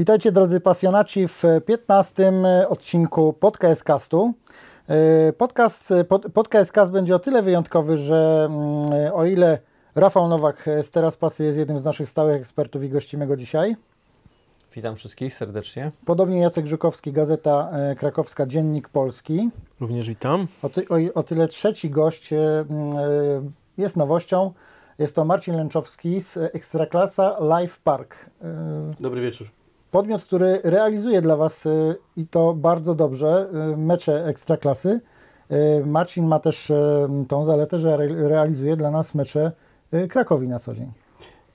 Witajcie drodzy pasjonaci w 15 odcinku Podcast Castu. Podcast, pod, podcast Cast będzie o tyle wyjątkowy, że mm, o ile Rafał Nowak z Teraz Pasy jest jednym z naszych stałych ekspertów i gościmy go dzisiaj. Witam wszystkich serdecznie. Podobnie Jacek Żukowski, Gazeta e, Krakowska, Dziennik Polski. Również witam. O, ty, o, o tyle trzeci gość e, mm, e, jest nowością. Jest to Marcin Lęczowski z Ekstraklasa Live Park. E, Dobry wieczór. Podmiot, który realizuje dla Was e, i to bardzo dobrze e, mecze Ekstraklasy. E, Marcin ma też tą zaletę, że re, realizuje dla nas mecze Krakowi na co dzień.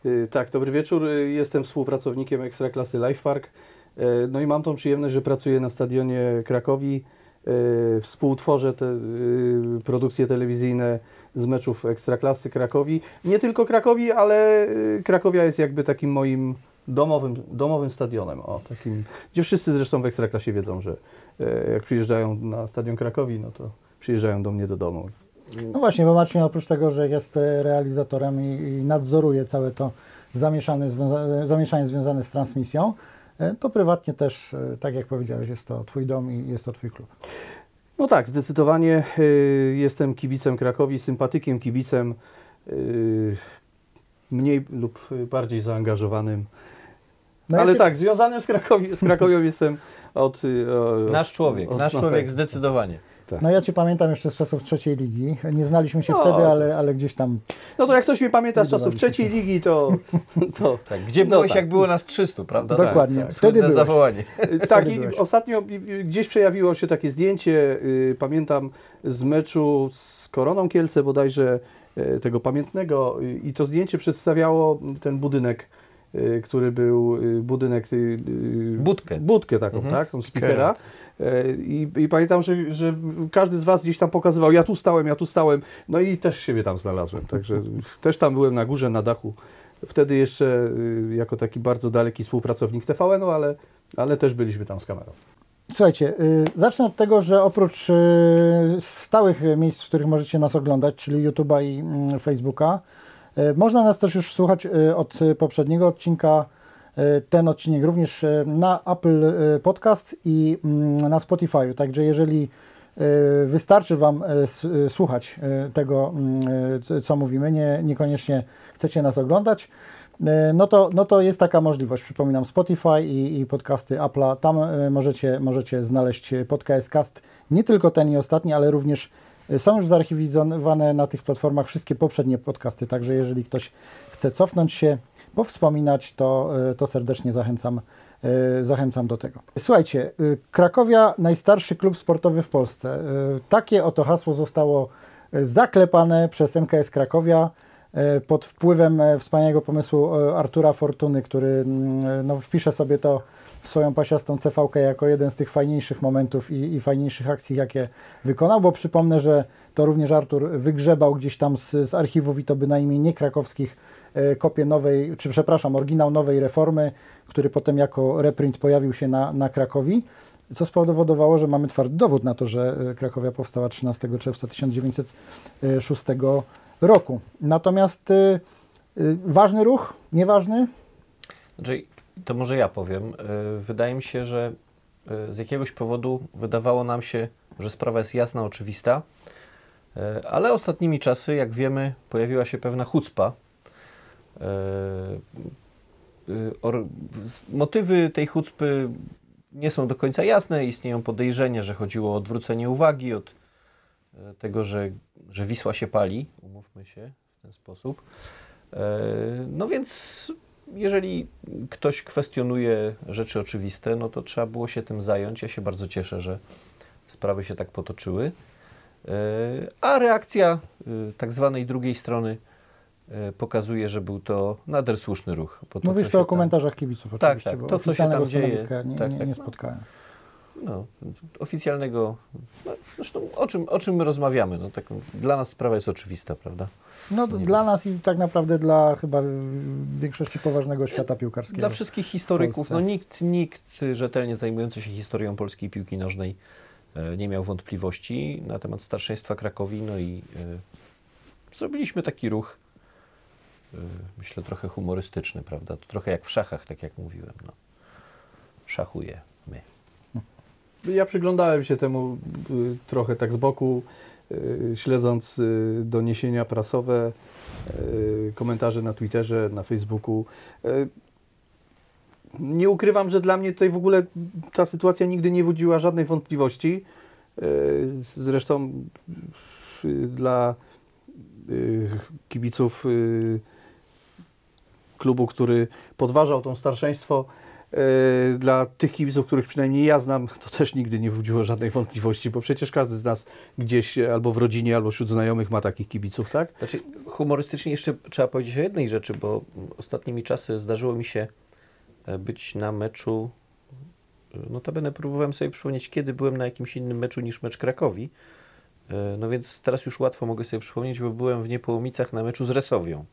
Y, Tak, dobry wieczór. Y, Jestem współpracownikiem Ekstraklasy Life Park. Y, No i mam tą przyjemność, że pracuję na stadionie Krakowi. Y, Współtworzę te y, produkcje telewizyjne z meczów Ekstraklasy Krakowi. Nie tylko Krakowi, ale y, Krakowia jest jakby takim moim domowym, domowym stadionem. O, takim, gdzie wszyscy zresztą w Ekstraklasie wiedzą, że y, jak przyjeżdżają na stadion Krakowi, no to przyjeżdżają do mnie do domu. No właśnie, bo Marcin oprócz tego, że jest e, realizatorem i, i nadzoruje całe to zamieszane, związa, zamieszanie związane z transmisją, e, to prywatnie też, e, tak jak powiedziałeś, jest to Twój dom i jest to Twój klub. No tak, zdecydowanie y, jestem kibicem Krakowi, sympatykiem kibicem, mniej lub bardziej zaangażowanym. No ja Ale cię- tak, związanym z, Krakowi, z Krakowią jestem od... y, o- Nasz człowiek, od- nasz no człowiek tak. zdecydowanie. No ja Cię pamiętam jeszcze z czasów trzeciej ligi. Nie znaliśmy się No, wtedy, ale, ale gdzieś tam. No to jak ktoś mnie pamięta z czasów trzeciej ligi, to... to Tak, gdzie No byłeś, tak. jak było nas 300, prawda? Dokładnie. tak. Wtedy Słynne byłeś. zawołanie. tak, Wtedy i byłeś. ostatnio gdzieś przejawiło się takie zdjęcie, y, pamiętam z meczu z Koroną Kielce bodajże, y, tego pamiętnego y, i to zdjęcie przedstawiało ten budynek, y, który był y, budynek... y, y, Budkę. Budkę taką, Mhm, tak? Tą speakera. Y, I, I pamiętam, że, że każdy z Was gdzieś tam pokazywał, ja tu stałem, ja tu stałem, no i też siebie tam znalazłem, także też tam byłem na górze, na dachu. Wtedy jeszcze y, jako taki bardzo daleki współpracownik TVN-u, ale, ale też byliśmy tam z kamerą. Słuchajcie, y, zacznę od tego, że oprócz y, stałych miejsc, w których możecie nas oglądać, czyli YouTube'a i mm, Facebooka, y, można nas też już słuchać y, od poprzedniego odcinka. y, Ten odcinek również na Apple Podcast i mm, na Spotify. Także jeżeli wystarczy Wam słuchać tego, mm, co mówimy, nie, niekoniecznie chcecie nas oglądać, E, No to, no to jest taka możliwość. Przypominam, Spotify i, i podcasty Apple'a. Tam e, możecie, możecie znaleźć e, podcast cast. Nie tylko ten i ostatni, ale również e, są już zarchiwizowane na tych platformach wszystkie poprzednie podcasty. Także jeżeli ktoś chce cofnąć się, powspominać, to, e, to serdecznie zachęcam, e, zachęcam do tego. Słuchajcie, Krakowia najstarszy klub sportowy w Polsce. Takie oto hasło zostało zaklepane przez MKS Krakowia pod wpływem e, wspaniałego pomysłu e, Artura Fortuny, który mm, e, no, sobie to swoją pasiastą CV jako jeden z tych fajniejszych momentów i, i fajniejszych akcji, jakie wykonał, bo przypomnę, że to również Artur wygrzebał gdzieś tam z, z archiwów i to bynajmniej nie krakowskich e, kopię nowej, czy przepraszam, oryginał nowej reformy, który potem jako reprint pojawił się na, na Krakowi, co spowodowało, że mamy twardy dowód na to, że e, Krakowia powstała 13 czerwca 1906 roku. Natomiast y, ważny ruch, nieważny? Znaczy, to może ja powiem. Y, Wydaje mi się, że y, z jakiegoś powodu wydawało nam się, że sprawa jest jasna, oczywista, y, ale ostatnimi czasy, jak wiemy, pojawiła się pewna chucpa. Motywy tej chucpy nie są do końca jasne. Istnieją podejrzenia, że chodziło o odwrócenie uwagi od tego, że, że Wisła się pali, umówmy się w ten sposób. No więc jeżeli ktoś kwestionuje rzeczy oczywiste, no to trzeba było się tym zająć. Ja się bardzo cieszę, że sprawy się tak potoczyły. E, A reakcja y, tak zwanej drugiej strony e, pokazuje, że był to nader słuszny ruch. to, Mówisz to o komentarzach kibiców Tak, oczywiście, tak, bo to, co się tam dzieje, nie, tak, nie, tak, nie spotkałem. No, oficjalnego. No, zresztą o czym, o czym my rozmawiamy? No, tak, dla nas sprawa jest oczywista, prawda? No Nie dla nas i tak naprawdę dla chyba większości poważnego świata piłkarskiego. Dla wszystkich historyków, no nikt, nikt rzetelnie zajmujący się historią polskiej piłki nożnej e, nie miał wątpliwości na temat starszeństwa Krakowi, no i e, zrobiliśmy taki ruch, e, myślę, trochę humorystyczny, prawda? To trochę jak w szachach, tak jak mówiłem. No. szachujemy. Ja przyglądałem się temu y, trochę tak z boku, y, śledząc y, doniesienia prasowe, komentarze na Twitterze, na Facebooku. Nie ukrywam, że dla mnie tutaj w ogóle ta sytuacja nigdy nie budziła żadnej wątpliwości. Zresztą dla kibiców klubu, który podważał to starszeństwo, dla tych kibiców, których przynajmniej ja znam, to też nigdy nie budziło żadnej wątpliwości, bo przecież każdy z nas gdzieś albo w rodzinie, albo wśród znajomych ma takich kibiców, tak? Znaczy, humorystycznie jeszcze trzeba powiedzieć o jednej rzeczy, bo ostatnimi czasy zdarzyło mi się e, być na meczu. e, Notabene próbowałem sobie przypomnieć, kiedy byłem na jakimś innym meczu niż mecz Krakowi. E, No więc teraz już łatwo mogę sobie przypomnieć, bo byłem w Niepołomicach na meczu z Resowią.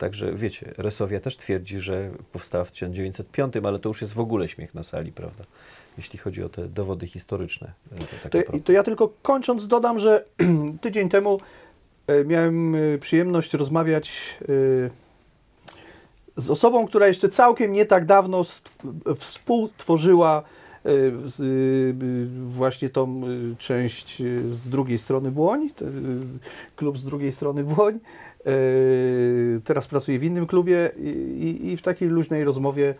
Także wiecie, Resowia też twierdzi, że powstała w 1905, ale to już jest w ogóle śmiech na sali, prawda? Jeśli chodzi o te dowody historyczne. e, To To, ja tylko kończąc dodam, że tydzień temu e, miałem e, przyjemność rozmawiać z osobą, która jeszcze całkiem nie tak dawno współtworzyła właśnie tą część z drugiej strony Błoń, klub z drugiej strony Błoń. E, Teraz pracuję w innym klubie i, i, w takiej luźnej rozmowie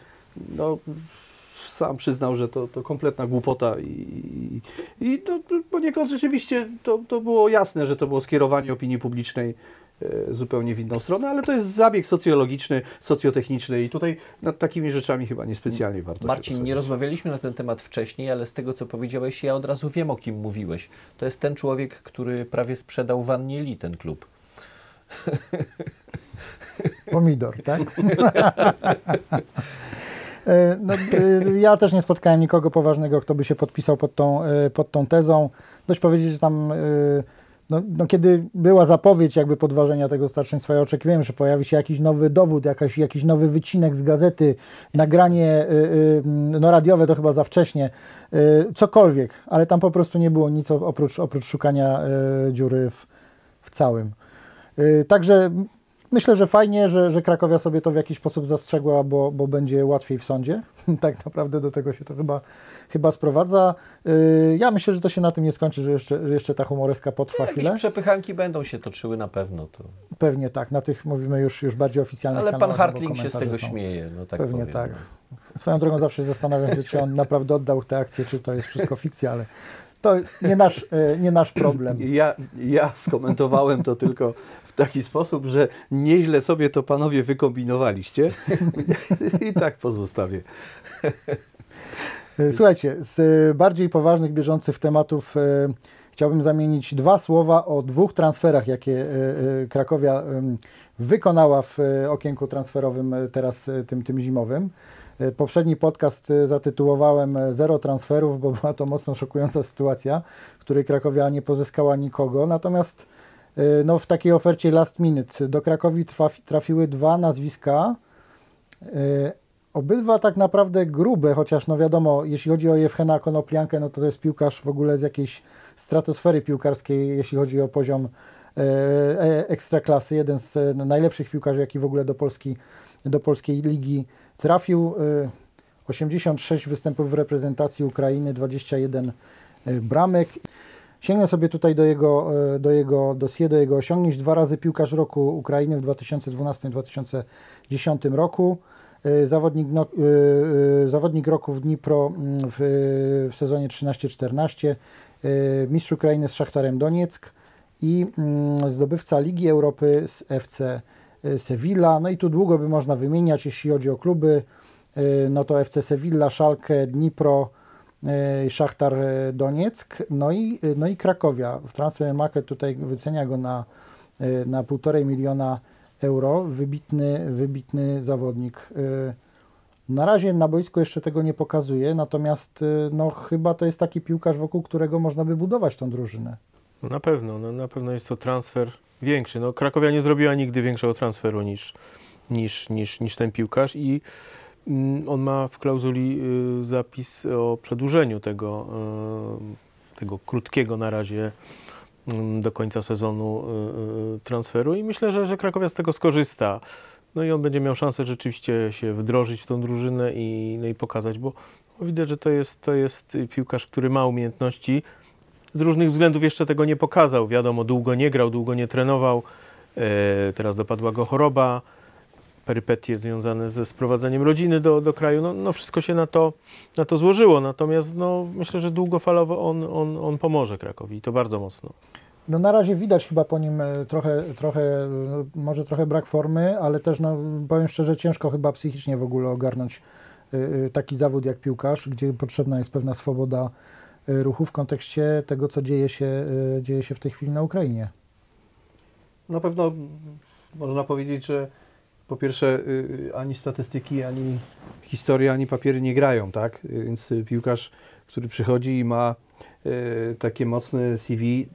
no, sam przyznał, że to, to kompletna głupota i, i, i to, to poniekąd rzeczywiście to, to było jasne, że to było skierowanie opinii publicznej e, zupełnie w inną stronę, ale to jest zabieg socjologiczny, socjotechniczny i tutaj nad takimi rzeczami chyba niespecjalnie warto się Marcin, nie rozmawiać. rozmawialiśmy na ten temat wcześniej, ale z tego, co powiedziałeś, ja od razu wiem, o kim mówiłeś. To jest ten człowiek, który prawie sprzedał Wannie Li ten klub. Pomidor, tak? E, No, e, ja też nie spotkałem nikogo poważnego, kto by się podpisał pod tą, e, pod tą tezą. Dość powiedzieć, że tam, no, no, kiedy była zapowiedź jakby podważenia tego starszeństwa, ja oczekiwałem, że pojawi się jakiś nowy dowód, jakaś, jakiś nowy wycinek z gazety, nagranie no, radiowe to chyba za wcześnie, cokolwiek, ale tam po prostu nie było nic oprócz, oprócz szukania dziury w, w całym. Y, Także myślę, że fajnie, że, że Krakowia sobie to w jakiś sposób zastrzegła, bo, bo będzie łatwiej w sądzie. tak naprawdę do tego się to chyba, chyba sprowadza. Y, Ja myślę, że to się na tym nie skończy, że jeszcze, że jeszcze ta humoreska potrwa Jakieś chwilę. przepychanki będą się toczyły na pewno. To. Pewnie tak, na tych mówimy już, już bardziej oficjalnych Ale pan kanałach, no Hartling się z tego są. śmieje. No, tak Pewnie powiem, tak. no. Swoją drogą zawsze zastanawiam się, czy on naprawdę oddał tę akcję, czy to jest wszystko fikcja, ale to nie nasz, y, nie nasz problem. Ja, ja skomentowałem to tylko w taki sposób, że nieźle sobie to panowie wykombinowaliście i tak pozostawię. E, Słuchajcie, z e, bardziej poważnych, bieżących tematów e, chciałbym zamienić dwa słowa o dwóch transferach, jakie e, e, Krakowia wykonała w e, okienku transferowym e, teraz e, tym, tym zimowym. E, Poprzedni podcast e, zatytułowałem e, Zero transferów, bo była to mocno szokująca sytuacja, w której Krakowia nie pozyskała nikogo. Natomiast no, w takiej ofercie last minute do Krakowi trafi, trafiły dwa nazwiska. Obydwa tak naprawdę grube, chociaż no wiadomo, jeśli chodzi o Jewchena Konopliankę, no to to jest piłkarz w ogóle z jakiejś stratosfery piłkarskiej, jeśli chodzi o poziom ekstraklasy. Jeden z najlepszych piłkarzy, jaki w ogóle do, Polski, do polskiej ligi trafił. E, 86 występów w reprezentacji Ukrainy, 21 e, bramek. Sięgnę sobie tutaj do jego, e, do jego dossier, do jego osiągnięć. Dwa razy piłkarz roku Ukrainy w 2012-2010 roku. Zawodnik, no, zawodnik roku w Dnipro mm, w, w sezonie 13-14. e, Mistrz Ukrainy z Szachtarem Donieck i mm, zdobywca Ligi Europy z FC Sevilla. No i tu długo by można wymieniać, jeśli chodzi o kluby. E, No to FC Sevilla, Szalkę, Dnipro, e, Szachtar Donieck, no i, no i Krakowia. W Transfer Market tutaj wycenia go na, na 1,5 miliona euro. Wybitny, wybitny zawodnik. Na razie na boisku jeszcze tego nie pokazuje, natomiast no, chyba to jest taki piłkarz, wokół którego można by budować tą drużynę. Na pewno, no na pewno jest to transfer większy. No, Krakowia nie zrobiła nigdy większego transferu niż, niż, niż, niż ten piłkarz i mm, on ma w klauzuli y, zapis o przedłużeniu tego, y, tego krótkiego na razie mm, do końca sezonu y, transferu i myślę, że, że Krakowia z tego skorzysta. No i on będzie miał szansę rzeczywiście się wdrożyć w tą drużynę i, no i pokazać, bo widać, że to jest, to jest piłkarz, który ma umiejętności. Z różnych względów jeszcze tego nie pokazał. Wiadomo, długo nie grał, długo nie trenował. E, teraz dopadła go choroba, perypetie związane ze sprowadzeniem rodziny do, do kraju. No, no wszystko się na to, na to złożyło. Natomiast no, myślę, że długofalowo on, on, on pomoże Krakowi i to bardzo mocno. No na razie widać chyba po nim e, trochę, trochę no, może trochę brak formy, ale też no, powiem szczerze, ciężko chyba psychicznie w ogóle ogarnąć y, taki zawód jak piłkarz, gdzie potrzebna jest pewna swoboda ruchu w kontekście tego, co dzieje się, y, dzieje się w tej chwili na Ukrainie. Na pewno można powiedzieć, że po pierwsze y, ani statystyki, ani historia, ani papiery nie grają, tak? Y, Więc y, piłkarz, który przychodzi i ma y, takie mocne CV,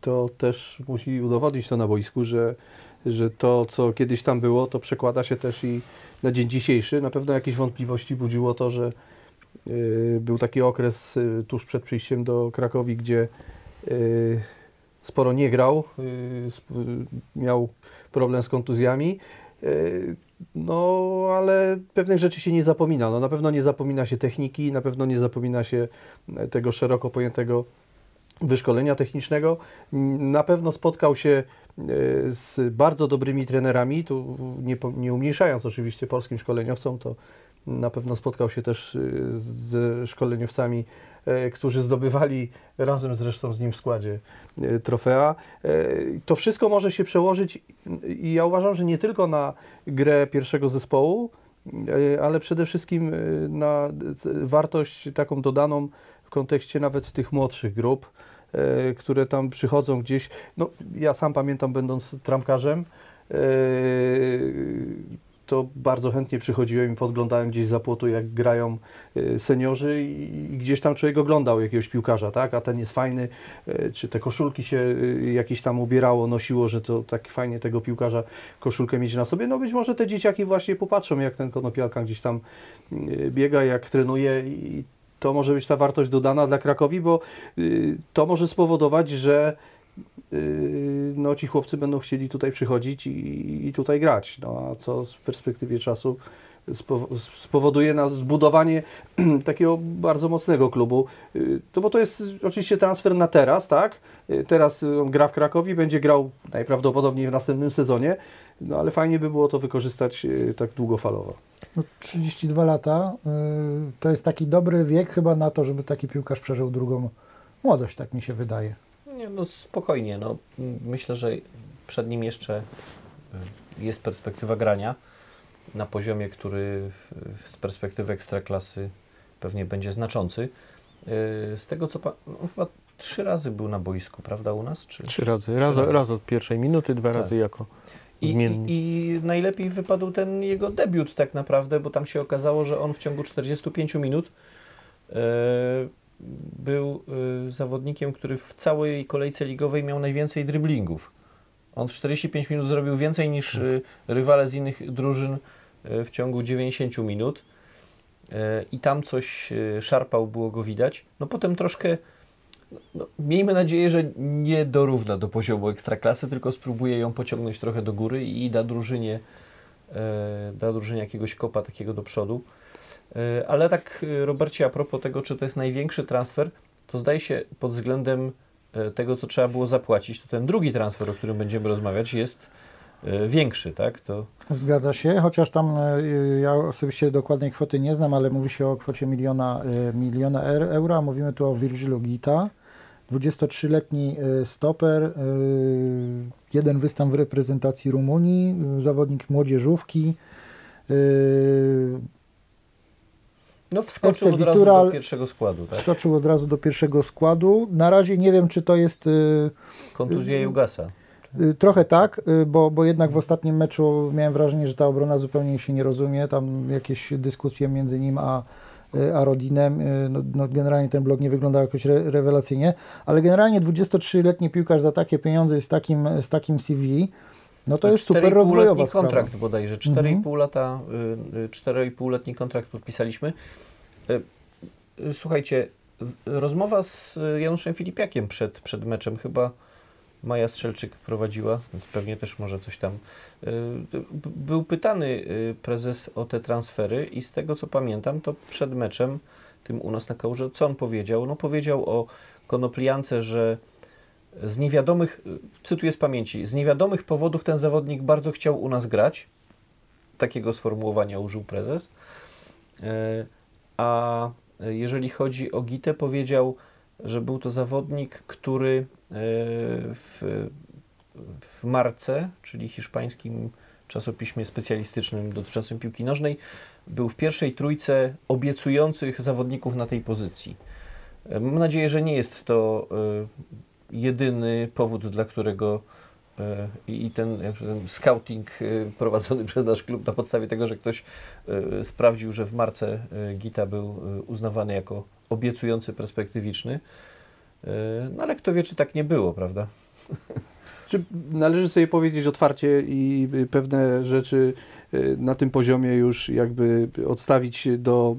to też musi udowodnić to na boisku, że, że to, co kiedyś tam było, to przekłada się też i na dzień dzisiejszy. Na pewno jakieś wątpliwości budziło to, że y, był taki okres y, tuż przed przyjściem do Krakowi, gdzie y, sporo nie grał, y, y, miał problem z kontuzjami. y, No, ale pewnych rzeczy się nie zapomina. No, na pewno nie zapomina się techniki, na pewno nie zapomina się e, tego szeroko pojętego wyszkolenia technicznego. Na pewno spotkał się e, z bardzo dobrymi trenerami, tu nie, nie umniejszając oczywiście polskim szkoleniowcom, to na pewno spotkał się też y, z szkoleniowcami, e, którzy zdobywali razem zresztą z nim w składzie e, trofea. E, To wszystko może się przełożyć i ja uważam, że nie tylko na grę pierwszego zespołu, ale przede wszystkim na wartość taką dodaną w kontekście nawet tych młodszych grup, które tam przychodzą gdzieś. No, ja sam pamiętam, będąc tramkarzem, to bardzo chętnie przychodziłem i podglądałem gdzieś za płotu, jak grają e, seniorzy i gdzieś tam człowiek oglądał jakiegoś piłkarza, tak? A ten jest fajny, e, czy te koszulki się e, jakieś tam ubierało, nosiło, że to tak fajnie tego piłkarza koszulkę mieć na sobie. No być może te dzieciaki właśnie popatrzą, jak ten konopialka gdzieś tam biega, jak trenuje i to może być ta wartość dodana dla Krakowi, bo y, to może spowodować, że y, no, ci chłopcy będą chcieli tutaj przychodzić i, i tutaj grać. No, a co w perspektywie czasu spo- spowoduje na zbudowanie takiego bardzo mocnego klubu. Y, To bo to jest oczywiście transfer na teraz, tak? Y, Teraz on gra w Krakowie, będzie grał najprawdopodobniej w następnym sezonie, no ale fajnie by było to wykorzystać tak długofalowo. No, 32 lata to jest taki dobry wiek chyba na to, żeby taki piłkarz przeżył drugą młodość, tak mi się wydaje. Nie, no spokojnie. No, myślę, że przed nim jeszcze y, jest perspektywa grania na poziomie, który z perspektywy ekstraklasy pewnie będzie znaczący. Y, Z tego co pa- no, chyba trzy razy był na boisku, prawda, u nas? Czy... Trzy razy. Raz, razy. raz od pierwszej minuty, dwa Tak. razy jako I, zmiennik. i, I najlepiej wypadł ten jego debiut tak naprawdę, bo tam się okazało, że on w ciągu 45 minut e, był e, zawodnikiem, który w całej kolejce ligowej miał najwięcej driblingów. On w 45 minut zrobił więcej niż e, rywale z innych drużyn e, w ciągu 90 minut. I tam coś szarpał, było go widać. No potem troszkę no, miejmy nadzieję, że nie dorówna do poziomu ekstraklasy, tylko spróbuje ją pociągnąć trochę do góry i da drużynie, da drużynie jakiegoś kopa takiego do przodu. E, ale tak, e, Robercie, a propos tego, czy to jest największy transfer, to zdaje się pod względem e, tego, co trzeba było zapłacić, to ten drugi transfer, o którym będziemy rozmawiać, jest większy, tak? To Zgadza się, chociaż tam ja osobiście dokładnej kwoty nie znam, ale mówi się o kwocie miliona, miliona er- euro, mówimy tu o Virgilu Gita, 23-letni y, stoper, jeden występ w reprezentacji Rumunii, zawodnik młodzieżówki, no, wskoczył FC od razu do pierwszego składu, tak? skoczył od razu do pierwszego składu. Na razie nie wiem, czy to jest y, Kontuzja Jugasa. Y, Trochę tak, y, bo, bo jednak w ostatnim meczu miałem wrażenie, że ta obrona zupełnie się nie rozumie. Tam jakieś dyskusje między nim a, y, a Rodinem. y, No, no generalnie ten blok nie wyglądał jakoś re, rewelacyjnie, ale generalnie 23-letni piłkarz za takie pieniądze z takim, z takim CV, no to jest super 4,5-letni rozwojowa sprawa. kontrakt bodajże, 4,5 lata, y, y, 4,5-letni kontrakt podpisaliśmy. Y, y, Słuchajcie, rozmowa z y, Januszem Filipiakiem przed, przed meczem chyba Maja Strzelczyk prowadziła, więc pewnie też może coś tam. y, Był pytany y, prezes o te transfery i z tego co pamiętam, to przed meczem tym u nas na kałuże, co on powiedział? No powiedział o Konopliance, że z niewiadomych, cytuję z pamięci, z niewiadomych powodów ten zawodnik bardzo chciał u nas grać. Takiego sformułowania użył prezes. E, A jeżeli chodzi o Gitę, powiedział, że był to zawodnik, który e, w, w Marce, czyli hiszpańskim czasopiśmie specjalistycznym dotyczącym piłki nożnej, był w pierwszej trójce obiecujących zawodników na tej pozycji. E, Mam nadzieję, że nie jest to jedyny powód, dla którego e, i ten, ten scouting e, prowadzony przez nasz klub na podstawie tego, że ktoś e, sprawdził, że w marce Gita był uznawany jako obiecujący perspektywiczny. No ale kto wie, czy tak nie było, prawda? Czy należy sobie powiedzieć otwarcie i pewne rzeczy na tym poziomie już jakby odstawić do,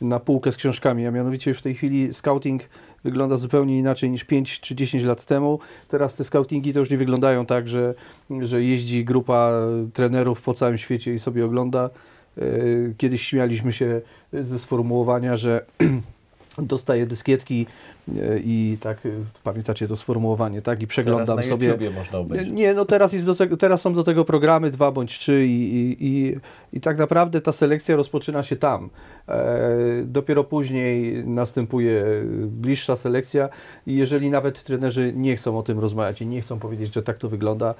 na półkę z książkami, a mianowicie w tej chwili scouting wygląda zupełnie inaczej niż 5 czy 10 lat temu. Teraz te scoutingi to już nie wyglądają tak, że, że jeździ grupa trenerów po całym świecie i sobie ogląda. Y, Kiedyś śmialiśmy się ze sformułowania, że dostaję dyskietki y, i tak, y, pamiętacie to sformułowanie, tak? I przeglądam Teraz na sobie. Można obejrzeć. Nie, no teraz, jest do tego, teraz są do tego programy dwa bądź trzy i, i, i, i tak naprawdę ta selekcja rozpoczyna się tam. E, dopiero później następuje bliższa selekcja i jeżeli nawet trenerzy nie chcą o tym rozmawiać i nie chcą powiedzieć, że tak to wygląda,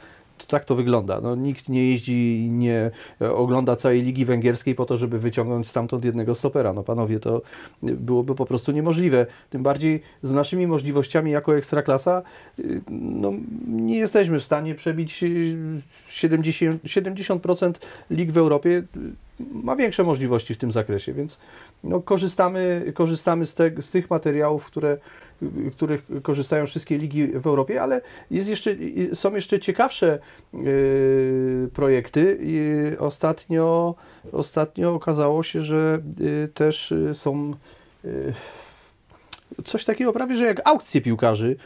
tak to wygląda. No, nikt nie jeździ i nie e, ogląda całej Ligi Węgierskiej po to, żeby wyciągnąć stamtąd jednego stopera. No panowie, to byłoby po prostu niemożliwe. Tym bardziej z naszymi możliwościami jako Ekstraklasa y, no, nie jesteśmy w stanie przebić y, 70%, 70% lig w Europie ma większe możliwości w tym zakresie, więc no, korzystamy, korzystamy z, te, z tych materiałów, które, których korzystają wszystkie ligi w Europie, ale jest jeszcze, są jeszcze ciekawsze y, projekty. Ostatnio, ostatnio okazało się, że y, też są y, coś takiego prawie, że jak aukcje piłkarzy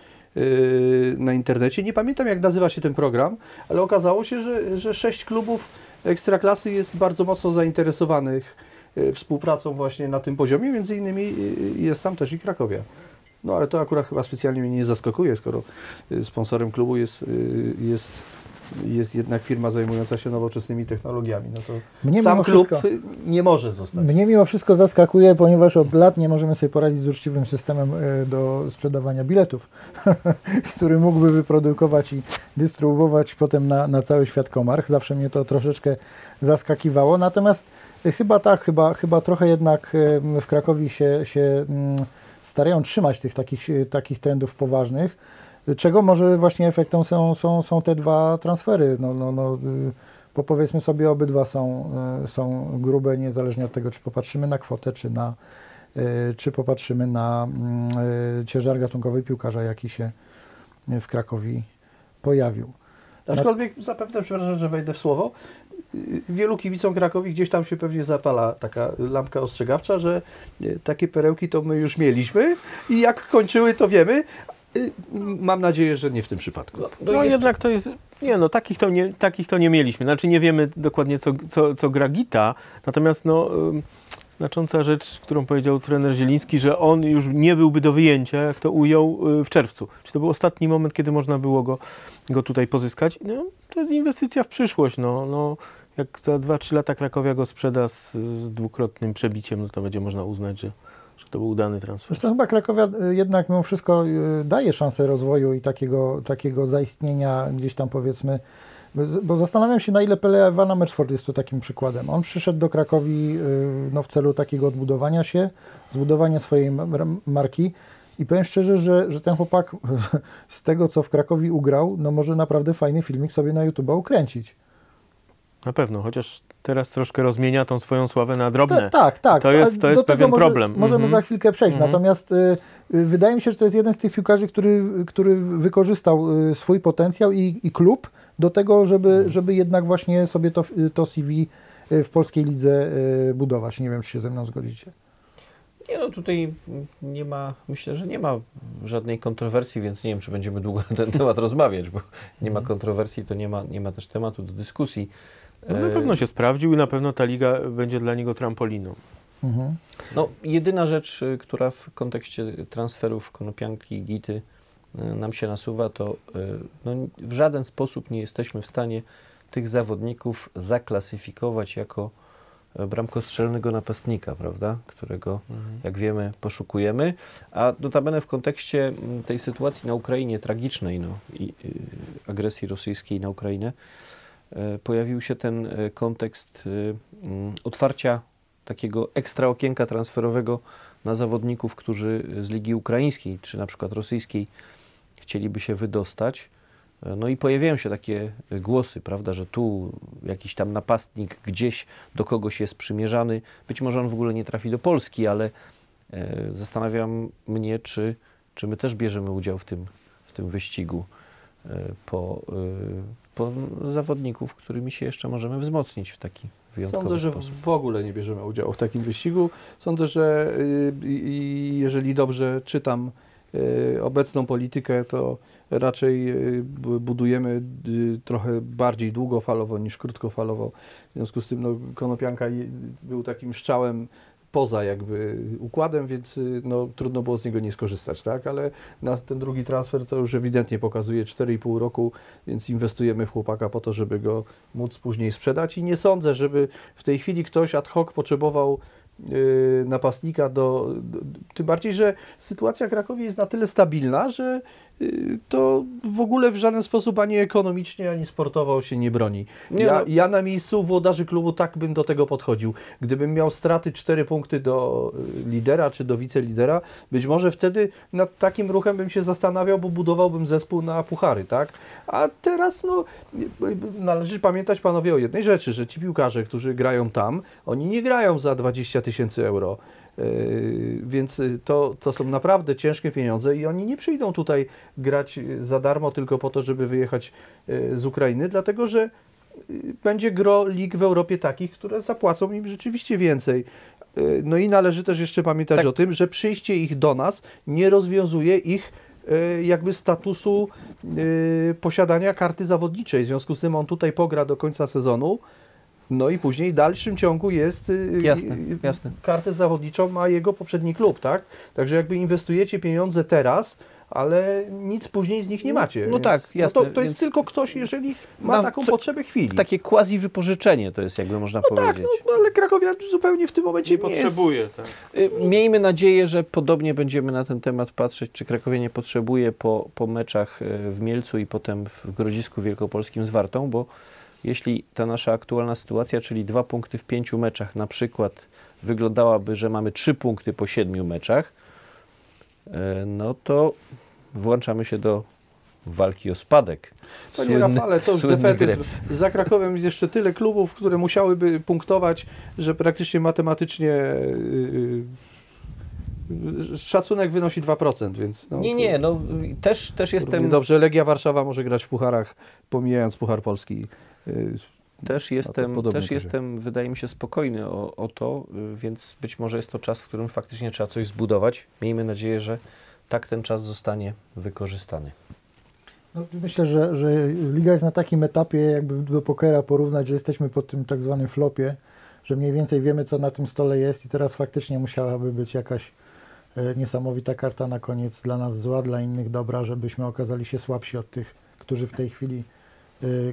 na internecie. Nie pamiętam jak nazywa się ten program, ale okazało się, że, że sześć klubów ekstraklasy jest bardzo mocno zainteresowanych współpracą właśnie na tym poziomie. Między innymi jest tam też i Krakowia. No ale to akurat chyba specjalnie mnie nie zaskakuje, skoro y, sponsorem klubu jest, y, jest, jest jednak firma zajmująca się nowoczesnymi technologiami. No to Mnie sam klub wszystko- y, nie może zostać. Mnie mimo wszystko zaskakuje, ponieważ od lat nie możemy sobie poradzić z uczciwym systemem do sprzedawania biletów, który mógłby wyprodukować i dystrybuować potem na, na cały świat komarch. Zawsze mnie to troszeczkę zaskakiwało. Natomiast chyba tak, chyba, chyba trochę jednak w Krakowie się, się mm, starają trzymać tych takich, e, takich trendów poważnych. Czego może właśnie efektem są, są, są te dwa transfery. No, no, no, y, bo powiedzmy sobie, obydwa są, y, są grube, niezależnie od tego, czy popatrzymy na kwotę, czy, na, y, czy popatrzymy na mm, y, ciężar gatunkowy piłkarza, jaki się w Krakowi pojawił. Aczkolwiek zapewne, przepraszam, że wejdę w słowo, y, wielu kibicom Krakowi gdzieś tam się pewnie zapala taka lampka ostrzegawcza, że y, takie perełki to my już mieliśmy i jak kończyły to wiemy. Y, Mam nadzieję, że nie w tym przypadku. No jeszcze- jednak to jest, nie no, takich to nie, takich to nie mieliśmy. Znaczy nie wiemy dokładnie co, co, co gra Gita, natomiast no, znacząca rzecz, którą powiedział trener Zieliński, że on już nie byłby do wyjęcia, jak to ujął y, w czerwcu. Czy to był ostatni moment, kiedy można było go, go tutaj pozyskać? No, to jest inwestycja w przyszłość. No, no, jak za 2-3 lata Krakowia go sprzeda z, z dwukrotnym przebiciem, no to będzie można uznać, że, że to był udany transfer. Zresztą chyba Krakowia y, jednak mimo wszystko y, daje szansę rozwoju i takiego, takiego zaistnienia gdzieś tam powiedzmy, bo zastanawiam się na ile Pele Ewana Meczford jest tu takim przykładem. On przyszedł do Krakowi y, no, w celu takiego odbudowania się, zbudowania swojej marki i powiem szczerze, że, że ten chłopak z tego co w Krakowi ugrał, no może naprawdę fajny filmik sobie na YouTube ukręcić. Na pewno, chociaż teraz troszkę rozmienia tą swoją sławę na drobne. Ta, tak, tak. To jest- to jest pewien może, problem. Możemy Mhm. za chwilkę przejść. Mhm. Natomiast y, y, wydaje mi się, że to jest jeden z tych piłkarzy, który, który wykorzystał y, swój potencjał i, i klub do tego, żeby, Mhm. żeby jednak właśnie sobie to, to CV y, w polskiej lidze y, budować. Nie wiem, czy się ze mną zgodzicie. Nie no, tutaj nie ma, myślę, że nie ma żadnej kontrowersji, więc nie wiem, czy będziemy długo na ten temat rozmawiać, bo nie ma kontrowersji, to nie ma, nie ma też tematu do dyskusji. No, na E, pewno się sprawdził i na pewno ta liga będzie dla niego trampoliną. Mhm. No, jedyna rzecz, y, która w kontekście transferów Konopianki i Gity y, nam się nasuwa, to y, no, w żaden sposób nie jesteśmy w stanie tych zawodników zaklasyfikować jako bramkostrzelnego napastnika, prawda, którego, jak wiemy, poszukujemy. A notabene w kontekście tej sytuacji na Ukrainie, tragicznej no, i y, agresji rosyjskiej na Ukrainę, e, pojawił się ten e, kontekst y, otwarcia takiego ekstra okienka transferowego na zawodników, którzy z Ligi Ukraińskiej czy na przykład rosyjskiej chcieliby się wydostać. No i pojawiają się takie głosy, prawda, że tu jakiś tam napastnik gdzieś do kogoś jest przymierzany. Być może on w ogóle nie trafi do Polski, ale e, zastanawiam mnie, czy, czy my też bierzemy udział w tym, w tym wyścigu e, po, e, po zawodników, którymi się jeszcze możemy wzmocnić w taki wyjątkowy Sądzę, że sposób. w ogóle nie bierzemy udziału w takim wyścigu. Sądzę, że y, jeżeli dobrze czytam y, obecną politykę, to raczej bu- budujemy trochę bardziej długofalowo niż krótkofalowo. W związku z tym no, Konopianka był takim strzałem poza jakby układem, więc y, no, trudno było z niego nie skorzystać, tak? Ale na ten drugi transfer to już ewidentnie pokazuje 4,5 roku, więc inwestujemy w chłopaka po to, żeby go móc później sprzedać i nie sądzę, żeby w tej chwili ktoś ad hoc potrzebował y, napastnika do, do... Tym bardziej, że sytuacja Krakowi jest na tyle stabilna, że to w ogóle w żaden sposób ani ekonomicznie, ani sportowo się nie broni. Nie ja, no. ja na miejscu włodarzy klubu tak bym do tego podchodził. Gdybym miał straty 4 punkty do y, lidera czy do wicelidera, być może wtedy nad takim ruchem bym się zastanawiał, bo budowałbym zespół na puchary, tak? A teraz no, należy pamiętać panowie o jednej rzeczy, że ci piłkarze, którzy grają tam, oni nie grają za 20 tysięcy euro. Yy, Więc y, to, to są naprawdę ciężkie pieniądze i oni nie przyjdą tutaj grać y, za darmo tylko po to, żeby wyjechać y, z Ukrainy, dlatego że będzie gro lig w Europie takich, które zapłacą im rzeczywiście więcej. No i należy też jeszcze pamiętać Tak. o tym, że przyjście ich do nas nie rozwiązuje ich jakby statusu posiadania karty zawodniczej. W związku z tym on tutaj pogra do końca sezonu. No i później w dalszym ciągu jest y, Jasne, y, jasne. kartę zawodniczą ma jego poprzedni klub, tak? Także jakby inwestujecie pieniądze teraz, ale nic później z nich nie macie. no więc- tak, jasne, No to, to jest więc- tylko ktoś, jeżeli ma Na- taką co- potrzebę chwili. Takie quasi wypożyczenie to jest, jakby można no tak, powiedzieć. no, ale Krakowia zupełnie w tym momencie Nie nie, jest... potrzebuje. Tak. Y, Miejmy nadzieję, że podobnie będziemy na ten temat patrzeć, czy Krakowie nie potrzebuje po, po meczach y, w Mielcu i potem w Grodzisku Wielkopolskim z Wartą, bo jeśli ta nasza aktualna sytuacja, czyli dwa punkty w pięciu meczach na przykład wyglądałaby, że mamy trzy punkty po siedmiu meczach, y, no to włączamy się do walki o spadek. To nie Rafale, to słynny defetyzm. Za Krakowem jest jeszcze tyle klubów, które musiałyby punktować, że praktycznie matematycznie yy, szacunek wynosi 2%, więc... No, Nie, nie, no też, też jestem... Dobrze, Legia Warszawa może grać w pucharach, pomijając Puchar Polski. Yy, Też jestem, też jestem, wydaje mi się, spokojny o, o to, y, więc być może jest to czas, w którym faktycznie trzeba coś zbudować. Miejmy nadzieję, że tak ten czas zostanie wykorzystany. No, myślę, że, że liga jest na takim etapie, jakby do pokera porównać, że jesteśmy po tym tak zwanym flopie, że mniej więcej wiemy, co na tym stole jest i teraz faktycznie musiałaby być jakaś e, niesamowita karta na koniec dla nas zła, dla innych dobra, żebyśmy okazali się słabsi od tych, którzy w tej chwili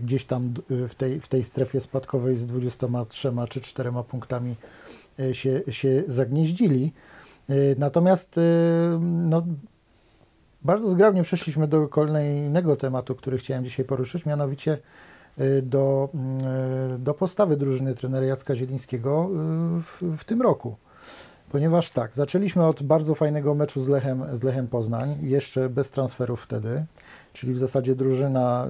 gdzieś tam e, w tej, w tej strefie spadkowej z 23 czy 4 punktami e, się, się zagnieździli. Natomiast no, bardzo zgrabnie przeszliśmy do kolejnego tematu, który chciałem dzisiaj poruszyć, mianowicie y, do, y, do postawy drużyny trenera Jacka Zielińskiego y, w, w tym roku. Ponieważ tak, zaczęliśmy od bardzo fajnego meczu z Lechem, z Lechem Poznań, jeszcze bez transferów wtedy, czyli w zasadzie drużyna, y,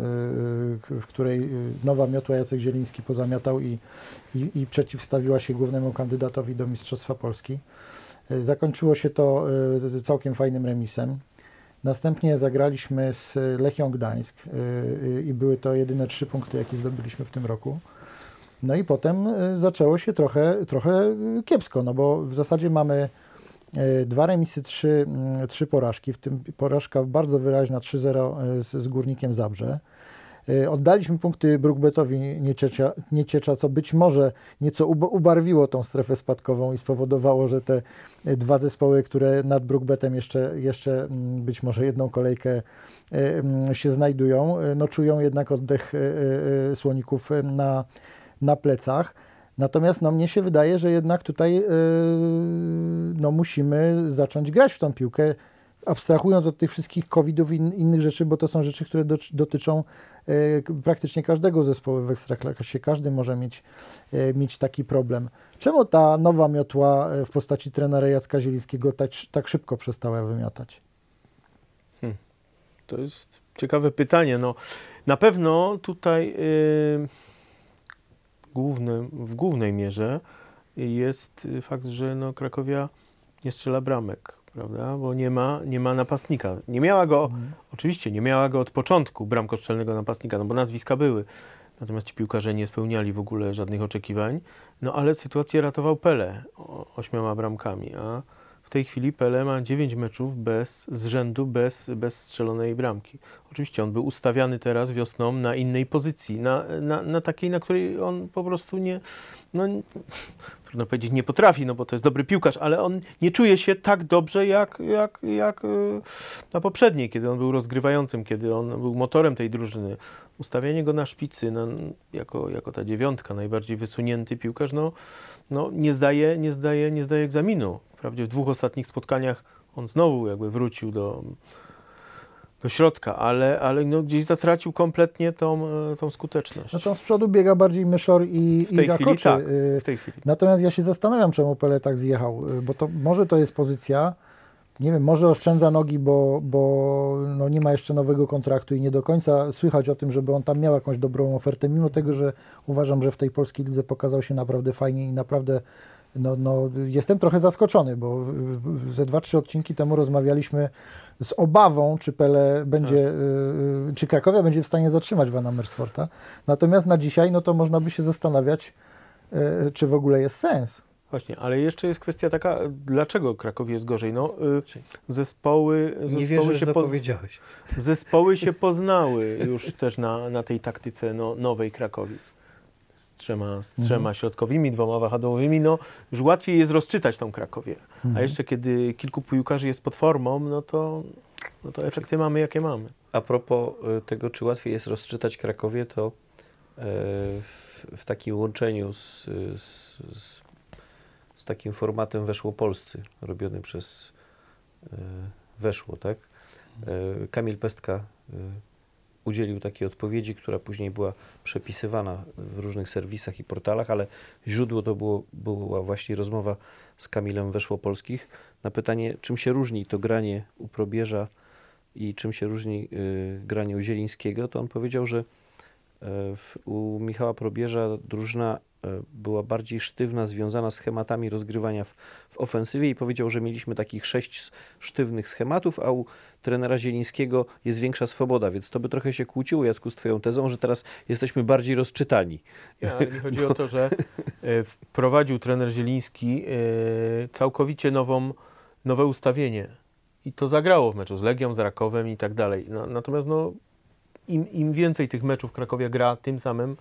w której y, nowa miotła Jacek Zieliński pozamiatał i, i, i przeciwstawiła się głównemu kandydatowi do Mistrzostwa Polski. Y, Zakończyło się to y, całkiem fajnym remisem. Następnie zagraliśmy z Lechią Gdańsk y, y, i były to jedyne trzy punkty, jakie zdobyliśmy w tym roku. No i potem y, zaczęło się trochę, trochę y, kiepsko, no bo w zasadzie mamy Dwa remisy, trzy, mm, trzy porażki, w tym porażka bardzo wyraźna 3-0 z, z Górnikiem Zabrze. E, Oddaliśmy punkty Brookbetowi Nieciecza, Nieciecza, co być może nieco ub- ubarwiło tą strefę spadkową i spowodowało, że te e, dwa zespoły, które nad Brookbetem jeszcze, jeszcze mm, być może jedną kolejkę e, mm, się znajdują, e, no czują jednak oddech e, e, słoników e, na, na plecach. Natomiast no, mnie się wydaje, że jednak tutaj e, no, musimy zacząć grać w tą piłkę, abstrahując od tych wszystkich covidów i in, innych rzeczy, bo to są rzeczy, które do, dotyczą e, praktycznie każdego zespołu w Ekstraklasie. Każdy może mieć, e, mieć taki problem. Czemu ta nowa miotła w postaci trenera Jacka Zielińskiego tak, tak szybko przestała wymiatać? To jest ciekawe pytanie. No, na pewno tutaj y, głównym, w głównej mierze jest fakt, że no, Krakowia nie strzela bramek, prawda? Bo nie ma, nie ma napastnika. Nie miała go, oczywiście, nie miała go od początku bramkostrzelnego napastnika, no bo nazwiska były. Natomiast ci piłkarze nie spełniali w ogóle żadnych oczekiwań. No ale sytuację ratował Pele ośmioma bramkami, a w tej chwili Pele ma 9 meczów bez, z rzędu bez, bez strzelonej bramki. Oczywiście on był ustawiany teraz wiosną na innej pozycji, na, na, na takiej, na której on po prostu nie, no, trudno powiedzieć, nie potrafi, no bo to jest dobry piłkarz, ale on nie czuje się tak dobrze jak, jak, jak y, na poprzedniej, kiedy on był rozgrywającym, kiedy on był motorem tej drużyny. Ustawianie go na szpicy, na, jako, jako ta dziewiątka, najbardziej wysunięty piłkarz, no, no nie, zdaje, nie, zdaje, nie zdaje egzaminu. Wprawdzie w dwóch ostatnich spotkaniach on znowu jakby wrócił do, do środka, ale, ale no gdzieś zatracił kompletnie tą, e, tą skuteczność. No to z przodu biega bardziej Myszor i, w i tej chwili Rakoczy. tak, y, w tej chwili. Natomiast ja się zastanawiam, czemu Pele tak zjechał, y, bo to może to jest pozycja, nie wiem, może oszczędza nogi, bo, bo no nie ma jeszcze nowego kontraktu i nie do końca słychać o tym, żeby on tam miał jakąś dobrą ofertę, mimo tego, że uważam, że w tej polskiej lidze pokazał się naprawdę fajnie i naprawdę no, no, jestem trochę zaskoczony, bo ze dwa, trzy odcinki temu rozmawialiśmy z obawą, czy Pele będzie, y, y, czy Krakowia będzie w stanie zatrzymać Vana Mersforta. Natomiast na dzisiaj, no to można by się zastanawiać, y, czy w ogóle jest sens. Właśnie, ale jeszcze jest kwestia taka, dlaczego Krakowie jest gorzej? No, y, zespoły, zespoły, Nie wierzę, że się po, powiedziałeś. zespoły się poznały już też na, na tej taktyce no, nowej Krakowi. Z trzema, z trzema środkowymi, dwoma wahadłowymi, no już łatwiej jest rozczytać tą Krakowię. A jeszcze kiedy kilku piłkarzy jest pod formą, no to, no to efekty mamy jakie mamy. A propos y, tego, czy łatwiej jest rozczytać Krakowie, to e, w, w takim łączeniu z, z, z, z takim formatem Weszło Polscy, robiony przez e, Weszło, tak? E, Kamil Pestka udzielił takiej odpowiedzi, która później była przepisywana w różnych serwisach i portalach, ale źródło to było, była właśnie rozmowa z Kamilem Weszło Polskich na pytanie, czym się różni to granie u probierza i czym się różni y, granie u Zielińskiego, to on powiedział, że e, w, u Michała Probierza drużyna była bardziej sztywna, związana schematami rozgrywania w, w ofensywie i powiedział, że mieliśmy takich sześć sztywnych schematów, a u trenera Zielińskiego jest większa swoboda, więc to by trochę się kłóciło, Jacku, z twoją tezą, że teraz jesteśmy bardziej rozczytani. Nie, ale mi chodzi o to, że e, wprowadził trener Zieliński e, całkowicie nową, nowe ustawienie. I to zagrało w meczu z Legią, z Rakowem i tak dalej. No, natomiast no, im, im więcej tych meczów Krakowia gra tym samym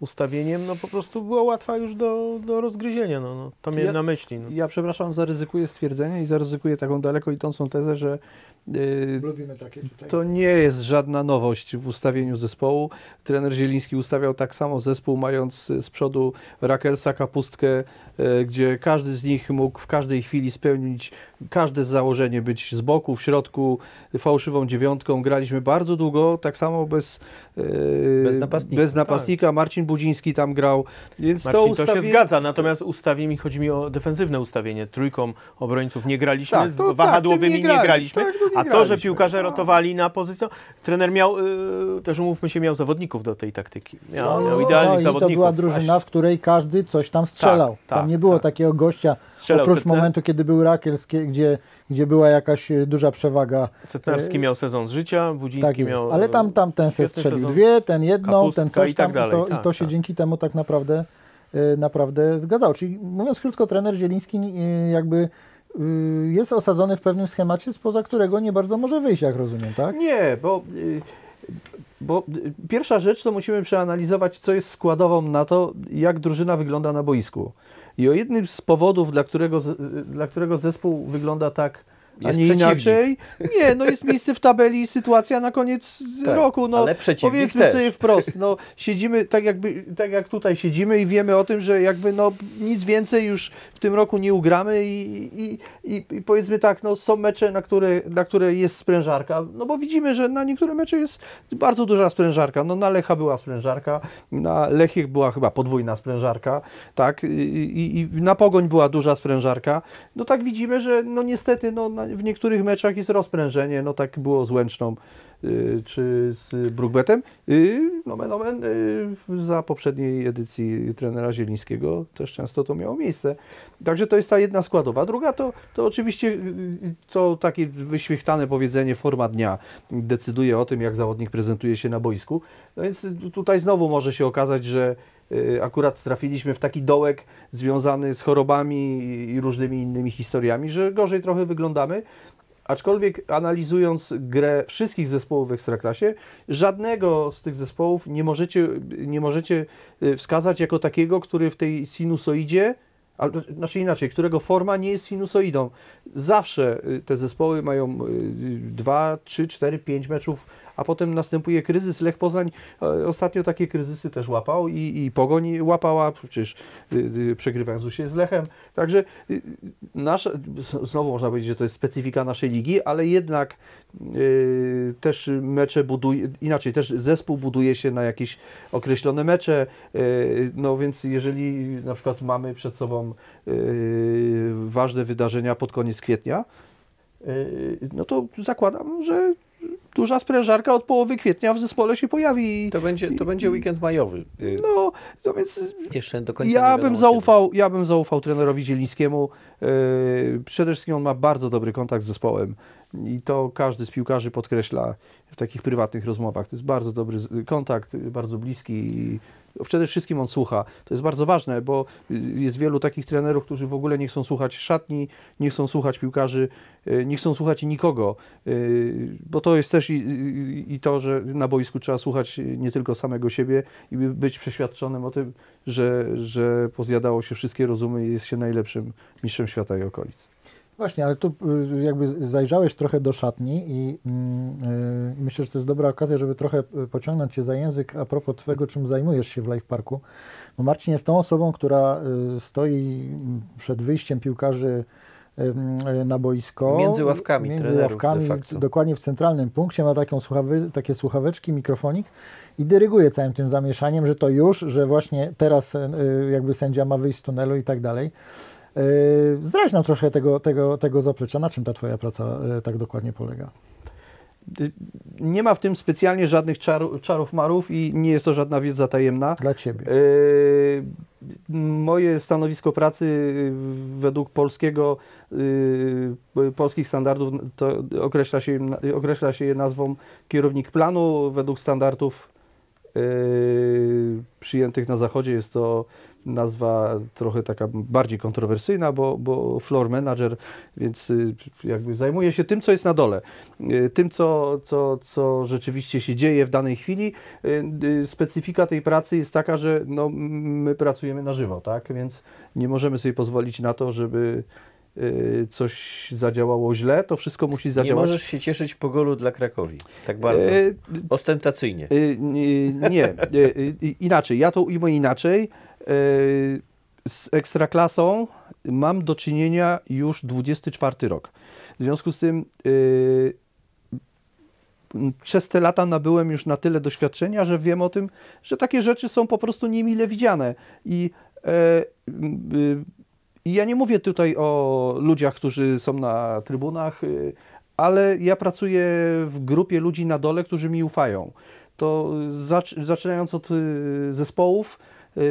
ustawieniem, no po prostu była łatwa już do, do rozgryzienia. No, no, to miałem Ja- na myśli. No. Ja przepraszam, zaryzykuję stwierdzenie i zaryzykuję taką daleko idącą tezę, że y, Lubimy takie tutaj. to nie jest żadna nowość w ustawieniu zespołu. Trener Zieliński ustawiał tak samo zespół, mając z przodu Rakelsa, Kapustkę, y, gdzie każdy z nich mógł w każdej chwili spełnić każde założenie, być z boku, w środku, fałszywą dziewiątką. Graliśmy bardzo długo, tak samo bez, y, Bez napastnika. Bez napastnika. Marcin Budziński tam grał, więc Marcin, to to, ustawienie... się zgadza, natomiast ustawienie, chodzi mi o defensywne ustawienie. Trójką obrońców nie graliśmy, Tak, z to- tak, wahadłowymi tym nie, nie grali. graliśmy, Tak, no nie a to, że piłkarze rotowali na pozycję, trener miał, y, też umówmy się, miał zawodników do tej taktyki. Miał, miał no idealnych i to zawodników. była drużyna, Właśnie. w której każdy coś tam strzelał. Tak, tak, tam nie było tak. takiego gościa, Strzelał oprócz momentu, kiedy był Rakielskie, gdzie, gdzie była jakaś e, duża przewaga. Cetnarski E, miał sezon z życia, Budziński Tak jest, miał... ale tam, tam ten se strzelił sezon. dwie, ten jedną, ten coś i tak tam dalej, i to, tak, i to się tak. dzięki temu tak naprawdę, e, naprawdę zgadzało. Czyli mówiąc krótko, trener Zieliński e, jakby jest osadzony w pewnym schemacie, spoza którego nie bardzo może wyjść, jak rozumiem, tak? Nie, bo, bo pierwsza rzecz to musimy przeanalizować, co jest składową na to, jak drużyna wygląda na boisku. I o jednym z powodów, dla którego, dla którego zespół wygląda tak, a Jest nie inaczej, nie, no jest miejsce w tabeli, sytuacja na koniec Tak, roku. No, ale powiedzmy też. sobie wprost, no, siedzimy tak, jakby, tak jak tutaj siedzimy i wiemy o tym, że jakby no, nic więcej już w tym roku nie ugramy i, i, i, i powiedzmy tak, no, są mecze, na które, na które jest sprężarka, no bo widzimy, że na niektóre mecze jest bardzo duża sprężarka. No, na Lecha była sprężarka, na Lechie była chyba podwójna sprężarka, tak, i, i, i na Pogoń była duża sprężarka. No tak widzimy, że no niestety no, na, w niektórych meczach jest rozprężenie, no tak było z Łęczną y, czy z Brugbetem. Y, nomen omen, y, za poprzedniej edycji trenera Zielińskiego też często to miało miejsce. Także to jest ta jedna składowa. Druga to, to oczywiście y, to takie wyświechtane powiedzenie forma dnia decyduje o tym, jak zawodnik prezentuje się na boisku. No więc tutaj znowu może się okazać, że y, akurat trafiliśmy w taki dołek związany z chorobami i różnymi innymi historiami, że gorzej trochę wyglądamy. Aczkolwiek analizując grę wszystkich zespołów w Ekstraklasie, żadnego z tych zespołów nie możecie, nie możecie y, wskazać jako takiego, który w tej sinusoidzie, albo znaczy inaczej, którego forma nie jest sinusoidą. Zawsze y, te zespoły mają 2, 3, 4, 5 meczów, a potem następuje kryzys. Lech Poznań e, ostatnio takie kryzysy też łapał i, i Pogoń łapała, przecież y, y, przegrywając się z Lechem. Także y, nasza, z- znowu można powiedzieć, że to jest specyfika naszej ligi, ale jednak y, też mecze buduje, inaczej też zespół buduje się na jakieś określone mecze, y, no więc jeżeli na przykład mamy przed sobą y, ważne wydarzenia pod koniec kwietnia, no to zakładam, że duża sprężarka od połowy kwietnia w zespole się pojawi. To będzie, to będzie weekend majowy. Y, No, no więc Jeszcze do końca ja bym kiedy. zaufał, ja bym zaufał trenerowi Zielińskiemu. Yy, przede wszystkim on ma bardzo dobry kontakt z zespołem i to każdy z piłkarzy podkreśla w takich prywatnych rozmowach. To jest bardzo dobry kontakt, bardzo bliski przede wszystkim on słucha. To jest bardzo ważne, bo y, jest wielu takich trenerów, którzy w ogóle nie chcą słuchać szatni, nie chcą słuchać piłkarzy, y, nie chcą słuchać nikogo, y, bo to jest też i, i, i to, że na boisku trzeba słuchać nie tylko samego siebie i by- być przeświadczonym o tym, że, że pozjadało się wszystkie rozumy i jest się najlepszym mistrzem świata i okolic. Właśnie, ale tu y, jakby zajrzałeś trochę do szatni i mm, y, i myślę, że to jest dobra okazja, żeby trochę y, pociągnąć Cię za język a propos Twego, czym zajmujesz się w Life Parku. Bo Marcin jest tą osobą, która y, stoi mm, przed wyjściem piłkarzy na boisko. Między ławkami Między ławkami, dokładnie w centralnym punkcie, ma taką słuchawy, takie słuchaweczki, mikrofonik i dyryguje całym tym zamieszaniem, że to już, że właśnie teraz jakby sędzia ma wyjść z tunelu i tak dalej. Yy, Zdradź nam troszkę tego, tego, tego zaplecza. Na czym ta Twoja praca yy, tak dokładnie polega? Y, Nie ma w tym specjalnie żadnych czaru, czarów marów i nie jest to żadna wiedza tajemna. Dla Ciebie. Yy, Moje stanowisko pracy yy, według polskiego, yy, polskich standardów to określa się, określa się je nazwą kierownik planu. Według standardów yy, przyjętych na zachodzie jest to nazwa trochę taka bardziej kontrowersyjna, bo, bo floor manager, więc y, jakby zajmuje się tym, co jest na dole, y, tym, co, co, co rzeczywiście się dzieje w danej chwili. Y, Specyfika tej pracy jest taka, że no, my pracujemy na żywo, tak? Więc nie możemy sobie pozwolić na to, żeby coś zadziałało źle, to wszystko musi Nie zadziałać. możesz się cieszyć po golu dla Krakowi. Tak bardzo. Ostentacyjnie. Nie, nie. Inaczej. Ja to ujmę inaczej. Y, Z ekstraklasą mam do czynienia już 24 rok. W związku z tym y, przez te lata nabyłem już na tyle doświadczenia, że wiem o tym, że takie rzeczy są po prostu niemile widziane. I e, y, i ja nie mówię tutaj o ludziach, którzy są na trybunach, ale ja pracuję w grupie ludzi na dole, którzy mi ufają. To zac- zaczynając od zespołów,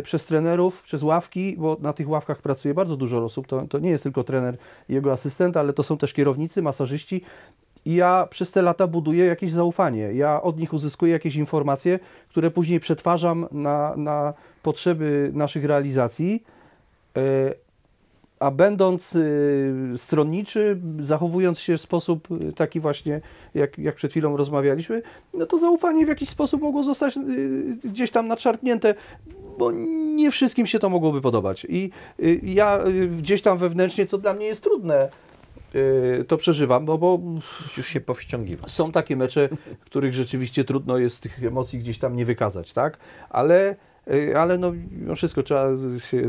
przez trenerów, przez ławki, bo na tych ławkach pracuje bardzo dużo osób. To, to nie jest tylko trener i jego asystent, ale to są też kierownicy, masażyści. I ja przez te lata buduję jakieś zaufanie. Ja od nich uzyskuję jakieś informacje, które później przetwarzam na, na potrzeby naszych realizacji. A będąc y, stronniczy, zachowując się w sposób y, taki właśnie, jak, jak przed chwilą rozmawialiśmy, no to zaufanie w jakiś sposób mogło zostać y, gdzieś tam nadszarpnięte, bo nie wszystkim się to mogłoby podobać. I y, ja gdzieś tam wewnętrznie, co dla mnie jest trudne, to przeżywam, bo, bo Już się powściągiwał. są takie mecze, których rzeczywiście trudno jest tych emocji gdzieś tam nie wykazać, tak? Ale, ale no, wszystko trzeba, się,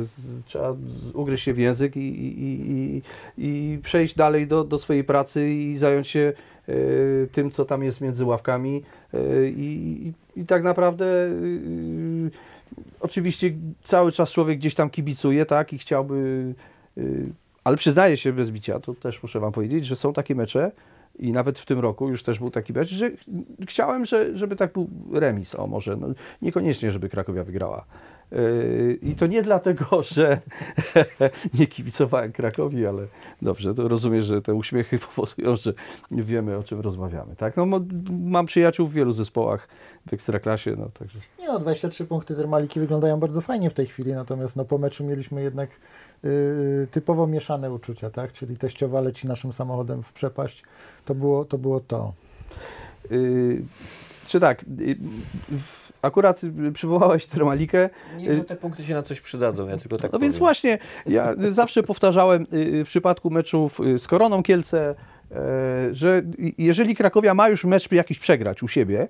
trzeba ugryźć się w język i, i, i, i przejść dalej do, do swojej pracy i zająć się y, tym, co tam jest między ławkami. y, I, i, i tak naprawdę y, oczywiście cały czas człowiek gdzieś tam kibicuje, tak? I chciałby. y, ale przyznaję się bez bicia, to też muszę Wam powiedzieć, że są takie mecze, i nawet w tym roku już też był taki mecz, że chciałem, że, żeby tak był remis, o może, no, niekoniecznie, żeby Krakowia wygrała. Yy, I to nie dlatego, że nie kibicowałem Krakowi, ale dobrze, to rozumiem, że te uśmiechy powodują, że wiemy, o czym rozmawiamy. Tak? No, mam przyjaciół w wielu zespołach w Ekstraklasie, no także... Nie no, 23 punkty Termaliki wyglądają bardzo fajnie w tej chwili, natomiast no, po meczu mieliśmy jednak typowo mieszane uczucia, tak? Czyli teściowa leci naszym samochodem w przepaść. To było to. Było to. Yy, czy tak, yy, w- akurat przywołałeś Termalikę, Nie, że te punkty się na coś przydadzą, ja tylko tak No więc powiem. właśnie, ja zawsze powtarzałem y, w przypadku meczów y, z Koroną Kielce, że jeżeli Krakowia ma już mecz jakiś przegrać u siebie,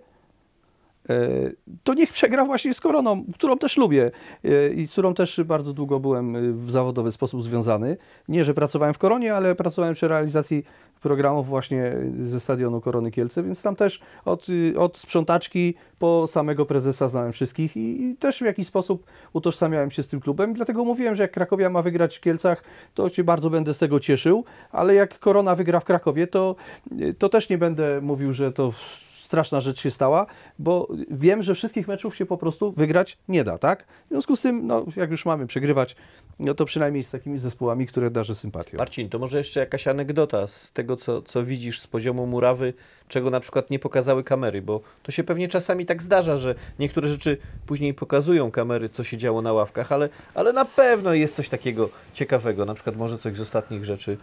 to niech przegra właśnie z Koroną, którą też lubię e, i z którą też bardzo długo byłem y, w zawodowy sposób związany. Nie, że pracowałem w Koronie, ale pracowałem przy realizacji programów właśnie ze stadionu Korony Kielce, więc tam też od, y, od sprzątaczki po samego prezesa znałem wszystkich i, i też w jakiś sposób utożsamiałem się z tym klubem. Dlatego mówiłem, że jak Krakowia ma wygrać w Kielcach, to się bardzo będę z tego cieszył, ale jak Korona wygra w Krakowie, to, y, to też nie będę mówił, że to straszna rzecz się stała, bo wiem, że wszystkich meczów się po prostu wygrać nie da, tak? W związku z tym, no, jak już mamy przegrywać, no to przynajmniej z takimi zespołami, które darzę sympatią. Marcin, to może jeszcze jakaś anegdota z tego, co, co widzisz z poziomu murawy, czego na przykład nie pokazały kamery, bo to się pewnie czasami tak zdarza, że niektóre rzeczy później pokazują kamery, co się działo na ławkach, ale, ale na pewno jest coś takiego ciekawego, na przykład może coś z ostatnich rzeczy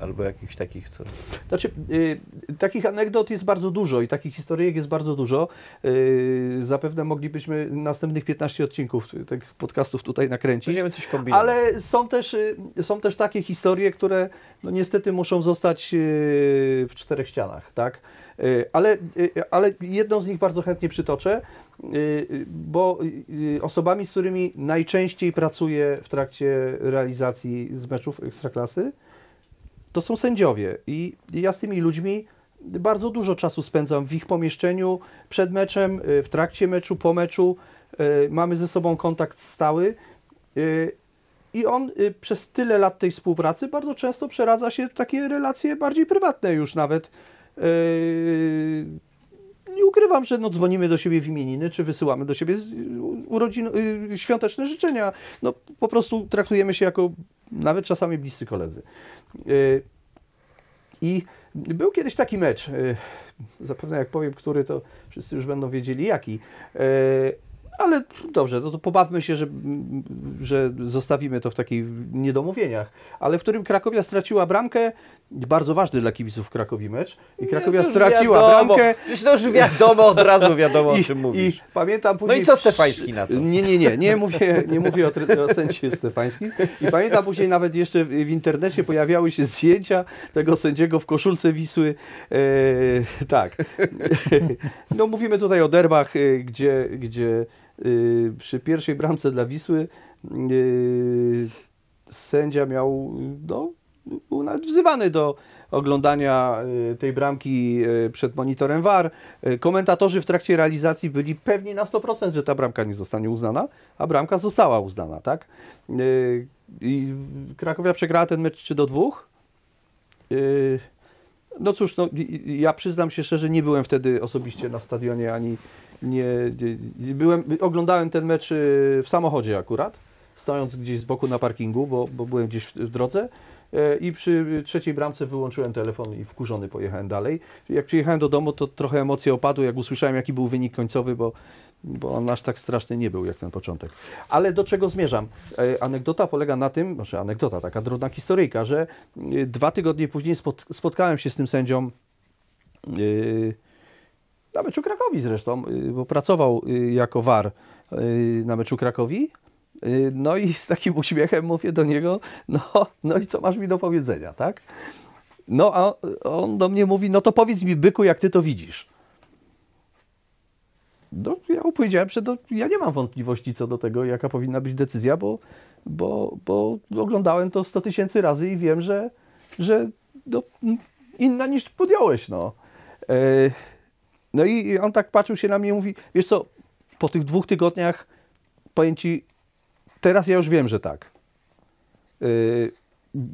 albo jakichś takich, co... Znaczy, y, takich anegdot jest bardzo dużo i takich historyjek jest bardzo dużo. Y, zapewne moglibyśmy następnych 15 odcinków tych podcastów tutaj nakręcić. Będziemy coś kombinować. Ale są też, y, są też takie historie, które no niestety muszą zostać y, w czterech ścianach, tak? Y, Ale, y, ale jedną z nich bardzo chętnie przytoczę, y, y, bo y, osobami, z którymi najczęściej pracuję w trakcie realizacji z meczów Ekstraklasy, to są sędziowie i ja z tymi ludźmi bardzo dużo czasu spędzam w ich pomieszczeniu, przed meczem, y, w trakcie meczu, po meczu. Y, Mamy ze sobą kontakt stały y, i on przez tyle lat tej współpracy bardzo często przeradza się w takie relacje bardziej prywatne już nawet. Nie ukrywam, że no, dzwonimy do siebie w imieniny, czy wysyłamy do siebie urodzin, y, świąteczne życzenia. No, po prostu traktujemy się jako nawet czasami bliscy koledzy. Y, I był kiedyś taki mecz, y, zapewne jak powiem, który, to wszyscy już będą wiedzieli jaki. Ale dobrze, no to pobawmy się, że, że zostawimy to w takich niedomówieniach. Ale w którym Krakowia straciła bramkę, bardzo ważny dla kibiców Krakowi mecz. I Krakowia już straciła wiadomo, bramkę. Przecież to już wiadomo, od razu wiadomo, o I, czym I mówisz. pamiętam później... No i co Stefański na to? Nie, nie, nie, nie mówię, nie mówię o, o sędzie Stefańskim. I pamiętam później nawet jeszcze w, internecie pojawiały się zdjęcia tego sędziego w koszulce Wisły. E, tak. No mówimy tutaj o derbach, e, gdzie, gdzie e, przy pierwszej bramce dla Wisły sędzia miał, no, był nawet wzywany do oglądania e, tej bramki e, przed monitorem VAR. E, Komentatorzy w trakcie realizacji byli pewni na 100%, że ta bramka nie zostanie uznana, a bramka została uznana, tak? I Krakowia przegrała ten mecz 3 do 2. E, No cóż, no, ja przyznam się szczerze, nie byłem wtedy osobiście na stadionie, ani nie, nie byłem, oglądałem ten mecz w samochodzie akurat, stojąc gdzieś z boku na parkingu, bo, bo byłem gdzieś w, w drodze. I przy trzeciej bramce wyłączyłem telefon i wkurzony pojechałem dalej. Jak przyjechałem do domu, to trochę emocje opadły, jak usłyszałem, jaki był wynik końcowy, bo, bo on aż tak straszny nie był jak ten początek. Ale do czego zmierzam? E, Anegdota polega na tym, znaczy anegdota, taka drobna historyjka, że e, dwa tygodnie później spot, spotkałem się z tym sędzią e, na meczu Krakowi zresztą, bo pracował jako war na meczu Krakowi. Y, No i z takim uśmiechem mówię do niego, no, no i co masz mi do powiedzenia, tak? No a on do mnie mówi, no to powiedz mi byku, jak ty to widzisz. No, ja mu powiedziałem, że to, ja nie mam wątpliwości co do tego, jaka powinna być decyzja, bo, bo, bo oglądałem to 100 tysięcy razy i wiem, że, że no, inna niż podjąłeś. No. E, no i on tak patrzył się na mnie i mówi, wiesz co, po tych dwóch tygodniach powiem ci, teraz ja już wiem, że tak. Yy,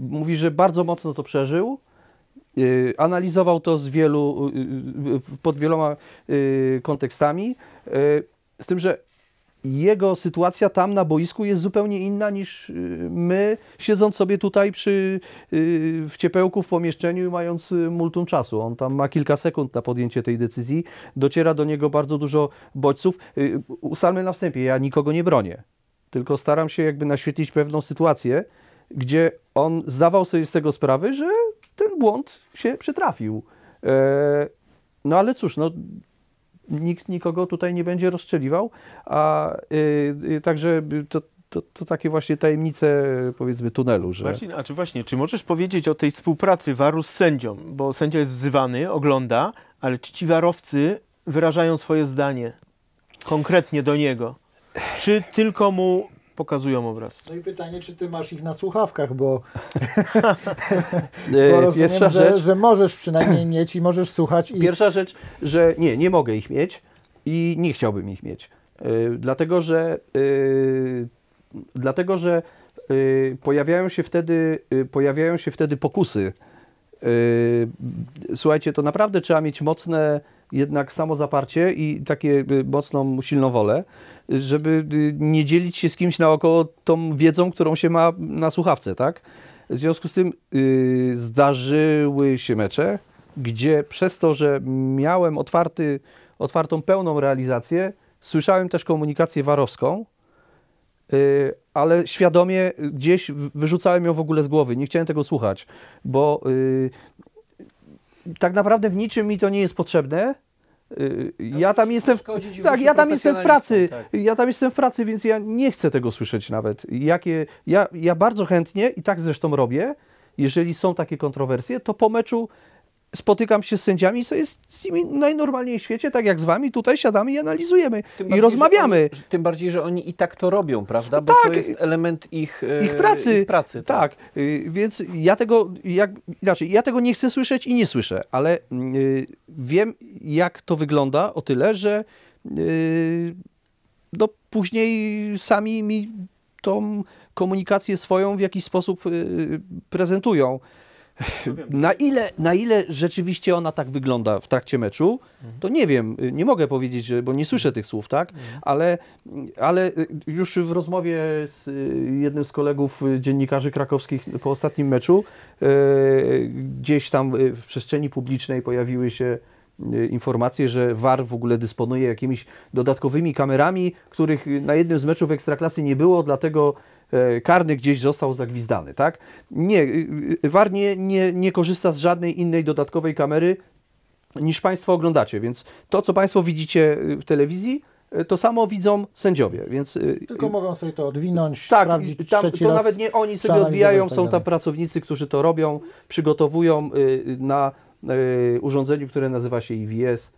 mówi, że bardzo mocno to przeżył. Yy, analizował to z wielu, yy, pod wieloma yy, kontekstami. Yy, z tym, że jego sytuacja tam na boisku jest zupełnie inna niż my, siedząc sobie tutaj przy, w ciepełku w pomieszczeniu mając multum czasu. On tam ma kilka sekund na podjęcie tej decyzji. Dociera do niego bardzo dużo bodźców. Ustalmy na wstępie, ja nikogo nie bronię tylko staram się jakby naświetlić pewną sytuację, gdzie on zdawał sobie z tego sprawę, że ten błąd się przytrafił. E, no ale cóż, no, nikt nikogo tutaj nie będzie rozstrzeliwał, a y, y, także to, to, to takie właśnie tajemnice powiedzmy tunelu, że... Marcin, a czy właśnie, czy możesz powiedzieć o tej współpracy waru z sędzią? Bo sędzia jest wzywany, ogląda, ale czy ci warowcy wyrażają swoje zdanie konkretnie do niego? Czy tylko mu pokazują obraz? No i pytanie, czy ty masz ich na słuchawkach, bo, E, bo rozumiem, Pierwsza że, rzecz, że możesz przynajmniej mieć i możesz słuchać. I Pierwsza rzecz, że nie, nie mogę ich mieć i nie chciałbym ich mieć. Yy, dlatego, że yy, dlatego, że yy, pojawiają się wtedy pojawiają się wtedy pokusy. Słuchajcie, to naprawdę trzeba mieć mocne jednak samozaparcie i takie mocną, silną wolę, żeby yy, nie dzielić się z kimś naokoło tą wiedzą, którą się ma na słuchawce, tak? W związku z tym yy, zdarzyły się mecze, gdzie przez to, że miałem otwarty, otwartą, pełną realizację, słyszałem też komunikację warowską, yy, ale świadomie gdzieś wyrzucałem ją w ogóle z głowy. Nie chciałem tego słuchać, bo yy, tak naprawdę w niczym mi to nie jest potrzebne. Yy, ja tam jestem. W, tak, ja tam jestem w pracy. Ja tam jestem w pracy, więc ja nie chcę tego słyszeć nawet. Jakie, ja, ja bardzo chętnie, i tak zresztą robię, jeżeli są takie kontrowersje, to po meczu spotykam się z sędziami, co jest z nimi najnormalniej w świecie, tak jak z wami, tutaj siadamy i analizujemy Tym i bardziej, rozmawiamy. Że oni, tym bardziej, że oni i tak to robią, prawda? Bo Tak. to jest element ich, e, Ich pracy. Ich pracy Tak, y, więc ja tego, jak, inaczej, ja tego nie chcę słyszeć i nie słyszę, ale y, wiem, jak to wygląda o tyle, że y, no, później sami mi tą komunikację swoją w jakiś sposób y, prezentują. Na ile, na ile rzeczywiście ona tak wygląda w trakcie meczu, to nie wiem, nie mogę powiedzieć, bo nie słyszę tych słów, tak? Ale, ale y, już w rozmowie z y, jednym z kolegów y, dziennikarzy krakowskich po ostatnim meczu, gdzieś tam w przestrzeni publicznej pojawiły się informacje, że VAR w ogóle dysponuje jakimiś dodatkowymi kamerami, których na jednym z meczów Ekstraklasy nie było, dlatego karny gdzieś został zagwizdany, tak? Nie, y, y, VAR nie, nie, nie korzysta z żadnej innej dodatkowej kamery niż Państwo oglądacie, więc to, co Państwo widzicie y, w telewizji, y, to samo widzą sędziowie, więc... y, tylko mogą sobie to odwinąć, tak, sprawdzić tam, to nawet nie oni sobie odbijają, tak są tam pracownicy, którzy to robią, przygotowują y, na y, urządzeniu, które nazywa się IWS,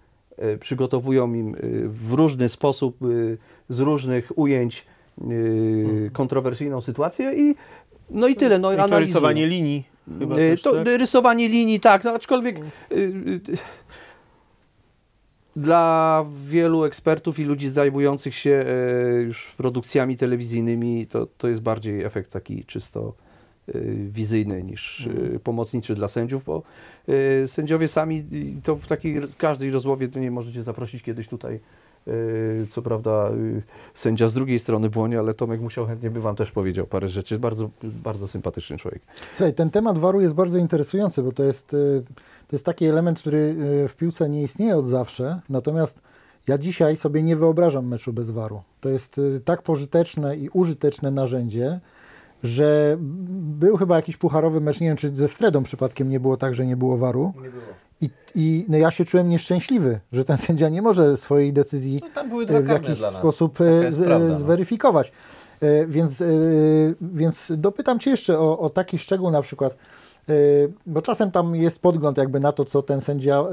y, przygotowują im y, w różny sposób, y, z różnych ujęć y, kontrowersyjną sytuację i no i tyle, no I to rysowanie linii chyba Y, też, to tak? rysowanie linii, tak, no, aczkolwiek y, y, dla wielu ekspertów i ludzi zajmujących się już produkcjami telewizyjnymi to, to jest bardziej efekt taki czysto y, wizyjny niż y, pomocniczy dla sędziów, bo y, sędziowie sami y, to w takiej każdej rozmowie to nie możecie zaprosić kiedyś tutaj. Y, Co prawda y, sędzia z drugiej strony błonie, ale Tomek musiał chętnie by wam też powiedział parę rzeczy. Bardzo, bardzo sympatyczny człowiek. Słuchaj, ten temat waru jest bardzo interesujący, bo to jest, y, to jest taki element, który w piłce nie istnieje od zawsze, natomiast ja dzisiaj sobie nie wyobrażam meczu bez waru. To jest tak pożyteczne i użyteczne narzędzie, że był chyba jakiś pucharowy mecz, nie wiem czy ze Stredą przypadkiem nie było tak, że nie było waru. Nie było. I, i no ja się czułem nieszczęśliwy, że ten sędzia nie może swojej decyzji No, e, w jakiś sposób e, z, prawda, e, no. zweryfikować. E, Więc, więc dopytam Cię jeszcze o, o taki szczegół na przykład, bo czasem tam jest podgląd jakby na to, co ten sędzia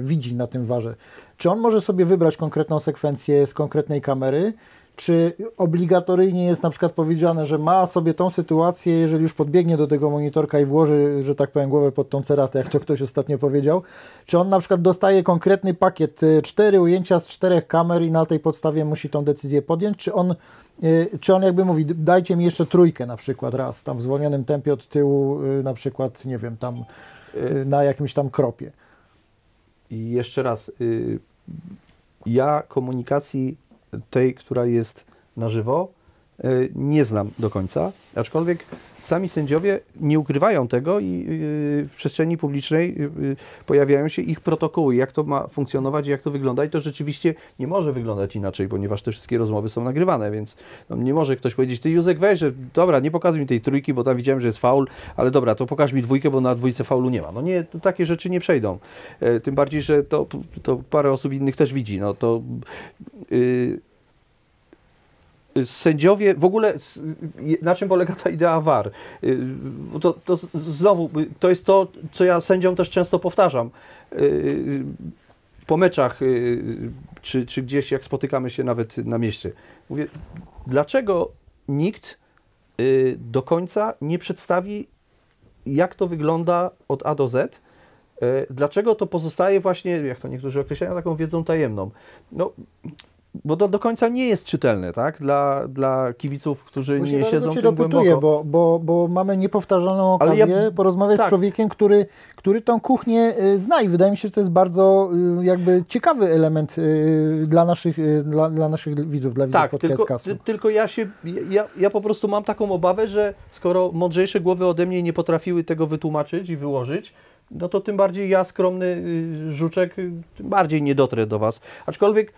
widzi na tym warze. Czy on może sobie wybrać konkretną sekwencję z konkretnej kamery, czy obligatoryjnie jest na przykład powiedziane, że ma sobie tą sytuację, jeżeli już podbiegnie do tego monitorka i włoży, że tak powiem, głowę pod tą ceratę, jak to ktoś ostatnio powiedział, czy on na przykład dostaje konkretny pakiet, y, cztery ujęcia z czterech kamer i na tej podstawie musi tą decyzję podjąć, czy on, y, czy on jakby mówi, dajcie mi jeszcze trójkę na przykład raz, tam w zwolnionym tempie od tyłu, y, na przykład, nie wiem, tam na jakimś tam kropie. I jeszcze raz, ja komunikacji tej, która jest na żywo, nie znam do końca, aczkolwiek sami sędziowie nie ukrywają tego i y, w przestrzeni publicznej y, pojawiają się ich protokoły, jak to ma funkcjonować, jak to wygląda i to rzeczywiście nie może wyglądać inaczej, ponieważ te wszystkie rozmowy są nagrywane, więc no, nie może ktoś powiedzieć, ty Józek weź, że dobra, nie pokazuj mi tej trójki, bo tam widziałem, że jest faul, ale dobra, to pokaż mi dwójkę, bo na dwójce faulu nie ma. No nie, takie rzeczy nie przejdą. E, tym bardziej, że to, to parę osób innych też widzi. No to y, y, sędziowie, w ogóle na czym polega ta idea VAR? Y, To, to znowu, y, to jest to, co ja sędziom też często powtarzam. Y, Po meczach, czy, czy gdzieś jak spotykamy się nawet na mieście. Mówię, dlaczego nikt do końca nie przedstawi, jak to wygląda od A do Z? Dlaczego to pozostaje właśnie, jak to niektórzy określają, taką wiedzą tajemną? No, bo to do końca nie jest czytelne, tak? Dla, dla kibiców, którzy Właśnie nie siedzą Cię tym dopytuję, bo, bo, bo mamy niepowtarzalną okazję ja- porozmawiać tak. z człowiekiem, który, który tą kuchnię y, zna i wydaje mi się, że to jest bardzo y, jakby ciekawy element y, dla naszych, dla, dla naszych widzów, dla widzów Tak, tylko, podcastu. ty, tylko ja się, ja, ja po prostu mam taką obawę, że skoro mądrzejsze głowy ode mnie nie potrafiły tego wytłumaczyć i wyłożyć, no to tym bardziej ja, skromny żuczek, tym bardziej nie dotrę do Was. Aczkolwiek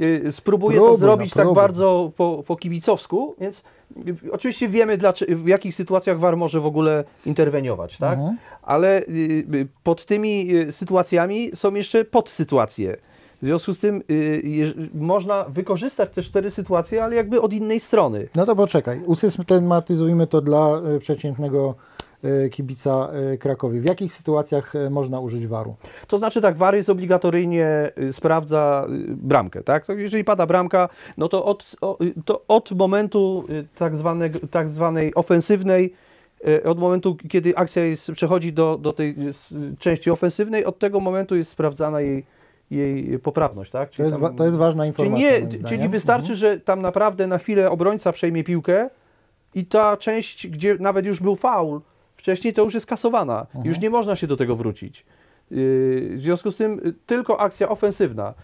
y, spróbuję to Próbuj, zrobić no, tak bardzo po, po kibicowsku, więc y, oczywiście wiemy, dlaczego, w jakich sytuacjach VAR może w ogóle interweniować, tak? Mhm. ale y, pod tymi sytuacjami są jeszcze podsytuacje. W związku z tym y, można wykorzystać te cztery sytuacje, ale jakby od innej strony. No to poczekaj, usystematyzujmy to dla przeciętnego kibica y, Krakowi. W jakich sytuacjach y, można użyć waru? To znaczy tak, VAR jest obligatoryjnie y, sprawdza y, bramkę, tak? To jeżeli pada bramka, no to od, y, to od momentu tak, zwanego, tak zwanej ofensywnej, od momentu, kiedy akcja jest, przechodzi do, do tej części ofensywnej, od tego momentu jest sprawdzana jej, jej poprawność, tak? To Czyli jest, tam- to jest ważna Czyli, informacja. nie, moim czyli wystarczy, że tam naprawdę na chwilę obrońca przejmie piłkę i ta część, gdzie nawet już był faul wcześniej, to już jest kasowana. Mhm. Już nie można się do tego wrócić. Yy, w związku z tym y, tylko akcja ofensywna.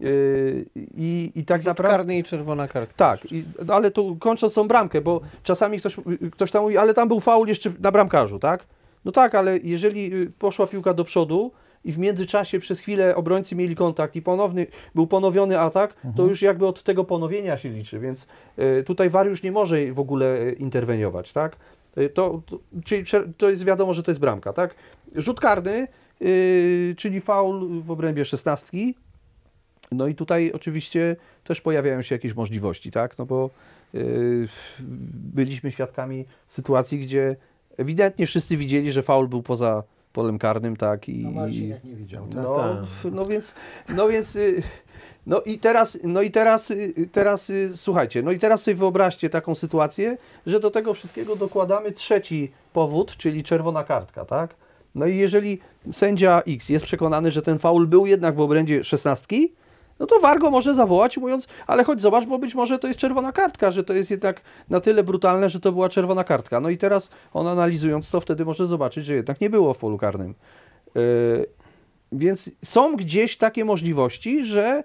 Yy, I, I tak Rzut naprawdę. karny i czerwona kartka. Tak, i, no ale tu kończąc tą bramkę, bo czasami ktoś, ktoś tam mówi, ale tam był faul jeszcze na bramkarzu, tak? No tak, ale jeżeli y, poszła piłka do przodu i w międzyczasie przez chwilę obrońcy mieli kontakt i ponowny, był ponowiony atak, to już jakby od tego ponowienia się liczy, więc y, tutaj już nie może w ogóle y, interweniować, tak? Y, To, to, czyli to jest wiadomo, że to jest bramka, tak? Rzut karny, y, czyli faul w obrębie szesnastki, no i tutaj oczywiście też pojawiają się jakieś możliwości, tak? No bo yy, byliśmy świadkami sytuacji, gdzie ewidentnie wszyscy widzieli, że faul był poza polem karnym, tak? I, No Marciniak nie widział. Tak? no, tak. no więc, no więc, y, no i teraz, no i teraz, y, teraz, y, słuchajcie, no i teraz sobie wyobraźcie taką sytuację, że do tego wszystkiego dokładamy trzeci powód, czyli czerwona kartka, tak? No i jeżeli sędzia X jest przekonany, że ten faul był jednak w obrębie szesnastki, no to Wargo może zawołać, mówiąc, ale chodź zobacz, bo być może to jest czerwona kartka, że to jest jednak na tyle brutalne, że to była czerwona kartka. No i teraz on analizując to, wtedy może zobaczyć, że jednak nie było w polu karnym. Yy, więc są gdzieś takie możliwości, że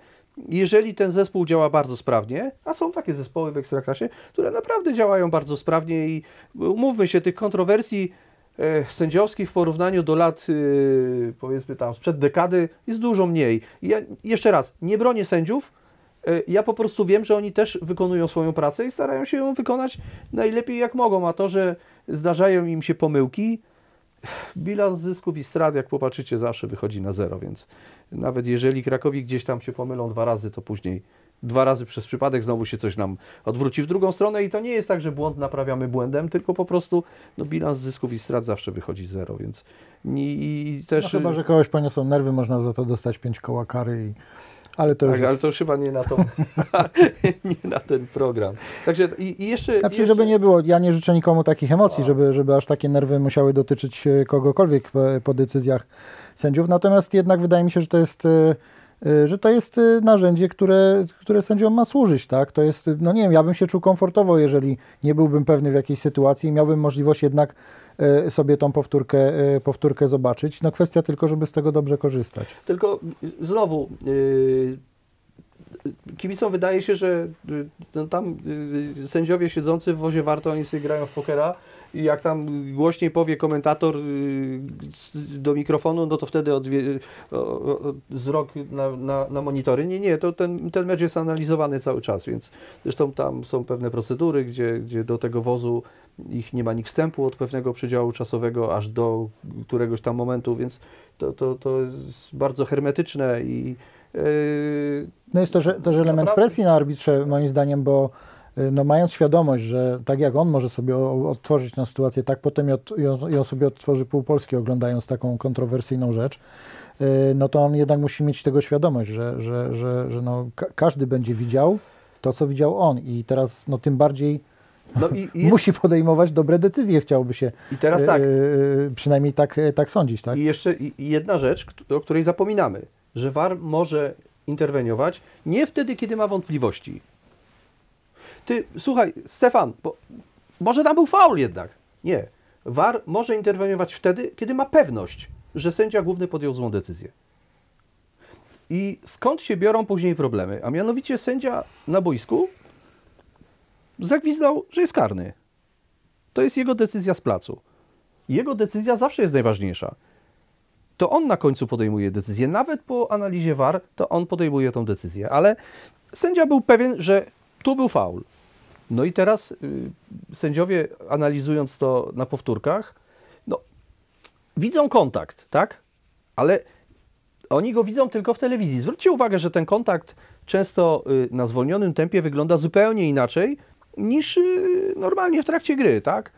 jeżeli ten zespół działa bardzo sprawnie, a są takie zespoły w Ekstraklasie, które naprawdę działają bardzo sprawnie i umówmy się, tych kontrowersji e, sędziowskich w porównaniu do lat, e, powiedzmy tam sprzed dekady, jest dużo mniej. Ja, jeszcze raz, nie bronię sędziów, e, ja po prostu wiem, że oni też wykonują swoją pracę i starają się ją wykonać najlepiej jak mogą, a to, że zdarzają im się pomyłki, bilans zysków i strat, jak popatrzycie, zawsze wychodzi na zero, więc nawet jeżeli Krakowi gdzieś tam się pomylą dwa razy, to później dwa razy przez przypadek znowu się coś nam odwróci w drugą stronę i to nie jest tak, że błąd naprawiamy błędem, tylko po prostu no, bilans zysków i strat zawsze wychodzi zero, więc i, i też... No, chyba, że kogoś poniosą nerwy, można za to dostać pięć koła kary. I... Ale to już tak, jest... ale to już chyba nie na to, nie na ten program. Także i, i jeszcze... Znaczy, jeszcze... żeby nie było, ja nie życzę nikomu takich emocji, żeby, żeby aż takie nerwy musiały dotyczyć e, kogokolwiek po, po decyzjach sędziów. Natomiast jednak wydaje mi się, że to jest, e, e, że to jest e, narzędzie, które, które sędziom ma służyć. Tak? To jest, no nie wiem, ja bym się czuł komfortowo, jeżeli nie byłbym pewny w jakiejś sytuacji i miałbym możliwość jednak sobie tą powtórkę, powtórkę zobaczyć. No kwestia tylko, żeby z tego dobrze korzystać. Tylko znowu, yy, kibicom wydaje się, że no, tam sędziowie siedzący w wozie warto, oni sobie grają w pokera jak tam głośniej powie komentator y, do mikrofonu, no to wtedy odwie, wzrok na, na, na monitory. Nie, nie, to ten, ten mecz jest analizowany cały czas, więc zresztą tam są pewne procedury, gdzie, gdzie do tego wozu ich nie ma nikt wstępu od pewnego przedziału czasowego aż do któregoś tam momentu, więc to, to, to jest bardzo hermetyczne i yy, No jest to że, też element presji na arbitrze, moim zdaniem, bo no, mając świadomość, że tak jak on może sobie odtworzyć tę sytuację, tak potem ją, sobie odtworzy pół Polski oglądając taką kontrowersyjną rzecz, y, no to on jednak musi mieć tego świadomość, że, że, że, że no, ka- każdy będzie widział to, co widział on i teraz no, tym bardziej no i, musi podejmować dobre decyzje, chciałoby się i teraz tak, y, y, przynajmniej tak, y, tak sądzić. Tak? i jeszcze jedna rzecz, o której zapominamy, że VAR może interweniować nie wtedy, kiedy ma wątpliwości. Ty, słuchaj, Stefan, bo, może tam był faul jednak. Nie. VAR może interweniować wtedy, kiedy ma pewność, że sędzia główny podjął złą decyzję. I skąd się biorą później problemy? A mianowicie sędzia na boisku zagwizdał, że jest karny. To jest jego decyzja z placu. Jego decyzja zawsze jest najważniejsza. To on na końcu podejmuje decyzję. Nawet po analizie VAR, to on podejmuje tą decyzję. Ale sędzia był pewien, że tu był faul. No i teraz y, sędziowie, analizując to na powtórkach, no, widzą kontakt, tak? Ale oni go widzą tylko w telewizji. Zwróćcie uwagę, że ten kontakt często y, na zwolnionym tempie wygląda zupełnie inaczej niż y, normalnie w trakcie gry, tak?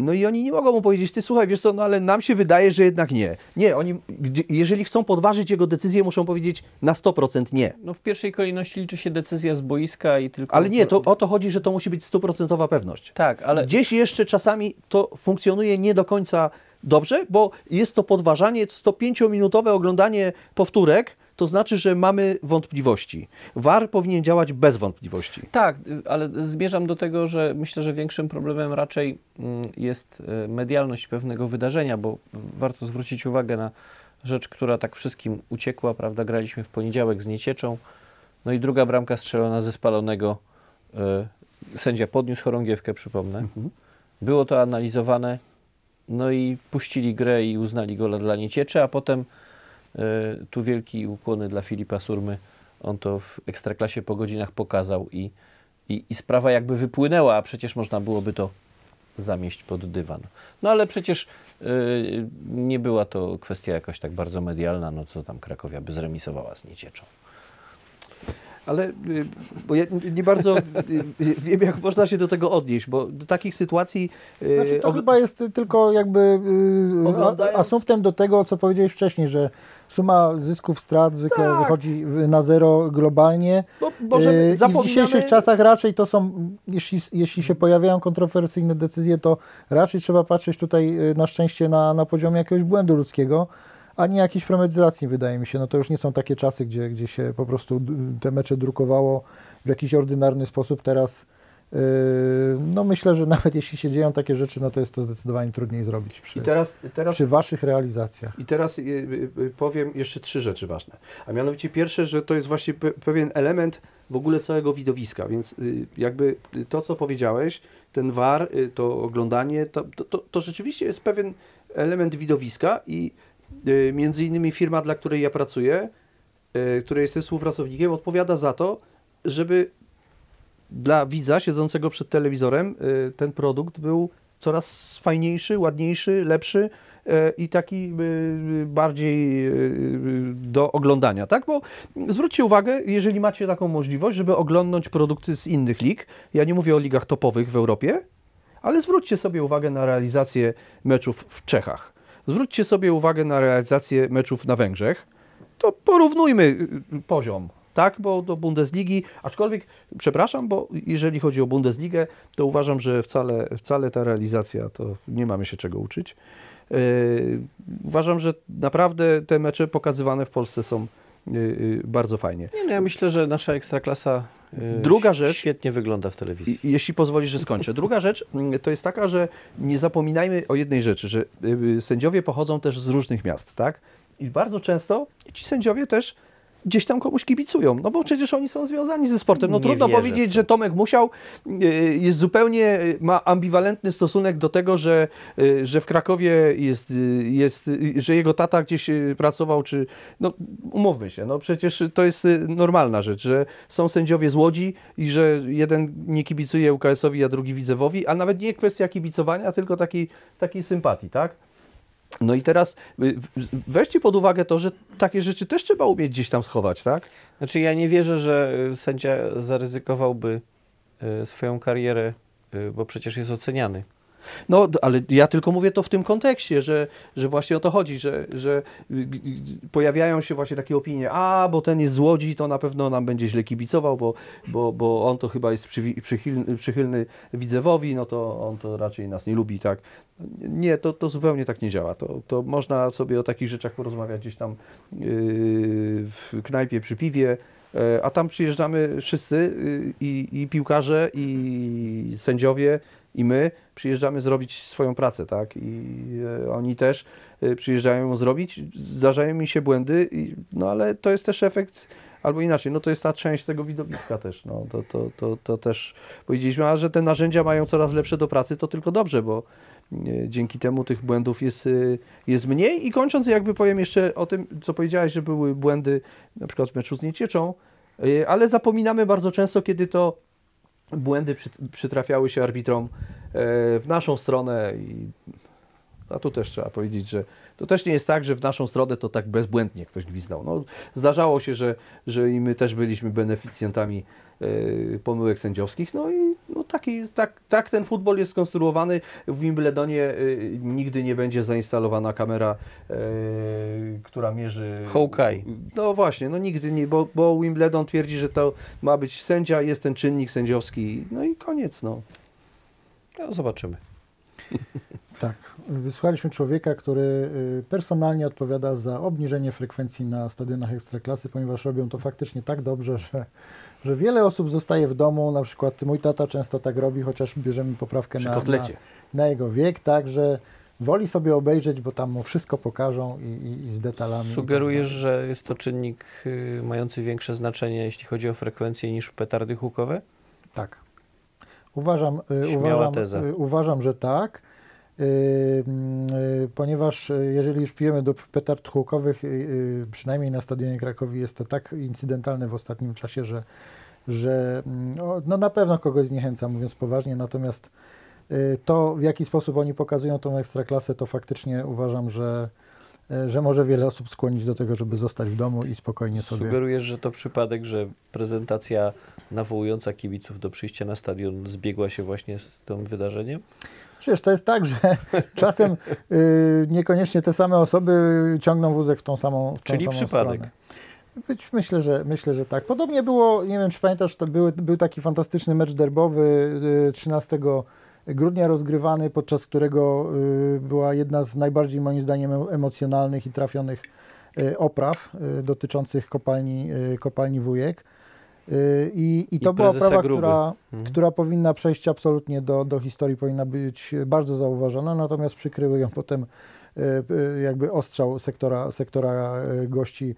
No i oni nie mogą mu powiedzieć, ty słuchaj, wiesz co, no ale nam się wydaje, że jednak nie. Nie, oni, jeżeli chcą podważyć jego decyzję, muszą powiedzieć na 100% nie. No w pierwszej kolejności liczy się decyzja z boiska i tylko... Ale nie, to o to chodzi, że to musi być stuprocentowa pewność. Tak, ale Gdzieś jeszcze czasami to funkcjonuje nie do końca dobrze, bo jest to podważanie, 105-minutowe oglądanie powtórek, to znaczy, że mamy wątpliwości. VAR powinien działać bez wątpliwości. Tak, ale zmierzam do tego, że myślę, że większym problemem raczej mm, jest y, medialność pewnego wydarzenia, bo warto zwrócić uwagę na rzecz, która tak wszystkim uciekła, prawda? Graliśmy w poniedziałek z Niecieczą, no i druga bramka strzelona ze spalonego. y, Sędzia podniósł chorągiewkę, przypomnę. Było to analizowane, no i puścili grę i uznali gola dla Niecieczy, a potem tu wielki ukłony dla Filipa Surmy. On to w Ekstraklasie po godzinach pokazał i, i, i sprawa jakby wypłynęła, a przecież można byłoby to zamieść pod dywan. No ale przecież y, nie była to kwestia jakoś tak bardzo medialna, no to tam Krakowia by zremisowała z Niecieczą. Ale y, bo ja nie bardzo wiem, jak można się do tego odnieść, bo do takich sytuacji. Znaczy, to chyba jest tylko jakby yy, Oglądając- a- asumptem do tego, co powiedziałeś wcześniej, że suma zysków, strat zwykle Tak. wychodzi na zero globalnie. bo może Yy, I w dzisiejszych czasach raczej to są, jeśli, jeśli się pojawiają kontrowersyjne decyzje, to raczej trzeba patrzeć tutaj yy, na szczęście na, na poziomie jakiegoś błędu ludzkiego, ani jakiejś premedytacji, wydaje mi się. No to już nie są takie czasy, gdzie, gdzie się po prostu te mecze drukowało w jakiś ordynarny sposób. Teraz no myślę, że nawet jeśli się dzieją takie rzeczy, no to jest to zdecydowanie trudniej zrobić przy, teraz, teraz przy waszych realizacjach. I teraz y, y, y, powiem jeszcze trzy rzeczy ważne. A mianowicie pierwsze, że to jest właśnie pe pewien element w ogóle całego widowiska, więc jakby to, co powiedziałeś, ten war, to oglądanie, to, to, to, rzeczywiście jest pewien element widowiska i między innymi firma, dla której ja pracuję, której jestem współpracownikiem, odpowiada za to, żeby dla widza siedzącego przed telewizorem y, ten produkt był coraz fajniejszy, ładniejszy, lepszy e, i taki y, bardziej y, do oglądania, tak? Bo zwróćcie uwagę, jeżeli macie taką możliwość, żeby oglądnąć produkty z innych lig, ja nie mówię o ligach topowych w Europie, ale zwróćcie sobie uwagę na realizację meczów w Czechach. Zwróćcie sobie uwagę na realizację meczów na Węgrzech. To porównujmy y, poziom, tak? Bo do Bundesligi, aczkolwiek, przepraszam, bo jeżeli chodzi o Bundesligę, to uważam, że wcale, wcale ta realizacja to nie mamy się czego uczyć. Yy, uważam, że naprawdę te mecze pokazywane w Polsce są yy, yy, bardzo fajnie. Nie, no ja myślę, że nasza ekstraklasa Druga rzecz- świetnie wygląda w telewizji. Jeśli pozwolisz, że skończę. Druga rzecz mm, to jest taka, że nie zapominajmy o jednej rzeczy, że sędziowie pochodzą też z różnych miast, tak? I bardzo często ci sędziowie też gdzieś tam komuś kibicują, no bo przecież oni są związani ze sportem. No Nie trudno powiedzieć, to. że Tomek Musiał y, jest zupełnie, ma ambiwalentny stosunek do tego, że, y, że w Krakowie jest, y, jest, że jego tata gdzieś pracował, czy, no umówmy się, no przecież to jest normalna rzecz, że są sędziowie z Łodzi i że jeden nie kibicuje UKS-owi, a drugi Widzewowi, a nawet nie kwestia kibicowania, tylko takiej, takiej sympatii, tak? No i teraz y, weźcie pod uwagę to, że takie rzeczy też trzeba umieć gdzieś tam schować, tak? Znaczy ja nie wierzę, że y, sędzia zaryzykowałby y, swoją karierę, bo przecież jest oceniany. No, ale ja tylko mówię to w tym kontekście, że, że właśnie o to chodzi, że, że y, g- pojawiają się właśnie takie opinie, a bo ten jest z Łodzi, to na pewno nam będzie źle kibicował, bo, bo, bo on to chyba jest przychylny, przychylny Widzewowi, no to on to raczej nas nie lubi, tak. Nie, to, to zupełnie tak nie działa. To, to można sobie o takich rzeczach porozmawiać gdzieś tam yy, w knajpie przy piwie, e, a tam przyjeżdżamy wszyscy y, i, i piłkarze, i sędziowie, i my przyjeżdżamy zrobić swoją pracę, tak? I e, oni też e, przyjeżdżają ją zrobić. Zdarzają mi się błędy, no ale to jest też efekt, albo inaczej, no to jest ta część tego widowiska też, no to, to, to, to też powiedzieliśmy, a że te narzędzia mają coraz lepsze do pracy, to tylko dobrze, bo e, dzięki temu tych błędów jest, jest mniej i kończąc jakby powiem jeszcze o tym, co powiedziałeś, że były błędy na przykład w meczu z Niecieczą, ale zapominamy bardzo często, kiedy to błędy przy, przytrafiały się arbitrom e, w naszą stronę i a tu też trzeba powiedzieć, że to też nie jest tak, że w naszą stronę to tak bezbłędnie ktoś gwizdał. No, zdarzało się, że, że i my też byliśmy beneficjentami pomyłek sędziowskich, no i no taki, tak, tak ten futbol jest skonstruowany. W Wimbledonie e, nigdy nie będzie zainstalowana kamera, e, która mierzy... Hawkeye. No właśnie, no nigdy nie, bo, bo Wimbledon twierdzi, że to ma być sędzia, jest ten czynnik sędziowski, no i koniec, no. No, zobaczymy. Tak, wysłuchaliśmy człowieka, który y, personalnie odpowiada za obniżenie frekwencji na stadionach Ekstraklasy, ponieważ robią to faktycznie tak dobrze, że, że wiele osób zostaje w domu, na przykład mój tata często tak robi, chociaż bierzemy poprawkę na, na, na jego wiek, tak, że woli sobie obejrzeć, bo tam mu wszystko pokażą i, i, i z detalami. i Sugerujesz, tak że jest to czynnik y, mający większe znaczenie, jeśli chodzi o frekwencję, niż petardy hukowe? Tak. Uważam, y, uważam, y, uważam, że tak. Ponieważ jeżeli już pijemy do petard hukowych, przynajmniej na stadionie Krakowi jest to tak incydentalne w ostatnim czasie, że, że mm, no, no na pewno kogoś zniechęca, mówiąc poważnie. Natomiast y, to, w jaki sposób oni pokazują tą ekstraklasę, to faktycznie uważam, że, y, że może wiele osób skłonić do tego, żeby zostać w domu i spokojnie sobie. Sugerujesz, że to przypadek, że prezentacja nawołująca kibiców do przyjścia na stadion zbiegła się właśnie z tym wydarzeniem? Przecież to jest tak, że czasem y, niekoniecznie te same osoby ciągną wózek w tą samą, w tą Czyli samą przypadek. stronę. Być, myślę, że, myślę, że tak. Podobnie było, nie wiem czy pamiętasz, to był, był taki fantastyczny mecz derbowy y, 13 grudnia rozgrywany, podczas którego y, była jedna z najbardziej moim zdaniem em- emocjonalnych i trafionych y, opraw y, dotyczących kopalni, y, kopalni Wujek. Y, I, I to I była Gruby. która, Mhm. która powinna przejść absolutnie do, do historii, powinna być bardzo zauważona, natomiast przykryły ją potem y, y, jakby ostrzał sektora, sektora y, gości,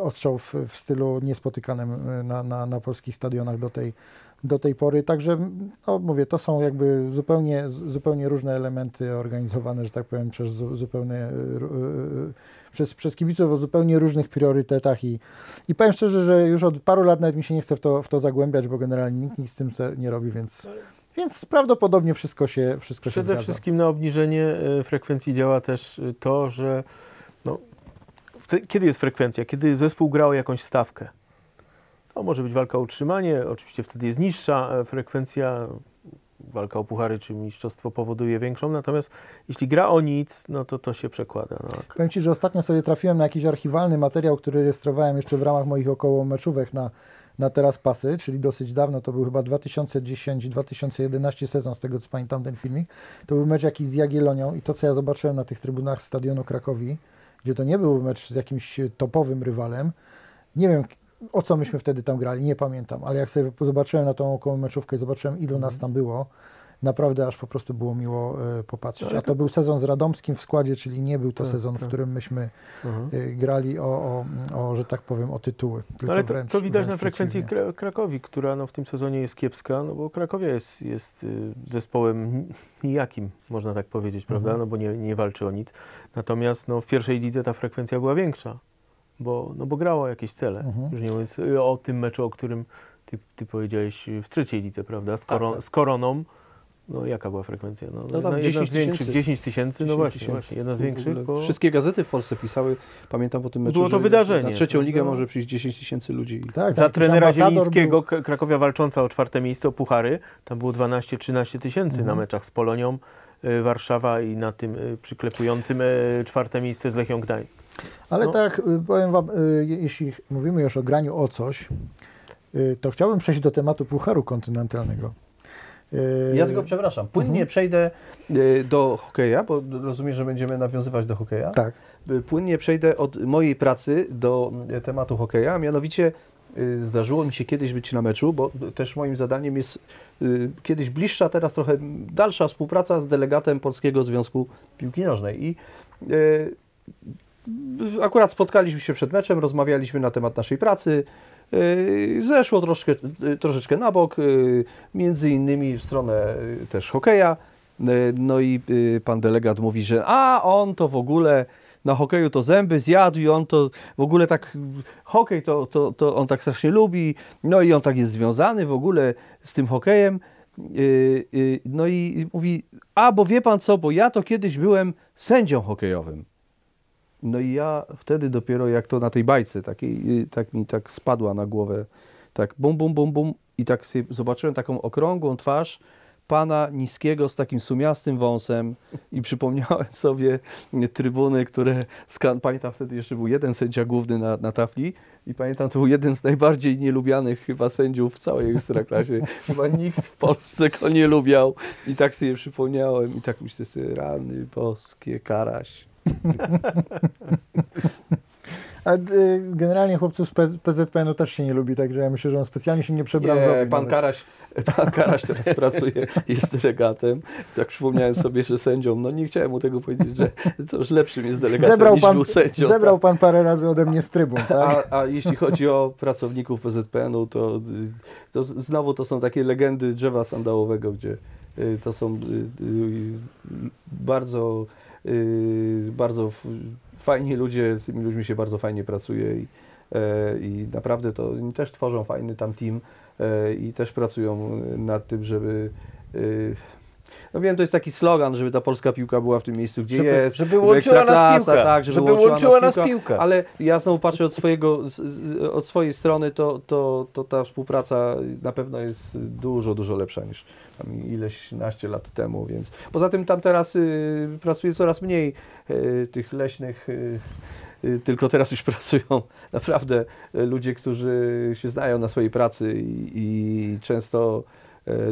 ostrzał w, w stylu niespotykanym na, na, na polskich stadionach do tej, do tej pory. Także no, mówię, to są jakby zupełnie, zupełnie różne elementy organizowane, że tak powiem, przez zu- zupełnie przez, przez kibiców o zupełnie różnych priorytetach i, i powiem szczerze, że już od paru lat nawet mi się nie chce w to, w to zagłębiać, bo generalnie nikt nic z tym nie robi, więc, więc prawdopodobnie wszystko się, wszystko się Przede zgadza. wszystkim na obniżenie e, frekwencji działa też e, to, że no, wte- kiedy jest frekwencja? Kiedy zespół grał jakąś stawkę. To może być walka o utrzymanie, oczywiście wtedy jest niższa e, frekwencja, walka o puchary czy mistrzostwo powoduje większą, natomiast jeśli gra o nic, no to to się przekłada. No, Powiem Ci, że ostatnio sobie trafiłem na jakiś archiwalny materiał, który rejestrowałem jeszcze w ramach moich około meczówek na, na teraz pasy, czyli dosyć dawno, to był chyba 2010-2011 sezon, z tego co pamiętam ten filmik. To był mecz jakiś z Jagiellonią i to, co ja zobaczyłem na tych trybunach stadionu Krakowi, gdzie to nie był mecz z jakimś topowym rywalem, nie wiem o co myśmy wtedy tam grali, nie pamiętam, ale jak sobie zobaczyłem na tą około meczówkę i zobaczyłem ilu nas tam było, naprawdę aż po prostu było miło e, popatrzeć. Ale A to był sezon z Radomskim w składzie, czyli nie był to Tak, sezon, w tak. którym myśmy Mhm. y, grali o, o, o, że tak powiem, o tytuły. Tylko Ale to, wręcz, to widać na frekwencji przeciwnie. Krakowi, która no, w tym sezonie jest kiepska, no bo Krakowia jest, jest y, zespołem ni- nijakim, można tak powiedzieć, prawda? Mhm. No bo nie, nie walczy o nic. Natomiast no, w pierwszej lidze ta frekwencja była większa, bo, no, bo grało jakieś cele. Mhm. Już nie mówiąc y, o tym meczu, o którym ty, ty powiedziałeś y, w trzeciej lidze, prawda? Z, koro, tak. z Koroną. No jaka była frekwencja? No, No tam jedna 10 z większych, tysięcy. 10 tysięcy, no 10 właśnie, tysięcy. właśnie, jedna z większych, bo Wszystkie gazety w Polsce pisały, pamiętam po tym meczu, Było to wydarzenie, na trzecią ligę no. może przyjść 10 tysięcy ludzi. Tak, Za jakiś trenera Zielińskiego, K- Krakowia walcząca o czwarte miejsce, o puchary, tam było 12-13 tysięcy Mhm. na meczach z Polonią y, Warszawa i na tym y, przyklepującym y, czwarte miejsce z Lechią Gdańsk. Był, ale no. tak, powiem Wam, y, je- jeśli mówimy już o graniu o coś, y, to chciałbym przejść do tematu Pucharu Kontynentalnego. Y, Ja tylko przepraszam, płynnie Mhm. przejdę y, do hokeja, bo rozumiem, że będziemy nawiązywać do hokeja. Tak, Y, Płynnie przejdę od mojej pracy do tematu hokeja, mianowicie zdarzyło mi się kiedyś być na meczu, bo też moim zadaniem jest kiedyś bliższa, teraz trochę dalsza współpraca z delegatem Polskiego Związku Piłki Nożnej. I akurat spotkaliśmy się przed meczem, rozmawialiśmy na temat naszej pracy. Y, Zeszło troszkę, y, troszeczkę na bok, y, między innymi w stronę też hokeja. No i pan delegat mówi, że a on to w ogóle na hokeju to zęby zjadł i on to w ogóle tak, hokej to, to, to on tak strasznie lubi, no i on tak jest związany w ogóle z tym hokejem. No i mówi, a bo wie pan co, bo ja to kiedyś byłem sędzią hokejowym. No i ja wtedy dopiero jak to na tej bajce takiej, y, tak mi tak spadła na głowę, tak bum, bum, bum, bum i tak sobie zobaczyłem taką okrągłą twarz pana niskiego z takim sumiastym wąsem i przypomniałem sobie trybuny, które, skan- pamiętam wtedy jeszcze był jeden sędzia główny na, na tafli i pamiętam to był jeden z najbardziej nielubianych chyba sędziów w całej Ekstraklasie. Chyba nikt w Polsce go nie lubiał i tak sobie przypomniałem i tak myślę sobie, rany boskie, karaś. a y, generalnie chłopców z PZPN-u też się nie lubi, także ja myślę, że on specjalnie się nie przebrał Nie, pan nawet. Karaś, pan Karaś teraz pracuje, jest delegatem. Tak przypomniałem sobie, że sędzią, no nie chciałem mu tego powiedzieć, że to już lepszym jest delegatem Zebrał niż pan, był sędzią. zebrał tak. pan parę razy ode mnie z trybun, tak? a, a jeśli chodzi o pracowników PZPN-u, to, y, to znowu to są takie legendy drzewa sandałowego, gdzie y, to są bardzo, bardzo f- fajni ludzie, z tymi ludźmi się bardzo fajnie pracuje i, e, i naprawdę to oni też tworzą fajny tam team e, i też pracują nad tym, żeby y, no wiem, to jest taki slogan, żeby ta polska piłka była w tym miejscu, gdzie Żeby, jest. żeby łączyła nas piłka. Tak, żeby, żeby łączyła nas piłka. Ale ja znowu patrzę od, swojego, od swojej strony, to, to, to ta współpraca na pewno jest dużo, dużo lepsza niż tam ileś naście lat temu, więc poza tym tam teraz y, pracuje coraz mniej y, tych leśnych, y, y, tylko teraz już pracują naprawdę ludzie, którzy się znają na swojej pracy i, i często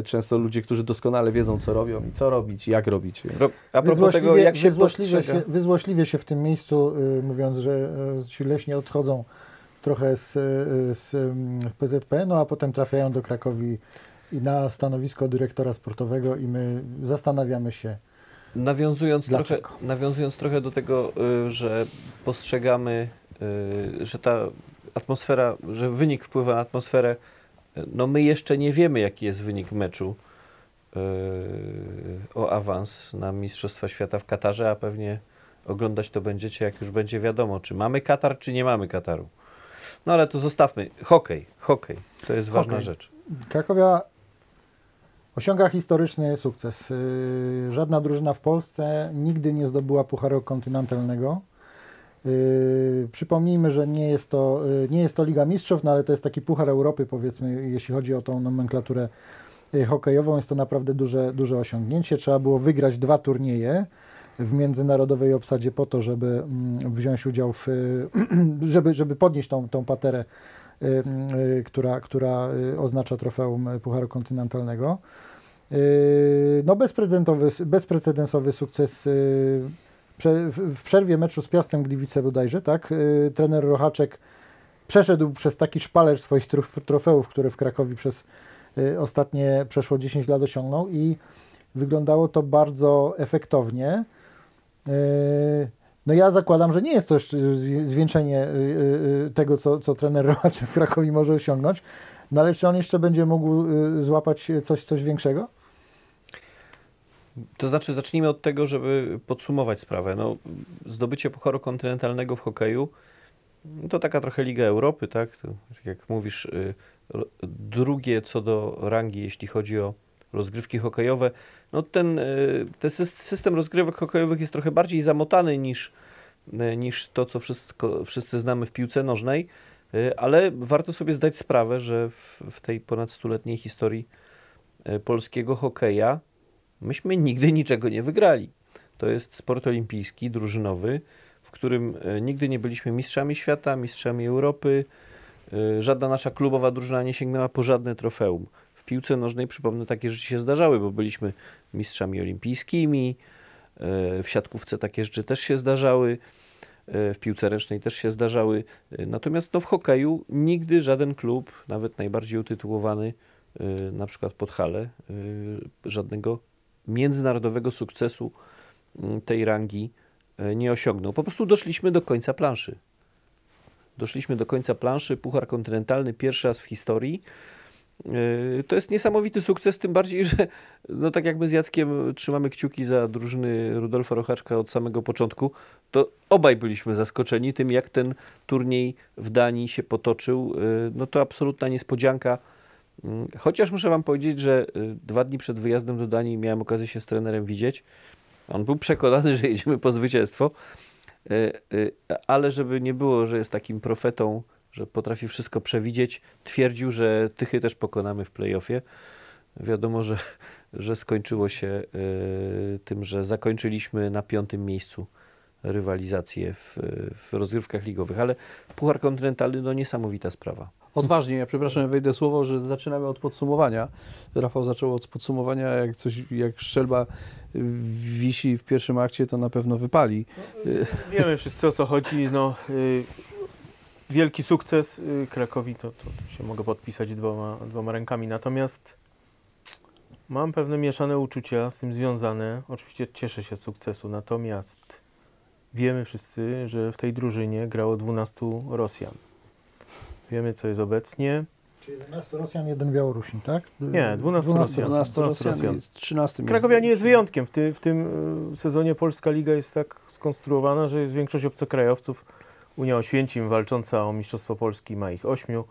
często ludzie, którzy doskonale wiedzą, co robią i co robić, jak robić. Więc... A propos tego, jak się wyzłośliwie, się, wyzłośliwie się w tym miejscu, y, mówiąc, że y, ci leśni odchodzą trochę z, y, z PZP, no a potem trafiają do Krakowi i na stanowisko dyrektora sportowego i my zastanawiamy się, Nawiązując trochę, Dlaczego? nawiązując trochę do tego, y, że postrzegamy, y, że ta atmosfera, że wynik wpływa na atmosferę, y, no my jeszcze nie wiemy, jaki jest wynik meczu y, o awans na Mistrzostwa Świata w Katarze, a pewnie oglądać to będziecie, jak już będzie wiadomo, czy mamy Katar, czy nie mamy Kataru. No ale to zostawmy. Hokej, hokej, to jest ważna Hokej. rzecz. Krakowia osiąga historyczny sukces. Y, Żadna drużyna w Polsce nigdy nie zdobyła Pucharu Kontynentalnego. Y, Przypomnijmy, że nie jest, to, y, nie jest to Liga Mistrzów, no ale to jest taki Puchar Europy, powiedzmy, jeśli chodzi o tą nomenklaturę y, hokejową. Jest to naprawdę duże, duże osiągnięcie. Trzeba było wygrać dwa turnieje w międzynarodowej obsadzie po to, żeby mm, wziąć udział w, żeby, żeby podnieść tą, tą paterę która, która oznacza trofeum Pucharu Kontynentalnego. No bezprecedensowy, bezprecedensowy sukces w przerwie meczu z Piastem Gliwice bodajże, tak? y, Trener Rochaczek przeszedł przez taki szpaler swoich trof- trofeów, które w Krakowie przez y, ostatnie przeszło 10 lat osiągnął i wyglądało to bardzo efektownie. Y, No ja zakładam, że nie jest to jeszcze zwi- zwieńczenie tego, co, co trener Rochaczek w Krakowie może osiągnąć, no ale czy on jeszcze będzie mógł złapać coś, coś większego? To znaczy, zacznijmy od tego, żeby podsumować sprawę. No, zdobycie Pucharu Kontynentalnego w hokeju to taka trochę Liga Europy, tak? To, tak jak mówisz, y, drugie co do rangi, jeśli chodzi o rozgrywki hokejowe. No ten, y, ten sys- system rozgrywek hokejowych jest trochę bardziej zamotany niż, y, niż to, co wszystko, wszyscy znamy w piłce nożnej, ale warto sobie zdać sprawę, że w, w tej ponad stuletniej historii polskiego hokeja myśmy nigdy niczego nie wygrali. To jest sport olimpijski, drużynowy, w którym e, nigdy nie byliśmy mistrzami świata, mistrzami Europy. E, Żadna nasza klubowa drużyna nie sięgnęła po żadne trofeum. W piłce nożnej, przypomnę, takie rzeczy się zdarzały, bo byliśmy mistrzami olimpijskimi, e, w siatkówce takie rzeczy też się zdarzały, w piłce ręcznej też się zdarzały. Natomiast no, w hokeju nigdy żaden klub, nawet najbardziej utytułowany, na przykład Podhale, e, żadnego międzynarodowego sukcesu mm, tej rangi e, nie osiągnął. Po prostu doszliśmy do końca planszy. Doszliśmy do końca planszy. Puchar kontynentalny pierwszy raz w historii. E, To jest niesamowity sukces, tym bardziej, że no tak jak my z Jackiem trzymamy kciuki za drużyny Rudolfa Rochaczka od samego początku, to obaj byliśmy zaskoczeni tym, jak ten turniej w Danii się potoczył. E, No to absolutna niespodzianka. Mm, Chociaż muszę Wam powiedzieć, że y, dwa dni przed wyjazdem do Danii miałem okazję się z trenerem widzieć. On był przekonany, że jedziemy po zwycięstwo, Y, y, ale żeby nie było, że jest takim profetą, że potrafi wszystko przewidzieć, twierdził, że Tychy też pokonamy w playoffie. Wiadomo, że, że skończyło się tym, że zakończyliśmy na piątym miejscu rywalizację w, w rozgrywkach ligowych, ale Puchar Kontynentalny, no niesamowita sprawa. Odważnie, ja przepraszam, wejdę słowo, że zaczynamy od podsumowania. Rafał zaczął od podsumowania, jak coś, jak szczelba y, wisi w pierwszym akcie, to na pewno wypali. Y, Wiemy wszyscy o co chodzi. No, y, wielki sukces y, Krakowi, to, to, to się mogę podpisać dwoma, dwoma rękami. Natomiast mam pewne mieszane uczucia z tym związane. Oczywiście cieszę się z sukcesu, natomiast wiemy wszyscy, że w tej drużynie grało 12 Rosjan. Wiemy, co jest obecnie. Czyli 11 Rosjan, jeden Białorusin, tak? Nie, 12 Rosjan. 12 12 Rosjan Rosjan. jest 13. Krakowia nie jest wyjątkiem. W, ty, w tym y, sezonie Polska Liga jest tak skonstruowana, że jest większość obcokrajowców. Unia Oświęcim walcząca o Mistrzostwo Polski ma ich ośmiu.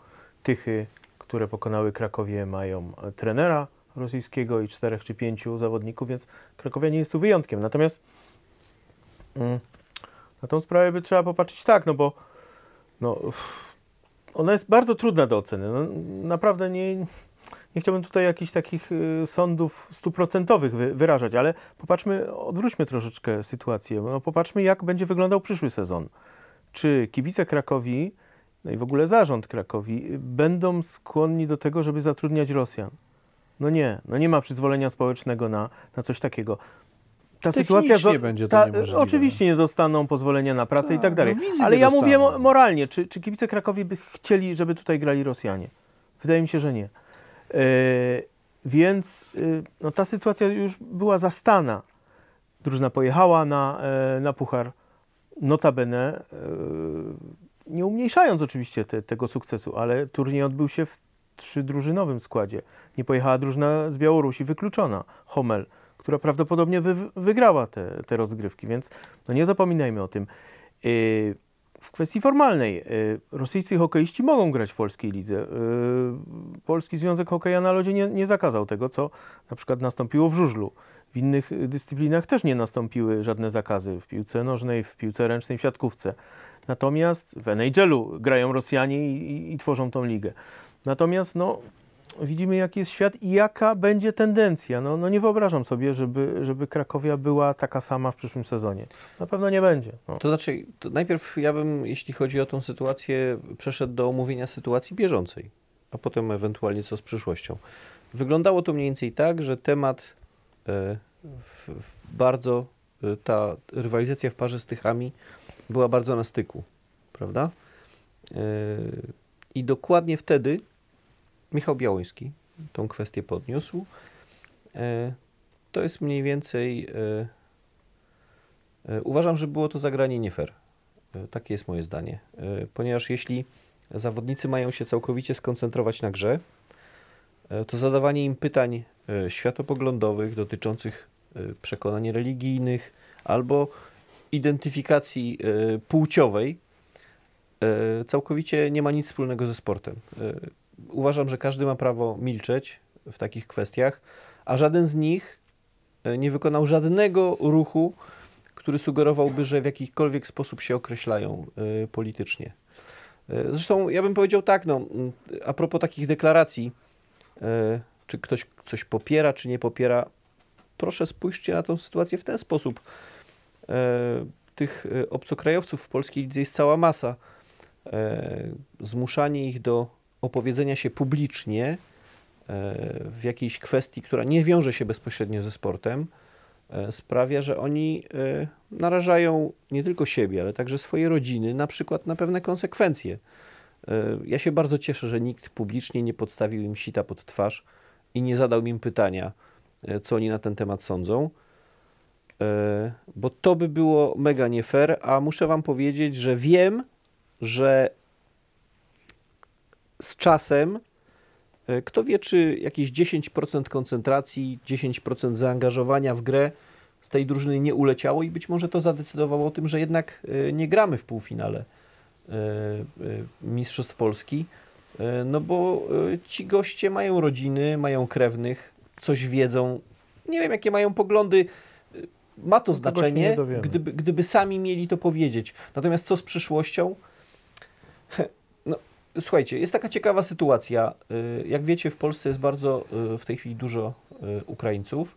Tychy, które pokonały Krakowie mają e, trenera rosyjskiego i czterech czy pięciu zawodników, więc Krakowia nie jest tu wyjątkiem. Natomiast mm, na tą sprawę by trzeba popatrzeć tak, no bo no, uff, ona jest bardzo trudna do oceny. No, naprawdę nie, nie chciałbym tutaj jakichś takich y, sądów stuprocentowych wy, wyrażać, ale popatrzmy, odwróćmy troszeczkę sytuację. No, popatrzmy, jak będzie wyglądał przyszły sezon. Czy kibice Krakowi, no i w ogóle zarząd Krakowi, będą skłonni do tego, żeby zatrudniać Rosjan? No nie, no nie ma przyzwolenia społecznego na, na coś takiego. Ta Technicznie zo- będzie to ta, niemożliwe. Oczywiście nie dostaną pozwolenia na pracę i Tak, tak dalej. no Ale ja mówię dostaną. moralnie, czy, czy kibice Krakowi by chcieli, żeby tutaj grali Rosjanie? Wydaje mi się, że nie. E, więc e, no, ta sytuacja już była zastana. Drużyna pojechała na, e, na puchar. Notabene, nie umniejszając oczywiście te, tego sukcesu, ale turniej odbył się w trzydrużynowym składzie. Nie pojechała drużyna z Białorusi wykluczona, Homel, która prawdopodobnie wy, wygrała te, te rozgrywki, więc no nie zapominajmy o tym. Yy, w kwestii formalnej, yy, rosyjscy hokeiści mogą grać w polskiej lidze. Yy, Polski Związek Hokeja na lodzie nie, nie zakazał tego, co na przykład nastąpiło w żużlu. W innych y, dyscyplinach też nie nastąpiły żadne zakazy w piłce nożnej, w piłce ręcznej, w siatkówce. Natomiast w NHL-u grają Rosjanie i, i, i tworzą tą ligę. Natomiast no, widzimy, jaki jest świat i jaka będzie tendencja. No, no nie wyobrażam sobie, żeby, żeby Krakowia była taka sama w przyszłym sezonie. Na pewno nie będzie. No. To znaczy, to najpierw ja bym, jeśli chodzi o tą sytuację, przeszedł do omówienia sytuacji bieżącej, a potem ewentualnie co z przyszłością. Wyglądało to mniej więcej tak, że temat e, w, w bardzo, e, ta rywalizacja w parze z Tychami była bardzo na styku, prawda? E, I dokładnie wtedy Michał Białoński tą kwestię podniósł. E, To jest mniej więcej e, E, Uważam, że było to zagranie nie fair. Takie jest moje zdanie. Ponieważ jeśli zawodnicy mają się całkowicie skoncentrować na grze, to zadawanie im pytań światopoglądowych dotyczących przekonań religijnych albo identyfikacji płciowej całkowicie nie ma nic wspólnego ze sportem. E, Uważam, że każdy ma prawo milczeć w takich kwestiach, a żaden z nich e, nie wykonał żadnego ruchu, który sugerowałby, że w jakikolwiek sposób się określają y, politycznie. Y, Zresztą ja bym powiedział tak, no, a propos takich deklaracji, czy ktoś coś popiera, czy nie popiera, proszę spójrzcie na tę sytuację w ten sposób. Tych obcokrajowców w polskiej lidze jest cała masa. Zmuszanie ich do opowiedzenia się publicznie y, w jakiejś kwestii, która nie wiąże się bezpośrednio ze sportem, e, sprawia, że oni e, narażają nie tylko siebie, ale także swoje rodziny, na przykład na pewne konsekwencje. E, Ja się bardzo cieszę, że nikt publicznie nie podstawił im sita pod twarz i nie zadał im pytania, e, co oni na ten temat sądzą, E, bo to by było mega nie fair, a muszę wam powiedzieć, że wiem, że z czasem E, Kto wie, czy jakieś 10% koncentracji, 10% zaangażowania w grę z tej drużyny nie uleciało i być może to zadecydowało o tym, że jednak e, nie gramy w półfinale e, Mistrzostw Polski, no bo ci goście mają rodziny, mają krewnych, coś wiedzą, nie wiem jakie mają poglądy, ma to No, znaczenie, gdyby, gdyby sami mieli to powiedzieć. Natomiast co z przyszłością? Słuchajcie, jest taka ciekawa sytuacja. Y, Jak wiecie, w Polsce jest bardzo y, w tej chwili dużo y, Ukraińców,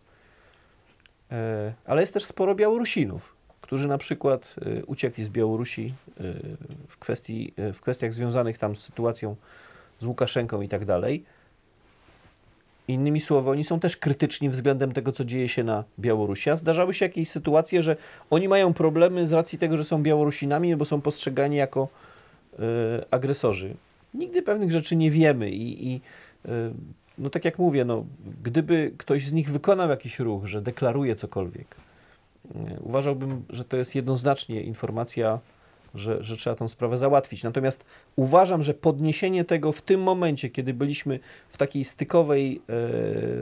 ale jest też sporo Białorusinów, którzy na przykład uciekli z Białorusi w, kwestii, w kwestiach związanych tam z sytuacją z Łukaszenką i tak dalej. Innymi słowy, oni są też krytyczni względem tego, co dzieje się na Białorusi. A zdarzały się jakieś sytuacje, że oni mają problemy z racji tego, że są Białorusinami, bo są postrzegani jako agresorzy. Nigdy pewnych rzeczy nie wiemy i, i y, no tak jak mówię, no, gdyby ktoś z nich wykonał jakiś ruch, że deklaruje cokolwiek, y, uważałbym, że to jest jednoznacznie informacja, że, że trzeba tą sprawę załatwić. Natomiast uważam, że podniesienie tego w tym momencie, kiedy byliśmy w takiej stykowej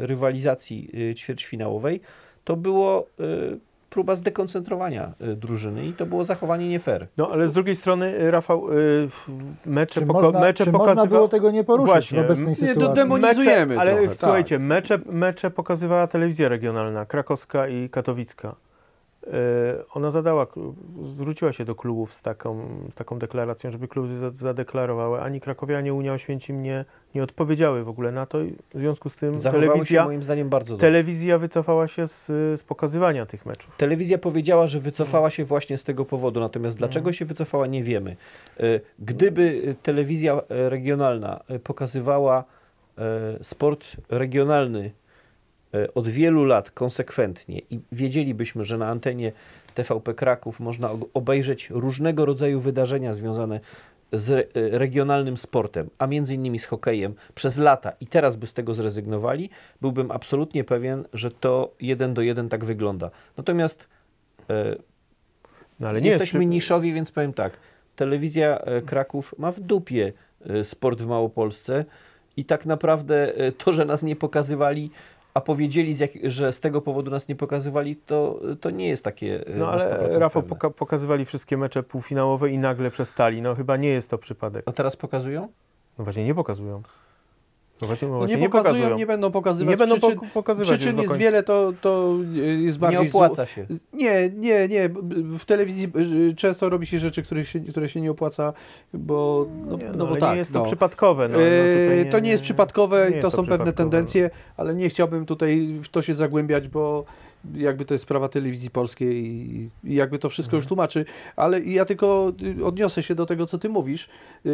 rywalizacji ćwierćfinałowej, to było próba zdekoncentrowania y, drużyny i to było zachowanie nie fair. No ale z drugiej strony, y, Rafał, y, mecze, Czy, poko- można, mecze czy można było tego nie poruszyć Właśnie, w obecnej nie, to sytuacji? demoni- Demonizujemy ale trochę, tak. słuchajcie, mecze, mecze pokazywała telewizja regionalna, krakowska i katowicka. E, Ona zadała, zwróciła się do klubów z taką, z taką deklaracją, żeby kluby za- zadeklarowały. Ani Krakowie, ani Unia Oświęcim nie, nie odpowiedziały w ogóle na to. i W związku z tym Zachowały się telewizja, moim zdaniem bardzo dobrze. telewizja wycofała się z, z pokazywania tych meczów. Telewizja powiedziała, że wycofała się właśnie z tego powodu, natomiast dlaczego się wycofała, nie wiemy. E, Gdyby e, telewizja regionalna pokazywała sport regionalny od wielu lat konsekwentnie i wiedzielibyśmy, że na antenie TVP Kraków można obejrzeć różnego rodzaju wydarzenia związane z re, e, regionalnym sportem, a między innymi z hokejem przez lata i teraz by z tego zrezygnowali, byłbym absolutnie pewien, że to jeden do jeden tak wygląda. Natomiast e, No, ale nie jesteśmy jest przy- niszowi, więc powiem tak. Telewizja e, Kraków ma w dupie e, sport w Małopolsce i tak naprawdę e, to, że nas nie pokazywali, a powiedzieli, z jak, że z tego powodu nas nie pokazywali, to, to nie jest takie e, No ale 100% Rafał poka- pokazywali wszystkie mecze półfinałowe i nagle przestali. No chyba nie jest to przypadek. A teraz pokazują? No właśnie nie pokazują. No właśnie, no No właśnie nie, nie pokazują, pokazują. nie będą pokazywać. Nie będą przyczyn, pok- pokazywać przyczyn jest wiele, to, to jest Nie bardziej... opłaca się. Nie, nie, nie. W telewizji y, często robi się rzeczy, które się, które się nie opłaca, bo, no, Nie, no, no, bo ale tak. nie jest to no. przypadkowe. No, no, Eee, tutaj to nie jest przypadkowe nie i to jest są pewne tendencje, ale nie chciałbym tutaj w to się zagłębiać, bo jakby to jest sprawa telewizji polskiej i, i jakby to wszystko Mhm. już tłumaczy, ale ja tylko y, odniosę się do tego, co ty mówisz. Yy,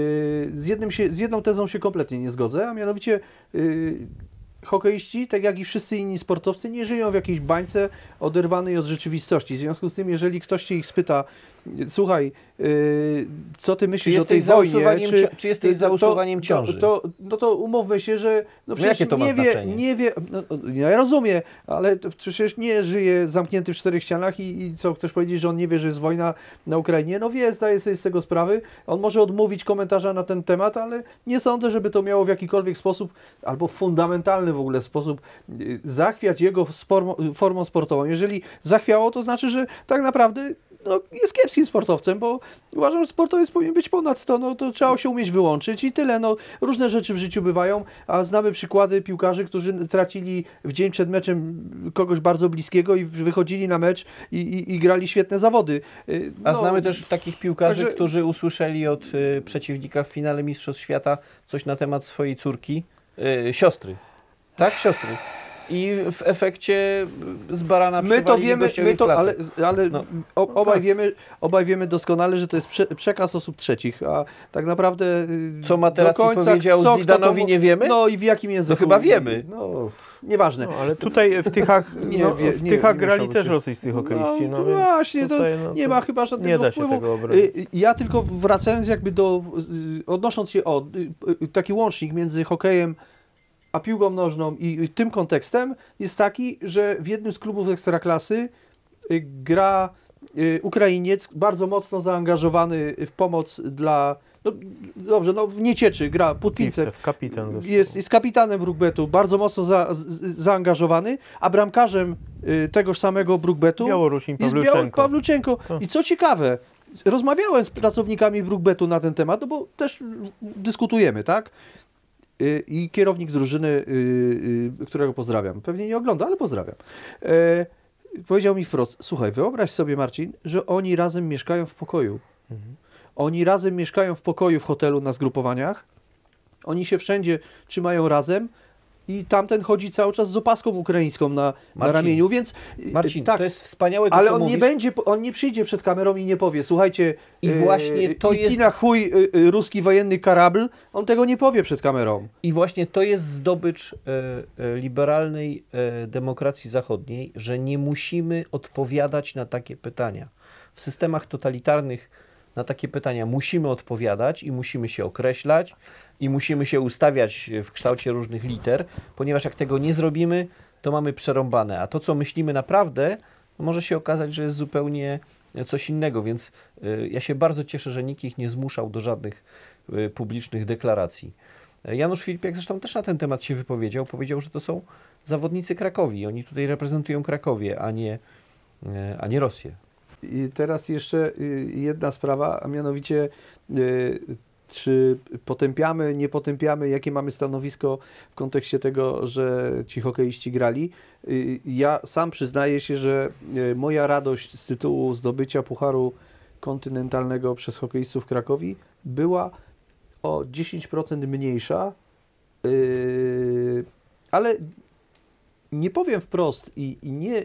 Z, jednym się, z jedną tezą się kompletnie nie zgodzę, a mianowicie yy, hokeiści, tak jak i wszyscy inni sportowcy, nie żyją w jakiejś bańce oderwanej od rzeczywistości. W związku z tym, jeżeli ktoś się ich spyta, słuchaj, yy, co ty Czy myślisz o tej wojnie? cio- czy jesteś za to- usuwaniem to- ciąży? To, no to umówmy się, że no przecież to ma nie wie, nie wie, no, ja rozumiem, ale to przecież nie żyje zamknięty w czterech ścianach i, i co, chcesz powiedzieć, że on nie wie, że jest wojna na Ukrainie? No wie, zdaje sobie z tego sprawę. On może odmówić komentarza na ten temat, ale nie sądzę, żeby to miało w jakikolwiek sposób, albo fundamentalny w ogóle sposób y, zachwiać jego formą sportową. Jeżeli zachwiało, to znaczy, że tak naprawdę no, jest kiepskim sportowcem, bo uważam, że sportowiec powinien być ponad to, no to trzeba się umieć wyłączyć i tyle. No, różne rzeczy w życiu bywają, a znamy przykłady piłkarzy, którzy tracili w dzień przed meczem kogoś bardzo bliskiego i wychodzili na mecz i, i, i grali świetne zawody. Y, A no, znamy też takich piłkarzy, także- którzy usłyszeli od y, przeciwnika w finale Mistrzostw Świata coś na temat swojej córki, y, siostry. Tak, siostry. I w efekcie z barana My to wiemy, my to, ale, ale No. obaj, tak. wiemy, obaj wiemy doskonale, że to jest prze, przekaz osób trzecich, a tak naprawdę y, Co Materazzi do końca powiedział kto Zidanowi, to- nie wiemy? No i w jakim języku? chyba wiemy. No, nieważne. No, ale tutaj w Tychach, Nie no, wie- w nie- Tychach nie grali też rosyjscy hokeiści. No, No, więc właśnie, to tutaj, no, nie to ma chyba żadnego nie da się wpływu. tego obronić. Y, Ja tylko wracając jakby do, y, odnosząc się o y, y, taki łącznik między hokejem a piłką nożną i y, tym kontekstem jest taki, że w jednym z klubów ekstraklasy y, gra y, Ukrainiec bardzo mocno zaangażowany w pomoc dla no, dobrze, no w Niecieczy gra Putwincew, Piwcew, kapitan zespołu. jest, jest kapitanem Brukbetu, bardzo mocno za, z, zaangażowany, a bramkarzem y, tegoż samego Brukbetu Białorusin jest Biało- Pawluczenko. I co ciekawe, rozmawiałem z pracownikami Brukbetu na ten temat, no bo też dyskutujemy, tak? Y, I kierownik drużyny, y, y, którego pozdrawiam, pewnie nie ogląda, ale pozdrawiam, e, powiedział mi wprost, słuchaj, wyobraź sobie Marcin, że oni razem mieszkają w pokoju. Mhm. Oni razem mieszkają w pokoju w hotelu na zgrupowaniach, oni się wszędzie trzymają razem i tamten chodzi cały czas z opaską ukraińską na, na Marcin, ramieniu, więc y, Marcin, tak, to jest wspaniałe to, ale on nie będzie, on nie przyjdzie przed kamerą i nie powie, słuchajcie, I właśnie to idź jest- na chuj y, y, ruski wojenny karabl, on tego nie powie przed kamerą. I właśnie to jest zdobycz e, e, liberalnej e, demokracji zachodniej, że nie musimy odpowiadać na takie pytania. W systemach totalitarnych na takie pytania musimy odpowiadać i musimy się określać i musimy się ustawiać w kształcie różnych liter, ponieważ jak tego nie zrobimy, to mamy przerąbane. A to, co myślimy naprawdę, może się okazać, że jest zupełnie coś innego, więc e, ja się bardzo cieszę, że nikt ich nie zmuszał do żadnych e, publicznych deklaracji. Janusz Filipiak zresztą też na ten temat się wypowiedział. Powiedział, że to są zawodnicy Krakowi. Oni tutaj reprezentują Krakowie, a nie, e, a nie Rosję. I teraz jeszcze y, jedna sprawa, a mianowicie y, czy potępiamy, nie potępiamy, jakie mamy stanowisko w kontekście tego, że ci hokeiści grali. Y, Ja sam przyznaję się, że moja radość z tytułu zdobycia Pucharu Kontynentalnego przez hokeistów Krakowi była o 10% mniejsza, ale nie powiem wprost i, i, nie,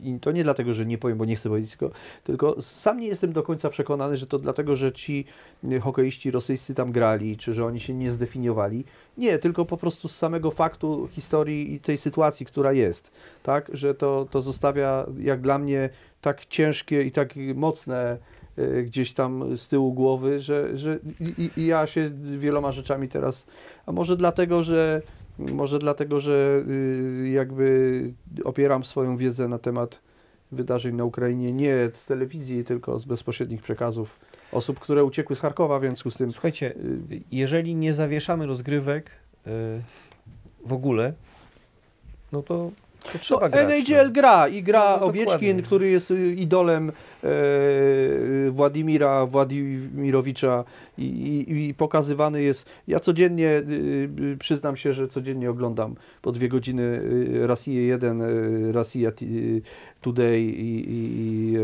i to nie dlatego, że nie powiem, bo nie chcę powiedzieć, tylko, tylko sam nie jestem do końca przekonany, że to dlatego, że ci y, hokeiści rosyjscy tam grali, czy że oni się nie zdefiniowali. Nie, tylko po prostu z samego faktu historii i tej sytuacji, która jest, tak, że to, to zostawia jak dla mnie tak ciężkie i tak mocne y, gdzieś tam z tyłu głowy, że, że i, i ja się wieloma rzeczami teraz, a może dlatego, że może dlatego, że y, jakby opieram swoją wiedzę na temat wydarzeń na Ukrainie nie z telewizji, tylko z bezpośrednich przekazów osób, które uciekły z Charkowa, w związku z tym Słuchajcie, jeżeli nie zawieszamy rozgrywek y, w ogóle, no to, to trzeba no, grać. NHL no. gra i gra No, no, Owieczkin, który jest y, idolem e, Władimira Władimirowicza i, i, i pokazywany jest. Ja codziennie, y, y, przyznam się, że codziennie oglądam po dwie godziny Rosję 1, y, Rosja Today i, i, i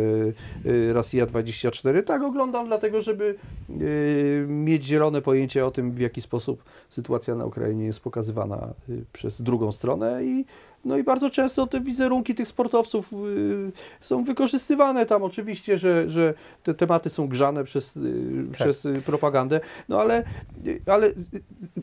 Rosja 24. Tak oglądam dlatego, żeby mieć zielone pojęcie o tym, w jaki sposób sytuacja na Ukrainie jest pokazywana przez drugą stronę i no i bardzo często te wizerunki tych sportowców y, są wykorzystywane tam. Oczywiście, że, że te tematy są grzane przez, y, przez y, propagandę, no ale, ale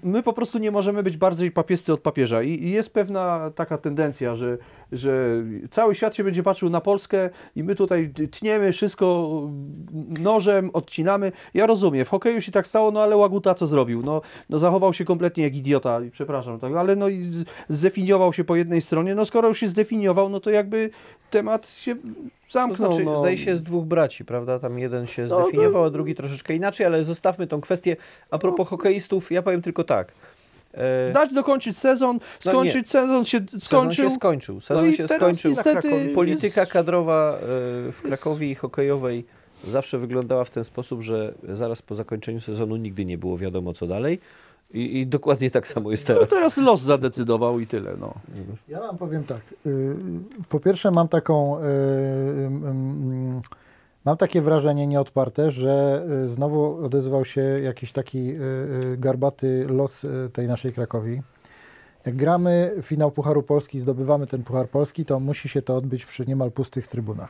my po prostu nie możemy być bardziej papiescy od papieża. I jest pewna taka tendencja, że, że cały świat się będzie patrzył na Polskę i my tutaj tniemy wszystko nożem, odcinamy. Ja rozumiem, w hokeju się tak stało, no ale Łaguta co zrobił? No, no zachował się kompletnie jak idiota, przepraszam, tak, ale no zdefiniował się po jednej stronie, no skoro już się zdefiniował, no to jakby temat się To zamknął. znaczy, no. zdaje się z dwóch braci, prawda? Tam jeden się No, zdefiniował, no. a drugi troszeczkę inaczej, ale zostawmy tą kwestię. A propos hokeistów, ja powiem tylko tak. E, Dać dokończyć sezon, No skończyć sezon się Sezon skończył. się skończył. No Sezon i się skończył. niestety Polityka jest- kadrowa e, w Krakowie i hokejowej zawsze wyglądała w ten sposób, że zaraz po zakończeniu sezonu nigdy nie było wiadomo co dalej. I, i dokładnie tak samo jest No teraz. teraz los zadecydował i tyle. No. Ja wam powiem tak. y, Po pierwsze mam taką, y, mm, mam takie wrażenie nieodparte, że y, znowu odezwał się jakiś taki y, y, garbaty los tej naszej Krakowi. Jak gramy finał Pucharu Polski, zdobywamy ten Puchar Polski, to musi się to odbyć przy niemal pustych trybunach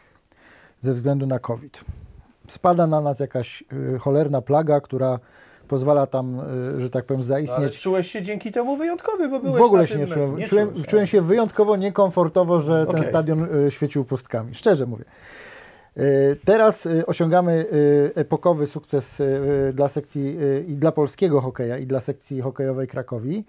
ze względu na COVID. Spada na nas jakaś cholerna plaga, która pozwala tam, że tak powiem, Ale zaistnieć czułeś się dzięki temu wyjątkowy, bo byłeś w ogóle się nie czułem. czułem, czułeś, czułem się wyjątkowo niekomfortowo, że ten Okej. stadion świecił pustkami. Szczerze mówię. Y, Teraz y, osiągamy y, epokowy sukces dla sekcji i dla polskiego hokeja i dla sekcji hokejowej Krakowi.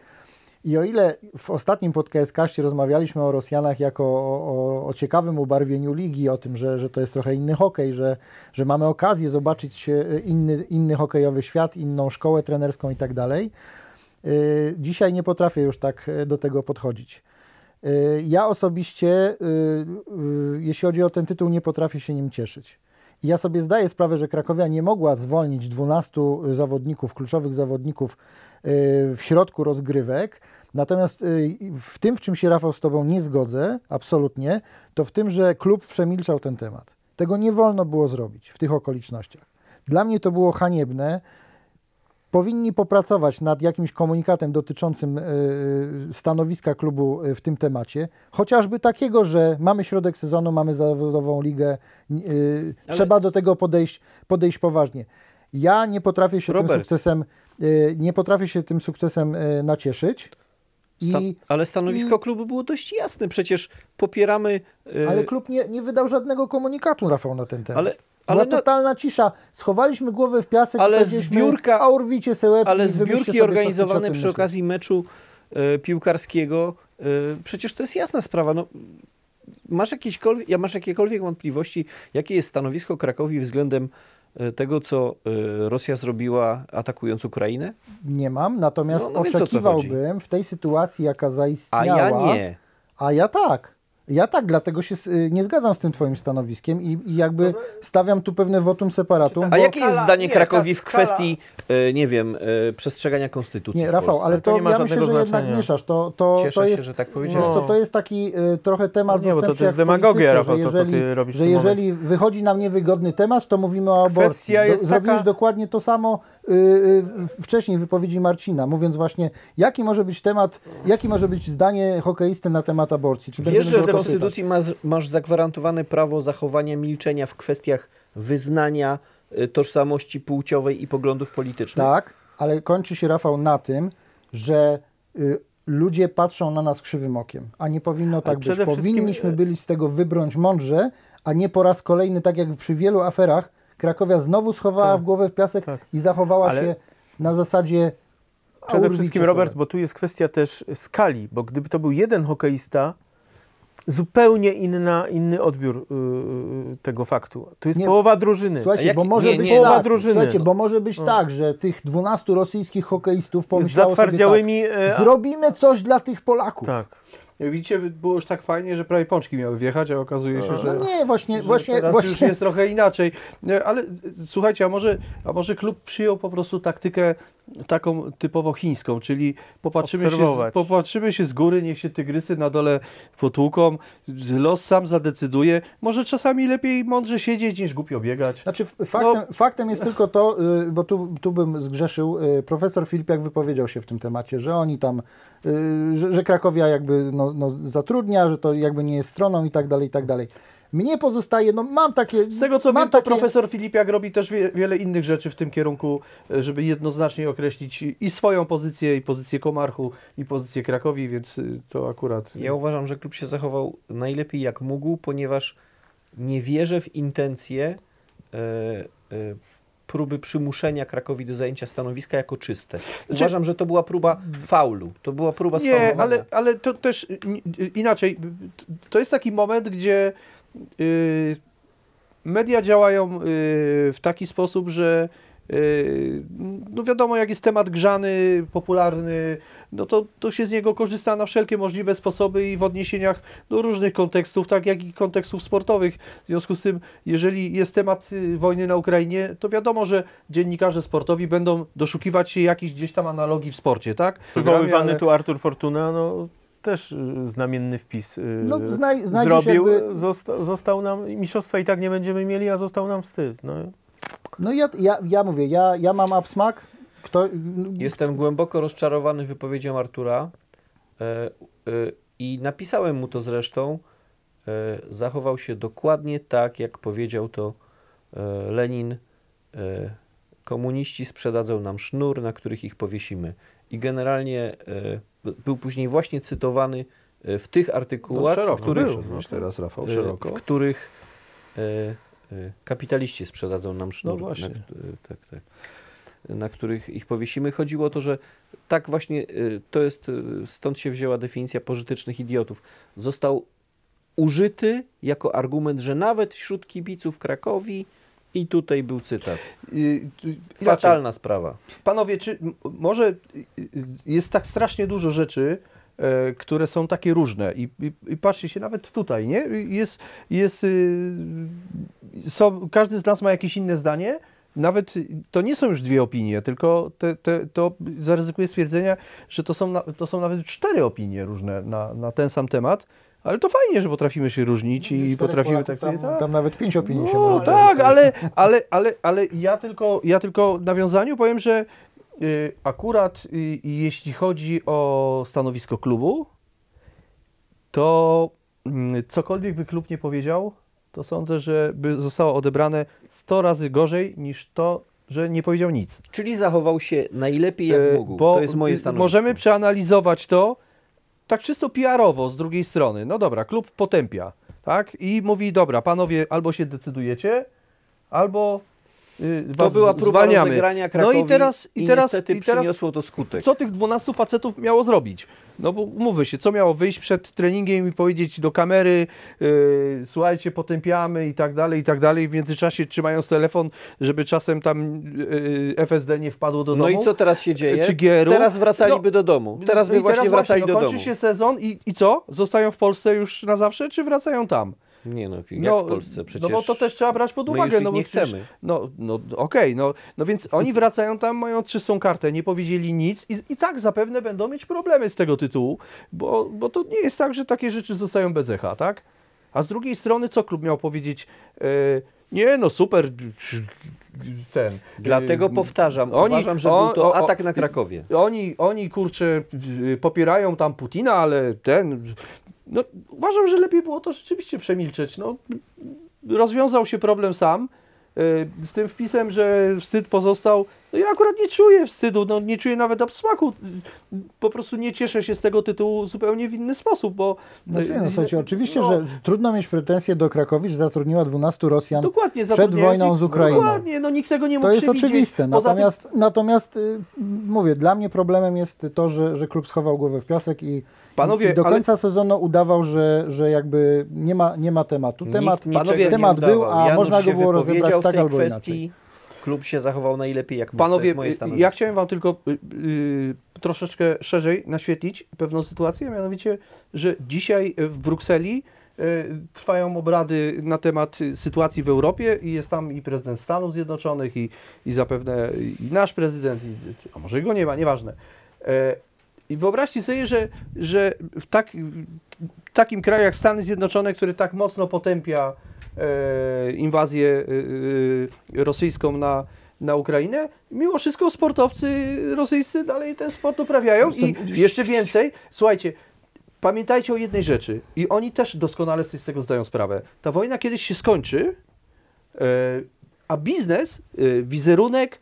I o ile w ostatnim podcaście rozmawialiśmy o Rosjanach jako o, o, o ciekawym ubarwieniu ligi, o tym, że, że to jest trochę inny hokej, że, że mamy okazję zobaczyć inny, inny hokejowy świat, inną szkołę trenerską i tak dalej, dzisiaj nie potrafię już tak do tego podchodzić. Y, Ja osobiście, y, y, jeśli chodzi o ten tytuł, nie potrafię się nim cieszyć. Ja sobie zdaję sprawę, że Krakowia nie mogła zwolnić 12 zawodników, kluczowych zawodników w środku rozgrywek. Natomiast w tym, w czym się Rafał z Tobą nie zgodzę, absolutnie, to w tym, że klub przemilczał ten temat. Tego nie wolno było zrobić w tych okolicznościach. Dla mnie to było haniebne. Powinni popracować nad jakimś komunikatem dotyczącym y, stanowiska klubu y, w tym temacie, chociażby takiego, że mamy środek sezonu, mamy zawodową ligę, Ale- trzeba do tego podejść, podejść poważnie. Ja nie potrafię się tym Robert. sukcesem, y, nie potrafię się tym sukcesem nacieszyć. Sta- I, ale stanowisko klubu było dość jasne. Przecież popieramy. e, ale klub nie, nie wydał żadnego komunikatu, Rafał, na ten temat. ale, Była ale, na, totalna cisza. Schowaliśmy głowę w piasek Ale powiedzieliśmy, zbiórka- a urwijcie se łeb ale i wymyślcie zbiórki sobie, co chcecie o organizowane tym przy myśleć. okazji meczu e, piłkarskiego, e, przecież to jest jasna sprawa. No, masz, jakiekolwiek, ja masz jakiekolwiek wątpliwości, jakie jest stanowisko Krakowi względem e, tego, co e, Rosja zrobiła atakując Ukrainę? Nie mam, natomiast No, no więc o co oczekiwałbym w tej sytuacji, jaka A zaistniała. ja nie. A ja tak. Ja tak, dlatego się y, nie zgadzam z tym twoim stanowiskiem i, i jakby stawiam tu pewne votum separatum. A bo- jakie jest zdanie nie, Krakowi w kwestii, e, nie wiem, e, przestrzegania konstytucji Nie, Rafał, ale To to, nie ma ja myślę, że żadnego jednak znaczenia. mieszasz. To, to, Cieszę to się, jest, że tak wiesz powiedziałem. co, to jest taki y, trochę temat Nie, bo to w demagogia, Rafał, że to, co jeżeli, ty robisz że jeżeli wychodzi nam niewygodny temat, to mówimy o aborcji. Kwestia jest Do, zrobiłeś taka- dokładnie to samo y, y, wcześniej w wypowiedzi Marcina, mówiąc właśnie, jaki może być temat, jaki może być zdanie hokeisty na temat aborcji. Czy Wiesz, że w Konstytucji masz, masz zagwarantowane prawo zachowania milczenia w kwestiach wyznania, e, tożsamości płciowej i poglądów politycznych? Tak, ale kończy się Rafał na tym, że y, ludzie patrzą na nas krzywym okiem, a nie powinno tak być. wszystkim, Powinniśmy e, byli z tego wybrnąć mądrze, a nie po raz kolejny, tak jak przy wielu aferach, Krakowia znowu schowała Tak, w głowę w piasek tak. i zachowała Ale- się na zasadzie Przede wszystkim, sobie. Robert, bo tu jest kwestia też skali, bo gdyby to był jeden hokeista, zupełnie inna, inny odbiór yy, tego faktu. To jest Nie. połowa drużyny. Słuchajcie, A jaki- bo może nie, być nie, połowa tak, drużyny. słuchajcie, bo może być No. tak, że tych 12 rosyjskich hokeistów z pomyślało sobie zatwardziałymi... e, tak, a- zrobimy coś dla tych Polaków. tak. Jak widzicie, było już tak fajnie, że prawie pączki miały wjechać, a okazuje się, że... No nie, właśnie, że właśnie, teraz już właśnie jest trochę inaczej. Nie, Ale y, słuchajcie, a może, a może klub przyjął po prostu taktykę taką typowo chińską, czyli popatrzymy się, popatrzymy się z góry, niech się tygrysy na dole potłuką, los sam zadecyduje. Może czasami lepiej mądrze siedzieć niż głupio biegać. Znaczy faktem, No. faktem jest tylko to, y, bo tu, tu bym zgrzeszył, y, profesor Filipiak wypowiedział się w tym temacie, że oni tam, y, że, że Krakowia jakby no, no, zatrudnia, że to jakby nie jest stroną i tak dalej, i tak dalej. Mnie pozostaje, no mam takie... Z tego co mam wiem, to takie, profesor Filipiak robi też wie, wiele innych rzeczy w tym kierunku, żeby jednoznacznie określić i- swoją pozycję, i pozycję Komarchu, i pozycję Krakowi, więc y, to akurat... Ja uważam, że klub się zachował najlepiej jak mógł, ponieważ nie wierzę w intencje e, e, próby przymuszenia Krakowi do zajęcia stanowiska jako czyste. Uważam, że to była próba faulu. To była próba Nie, ale, ale to też inaczej. To jest taki moment, gdzie media działają y, w taki sposób, że y, no wiadomo, jak jest temat grzany, popularny, no to, to się z niego korzysta na wszelkie możliwe sposoby i w odniesieniach do różnych kontekstów, tak jak i kontekstów sportowych. W związku z tym, jeżeli jest temat y, wojny na Ukrainie, to wiadomo, że dziennikarze sportowi będą doszukiwać się jakichś gdzieś tam analogii w sporcie, tak? Przywoływany ale- tu Artur Fortuna, no też y, znamienny wpis y, No, znaj- zrobił. jakby- Zosta, został nam, mistrzostwa i tak nie będziemy mieli, a został nam wstyd. No. No ja, ja, ja mówię, ja, ja mam absmak, kto... Jestem głęboko rozczarowany wypowiedzią Artura e, e, i napisałem mu to zresztą. E, zachował się dokładnie tak, jak powiedział to e, Lenin. E, komuniści sprzedadzą nam sznur, na których ich powiesimy. I generalnie e, był później właśnie cytowany e, w tych artykułach, w których, był, teraz Rafał, e, szeroko. w których kapitaliści sprzedadzą nam sznur. No właśnie. Na, tak, tak, na których ich powiesimy. Chodziło o to, że tak właśnie to jest, stąd się wzięła definicja pożytecznych idiotów. Został użyty jako argument, że nawet wśród kibiców Krakowi i tutaj był cytat. Y, y. Fatalna sprawa. Panowie, czy może y, jest tak strasznie dużo rzeczy, e, które są takie różne i, i, i patrzcie się nawet tutaj, nie? Jest, jest są, każdy z nas ma jakieś inne zdanie, nawet to nie są już dwie opinie, tylko te, te, to zaryzykuję stwierdzenia, że to są, na, to są nawet cztery opinie różne na, na ten sam temat, ale to fajnie, że potrafimy się różnić i potrafimy tak... tam, tak. tam nawet pięć opinii się No, może tak, znaleźć. ale, ale, ale, ale ja, tylko, ja tylko w nawiązaniu powiem, że y, akurat y, jeśli chodzi o stanowisko klubu, to mm, cokolwiek by klub nie powiedział, to sądzę, że by zostało odebrane 100 razy gorzej niż to, że nie powiedział nic. Czyli zachował się najlepiej jak E, mógł. bo to jest moje y, stanowisko. Możemy przeanalizować to tak czysto PR-owo z drugiej strony. No dobra, klub potępia, tak? I mówi, dobra, panowie, albo się decydujecie, albo To was była próba zwalniamy. rozegrania No Krakowi i teraz, i teraz, niestety i teraz przyniosło to skutek. co tych 12 facetów miało zrobić? No bo umówmy się, co miało wyjść przed treningiem i powiedzieć do kamery, yy, słuchajcie, potępiamy i tak dalej, i tak dalej, w międzyczasie trzymając telefon, żeby czasem tam yy, FSD nie wpadło do No domu. i co teraz się dzieje? Czy Gieru? Teraz wracaliby No, do domu. Teraz No by i właśnie wracali no, do kończy domu. się sezon i, i co? Zostają w Polsce już na zawsze, czy wracają tam? Nie no, jak no, w Polsce przecież. No bo to też trzeba brać pod my uwagę. już ich no bo nie przecież- chcemy. No, no okej, no, no więc oni wracają tam, mają czystą kartę, nie powiedzieli nic i, i tak zapewne będą mieć problemy z tego tytułu, bo, bo to nie jest tak, że takie rzeczy zostają bez echa, tak? A z drugiej strony, co klub miał powiedzieć? E, nie, no super, ten. Dlatego e, powtarzam, oni- uważam, że o- był to atak na Krakowie. Oni, oni kurczę, y, popierają tam Putina, ale ten. No, uważam, że lepiej było to rzeczywiście przemilczeć. No, rozwiązał się problem sam. y, Z tym wpisem, że wstyd pozostał. No ja akurat nie czuję wstydu, no nie czuję nawet absmaku. Y, Po prostu nie cieszę się z tego tytułu zupełnie w inny sposób, bo. Znaczy, y, no, słuchajcie, oczywiście, no, że trudno mieć pretensje do Krakowi, że zatrudniła 12 Rosjan. Dokładnie, przed wojną z Ukrainą. Dokładnie, no nikt tego nie mógł To jest oczywiste. Poza tym- Natomiast, natomiast y, mówię, dla mnie problemem jest to, że, że klub schował głowę w piasek i, Panowie, i do ale- końca sezonu udawał, że, że jakby nie ma, nie ma tematu. Temat, nie temat był, a Janusz można go było rozebrać wypowiedział w tak tej albo kwestii. inaczej. Klub się zachował najlepiej jak mógł. to Panowie, jest moje y, stanowisko. ja chciałem Wam tylko y, y, troszeczkę szerzej naświetlić pewną sytuację, mianowicie, że dzisiaj w Brukseli y, trwają obrady na temat y, sytuacji w Europie i jest tam i prezydent Stanów Zjednoczonych i, i zapewne i nasz prezydent, i, a może go nie ma, nieważne. I wyobraźcie sobie, że, że w, tak, w takim kraju jak Stany Zjednoczone, który tak mocno potępia e, inwazję e, e, rosyjską na, na Ukrainę, mimo wszystko sportowcy rosyjscy dalej ten sport uprawiają i jeszcze więcej, słuchajcie, pamiętajcie o jednej rzeczy i oni też doskonale sobie z tego zdają sprawę. Ta wojna kiedyś się skończy, e, a biznes, e, wizerunek,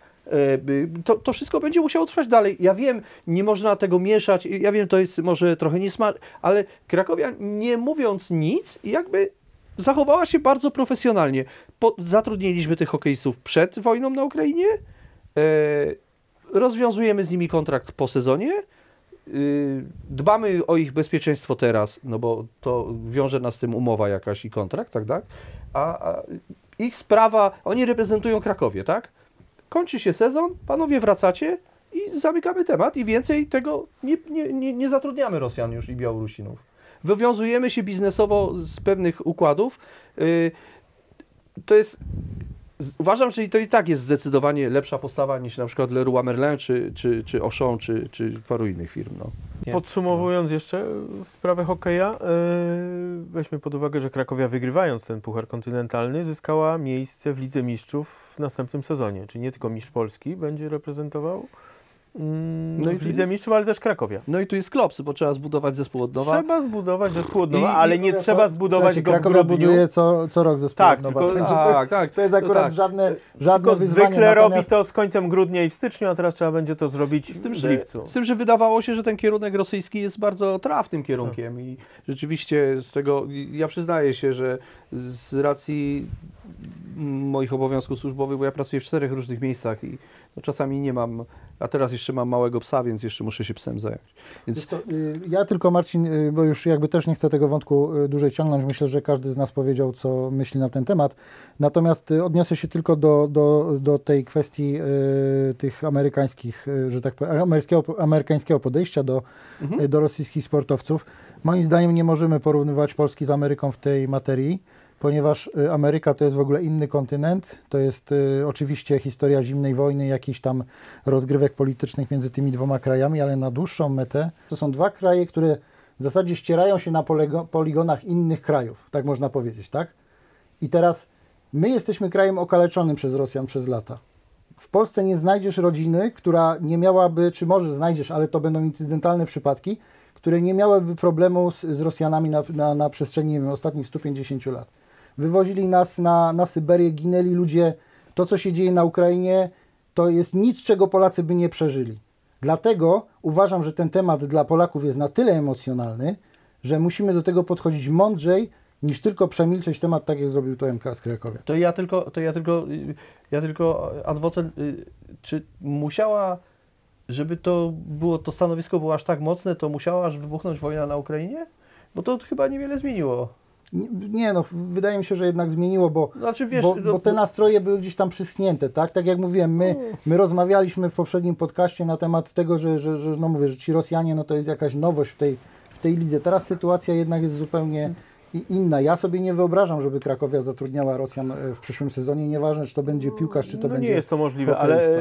to, to wszystko będzie musiało trwać dalej. Ja wiem, nie można tego mieszać, ja wiem, to jest może trochę niesmaczne, ale Krakowia nie mówiąc nic, jakby zachowała się bardzo profesjonalnie. Po, zatrudniliśmy tych hokeistów przed wojną na Ukrainie, e, rozwiązujemy z nimi kontrakt po sezonie, y, dbamy o ich bezpieczeństwo teraz, no bo to wiąże nas z tym umowa jakaś i kontrakt, tak, tak? A, a ich sprawa, oni reprezentują Krakowie, tak? Kończy się sezon, panowie wracacie i zamykamy temat i więcej tego nie, nie, nie, nie zatrudniamy Rosjan już i Białorusinów. Wywiązujemy się biznesowo z pewnych układów. Y, to jest Uważam, że to i tak jest zdecydowanie lepsza postawa niż na przykład Leroy Merlin, czy, czy, czy Auchan, czy, czy paru innych firm. No. Podsumowując jeszcze e, sprawę hokeja, e, weźmy pod uwagę, że Krakowia wygrywając ten Puchar Kontynentalny zyskała miejsce w Lidze Mistrzów w następnym sezonie. Czyli nie tylko mistrz Polski będzie reprezentował No i w Lidze Mistrzów, ale też Krakowia. No i tu jest klops, bo trzeba zbudować zespół od nowa. Trzeba zbudować zespół od nowa, I- ale i- nie trzeba zbudować go w grudniu. buduje co, co rok zespół Tak, od nowa. tylko- tak, to, tak. to jest akurat tak. żadne, żadne Tylko wyzwanie. zwykle natomiast- robi to z końcem grudnia i w styczniu, a teraz trzeba będzie to zrobić Z tym, w lipcu. z tym, że wydawało się, że ten kierunek rosyjski jest bardzo trafnym kierunkiem i rzeczywiście z tego, ja przyznaję się, że z racji moich obowiązków służbowych, bo ja pracuję w czterech różnych miejscach i no, czasami nie mam, a teraz jeszcze mam małego psa, więc jeszcze muszę się psem zająć. Więc co, y, Ja tylko Marcin, y, bo już jakby też nie chcę tego wątku y, dłużej ciągnąć, myślę, że każdy z nas powiedział, co myśli na ten temat. Natomiast odniosę się tylko do, do, do tej kwestii tych amerykańskich, że tak powiem, amerykańskiego, amerykańskiego podejścia do, Mhm. do rosyjskich sportowców. Moim zdaniem nie możemy porównywać Polski z Ameryką w tej materii, ponieważ y, Ameryka to jest w ogóle inny kontynent. To jest y, oczywiście historia zimnej wojny, jakichś tam rozgrywek politycznych między tymi dwoma krajami, ale na dłuższą metę to są dwa kraje, które w zasadzie ścierają się na polego- poligonach innych krajów, tak można powiedzieć, tak? I teraz my jesteśmy krajem okaleczonym przez Rosjan przez lata. W Polsce nie znajdziesz rodziny, która nie miałaby, czy może znajdziesz, ale to będą incydentalne przypadki, które nie miałyby problemu z, z Rosjanami na, na, na przestrzeni wiem, ostatnich 150 lat. Wywozili nas na, na Syberię, ginęli ludzie. To, co się dzieje na Ukrainie, to jest nic, czego Polacy by nie przeżyli. Dlatego uważam, że ten temat dla Polaków jest na tyle emocjonalny, że musimy do tego podchodzić mądrzej niż tylko przemilczeć temat, tak jak zrobił to MK z. To ja tylko, to ja tylko, ja tylko adwokat, czy musiała, żeby to było, to stanowisko było aż tak mocne, to musiała aż wybuchnąć wojna na Ukrainie? Bo to chyba niewiele zmieniło. Nie, no, wydaje mi się, że jednak zmieniło, bo, Znaczy wiesz, bo, no, bo te nastroje były gdzieś tam przyschnięte, tak? Tak jak mówiłem, my, my rozmawialiśmy w poprzednim podcaście na temat tego, że, że, że no mówię, że ci Rosjanie, no to jest jakaś nowość w tej, w tej lidze. Teraz sytuacja jednak jest zupełnie i- inna. Ja sobie nie wyobrażam, żeby Krakowia zatrudniała Rosjan e, w przyszłym sezonie, nieważne czy to będzie piłkarz, czy to no będzie... nie jest to możliwe, ale hokeista.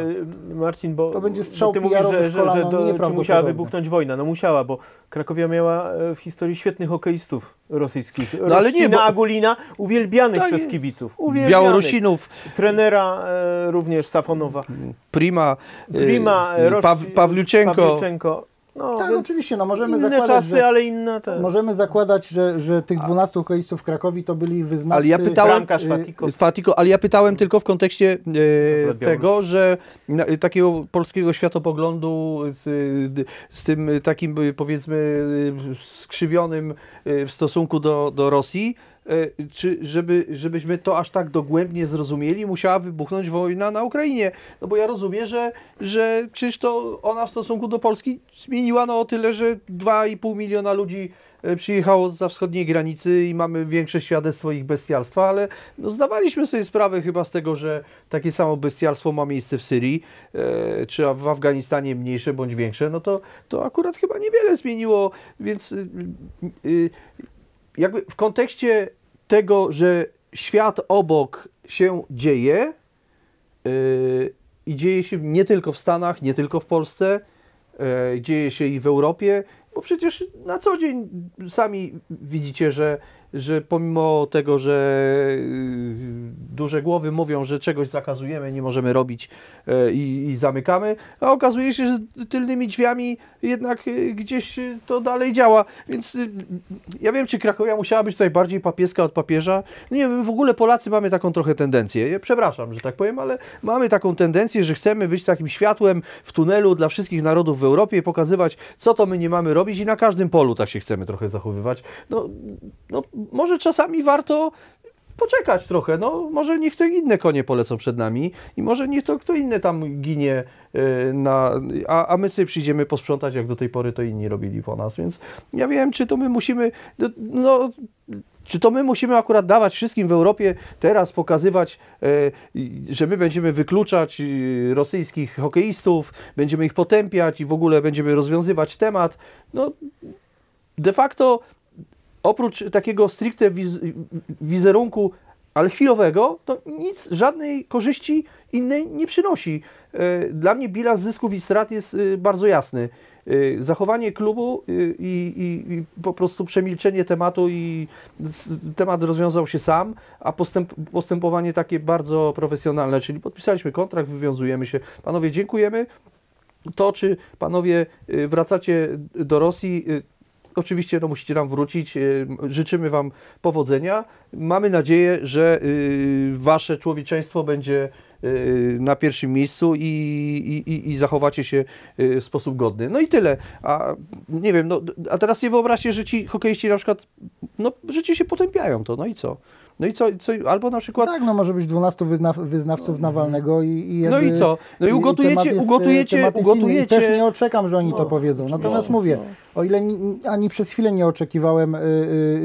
e, Marcin, bo To będzie strzał ty mówisz, że, że, że czy musiała wybuchnąć wojna. No musiała, bo Krakowia miała e, w historii świetnych hokeistów rosyjskich. No ale nie, Rościna bo- Agulina, uwielbianych Tak, przez nie. kibiców. Uwielbianych. Białorusinów, Trenera e, również Safonowa. Prima, Prima, y, Roś- Paw, Pawliuczenko. Pawliuczenko. No, Tak, więc oczywiście, no możemy inne zakładać, czasy, że- ale inne też. Możemy zakładać, że, że tych 12 hokeistów w Krakowi to byli wyznawcy... Ale ja pytałem, Bramkarz y, Fatiko. Fatiko, ale ja pytałem tylko w kontekście e, tego, że na, takiego polskiego światopoglądu z, z tym takim powiedzmy skrzywionym w stosunku do, do Rosji, czy żeby, żebyśmy to aż tak dogłębnie zrozumieli, musiała wybuchnąć wojna na Ukrainie. No bo ja rozumiem, że, że przecież to ona w stosunku do Polski zmieniła no o tyle, że 2,5 miliona ludzi e, przyjechało za wschodniej granicy i mamy większe świadectwo ich bestialstwa, ale no, zdawaliśmy sobie sprawę chyba z tego, że takie samo bestialstwo ma miejsce w Syrii, e, czy w Afganistanie mniejsze bądź większe, no to, to akurat chyba niewiele zmieniło, więc y, y, jakby w kontekście tego, że świat obok się dzieje y, i dzieje się nie tylko w Stanach, nie tylko w Polsce, e, dzieje się i w Europie, bo przecież na co dzień sami widzicie, że, że pomimo tego, że y, duże głowy mówią, że czegoś zakazujemy, nie możemy robić e, i, i zamykamy, a okazuje się, że tylnymi drzwiami jednak y, gdzieś y, to dalej działa. Więc ja wiem, czy Krakowia musiała być tutaj bardziej papieska od papieża. Nie wiem, w ogóle Polacy mamy taką trochę tendencję. Ja przepraszam, że tak powiem, ale mamy taką tendencję, że chcemy być takim światłem w tunelu dla wszystkich narodów w Europie i pokazywać, co to my nie mamy robić i na każdym polu tak się chcemy trochę zachowywać. No, no może czasami warto poczekać trochę, no może niech to inne konie polecą przed nami i może niech to kto inny tam ginie, y, na, a, a my sobie przyjdziemy posprzątać, jak do tej pory to inni robili po nas, więc ja wiem, czy to my musimy, no, czy to my musimy akurat dawać wszystkim w Europie teraz pokazywać, e, że my będziemy wykluczać e, rosyjskich hokeistów, będziemy ich potępiać i w ogóle będziemy rozwiązywać temat? No, de facto oprócz takiego stricte wiz wizerunku, ale chwilowego, to nic, żadnej korzyści innej nie przynosi. E, Dla mnie bilans zysków i strat jest e, bardzo jasny. E, Zachowanie klubu i, i, i po prostu przemilczenie tematu i temat rozwiązał się sam, a postęp, postępowanie takie bardzo profesjonalne, czyli podpisaliśmy kontrakt, wywiązujemy się. Panowie, dziękujemy. To, czy panowie wracacie do Rosji, oczywiście no, musicie nam wrócić. y, Życzymy wam powodzenia. Mamy nadzieję, że y, wasze człowieczeństwo będzie y, na pierwszym miejscu i, i, i- zachowacie się w sposób godny. No i tyle. A nie wiem, no, a teraz sobie wyobraźcie, że ci hokeiści na przykład, no, że ci się potępiają to, no i co? No i co, co albo na przykład Tak, no może być 12 wyzna- wyznawców Nawalnego i, i No i jakby- co? No i ugotujecie, jest, e, ugotujecie. I ugotujecie. też nie oczekam, że oni to No, powiedzą. Natomiast no, mówię, o ile ni, ani przez chwilę nie oczekiwałem y,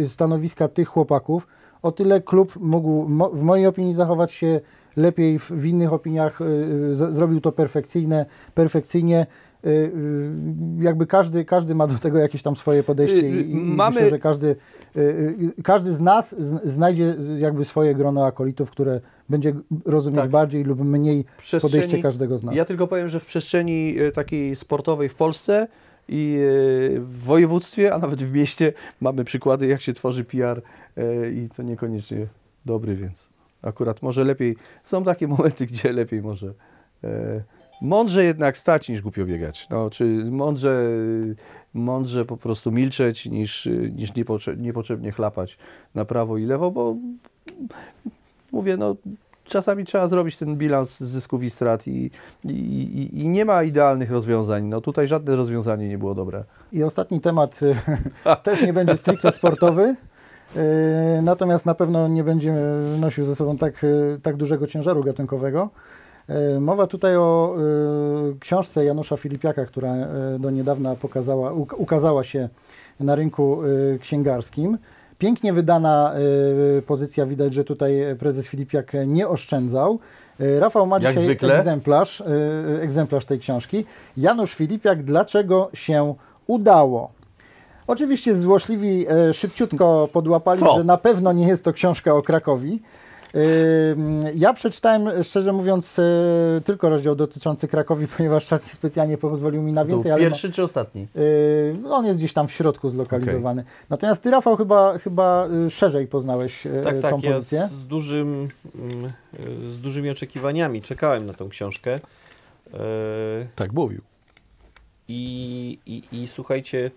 y, stanowiska tych chłopaków, o tyle klub mógł w mojej opinii zachować się lepiej, w, innych opiniach zrobił to perfekcyjne, perfekcyjnie. Y, y, jakby każdy, każdy ma do tego jakieś tam swoje podejście Y, i, i mamy- myślę, że każdy, każdy z nas znajdzie jakby swoje grono akolitów, które będzie rozumieć Tak. bardziej lub mniej podejście każdego z nas. Ja tylko powiem, że w przestrzeni takiej sportowej w Polsce i w województwie, a nawet w mieście mamy przykłady, jak się tworzy PR i to niekoniecznie dobry, więc akurat może lepiej, są takie momenty, gdzie lepiej może mądrze jednak stać niż głupio biegać. No, czy mądrze, mądrze po prostu milczeć niż, niż niepotrze- niepotrzebnie chlapać na prawo i lewo, bo mówię, no czasami trzeba zrobić ten bilans zysków i strat i, i, i, i nie ma idealnych rozwiązań. No tutaj żadne rozwiązanie nie było dobre. I ostatni temat y, też nie będzie stricte sportowy, E, Natomiast na pewno nie będzie nosił ze sobą tak, e, tak dużego ciężaru gatunkowego. E, Mowa tutaj o e, książce Janusza Filipiaka, która e, do niedawna pokazała, uk- ukazała się na rynku księgarskim. Pięknie wydana pozycja, widać, że tutaj prezes Filipiak nie oszczędzał. Rafał ma Jak dzisiaj zwykle. egzemplarz, egzemplarz tej książki. Janusz Filipiak, dlaczego się udało? Oczywiście złośliwi szybciutko podłapali, Co? że na pewno nie jest to książka o Krakowi. Ja przeczytałem, szczerze mówiąc, e, tylko rozdział dotyczący Krakowi, ponieważ czas niespecjalnie pozwolił mi na Był więcej, ale pierwszy czy ostatni? no, y, on jest gdzieś tam w środku zlokalizowany. Natomiast ty, Rafał, chyba, chyba y, szerzej poznałeś e, Tak, tą tak, ja pozycję. z, z, dużym, mm, y, z dużymi oczekiwaniami czekałem na tą książkę. E, Tak mówił. I, i, i słuchajcie,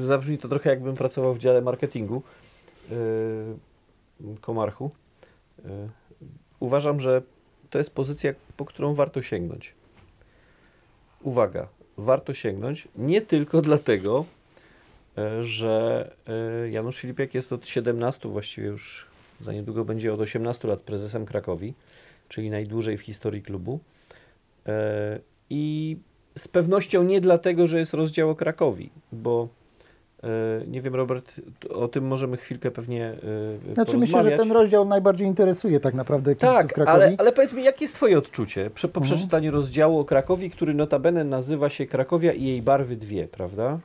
y, zabrzmi to trochę jakbym pracował w dziale marketingu y, Komarchu. Y, uważam, że to jest pozycja, po którą warto sięgnąć. Uwaga, warto sięgnąć nie tylko dlatego, y, że y, Janusz Filipiak jest od 17, właściwie już za niedługo będzie od 18 lat prezesem Krakowi, czyli najdłużej w historii klubu. I z pewnością nie dlatego, że jest rozdział o Krakowi, bo nie wiem, Robert, o tym możemy chwilkę pewnie e, Znaczy myślę, że ten rozdział najbardziej interesuje tak naprawdę Tak, Krakowi. ale, ale powiedz mi, jakie jest Twoje odczucie po Mhm. przeczytaniu rozdziału o Krakowi, który notabene nazywa się Krakowia i jej barwy dwie, prawda?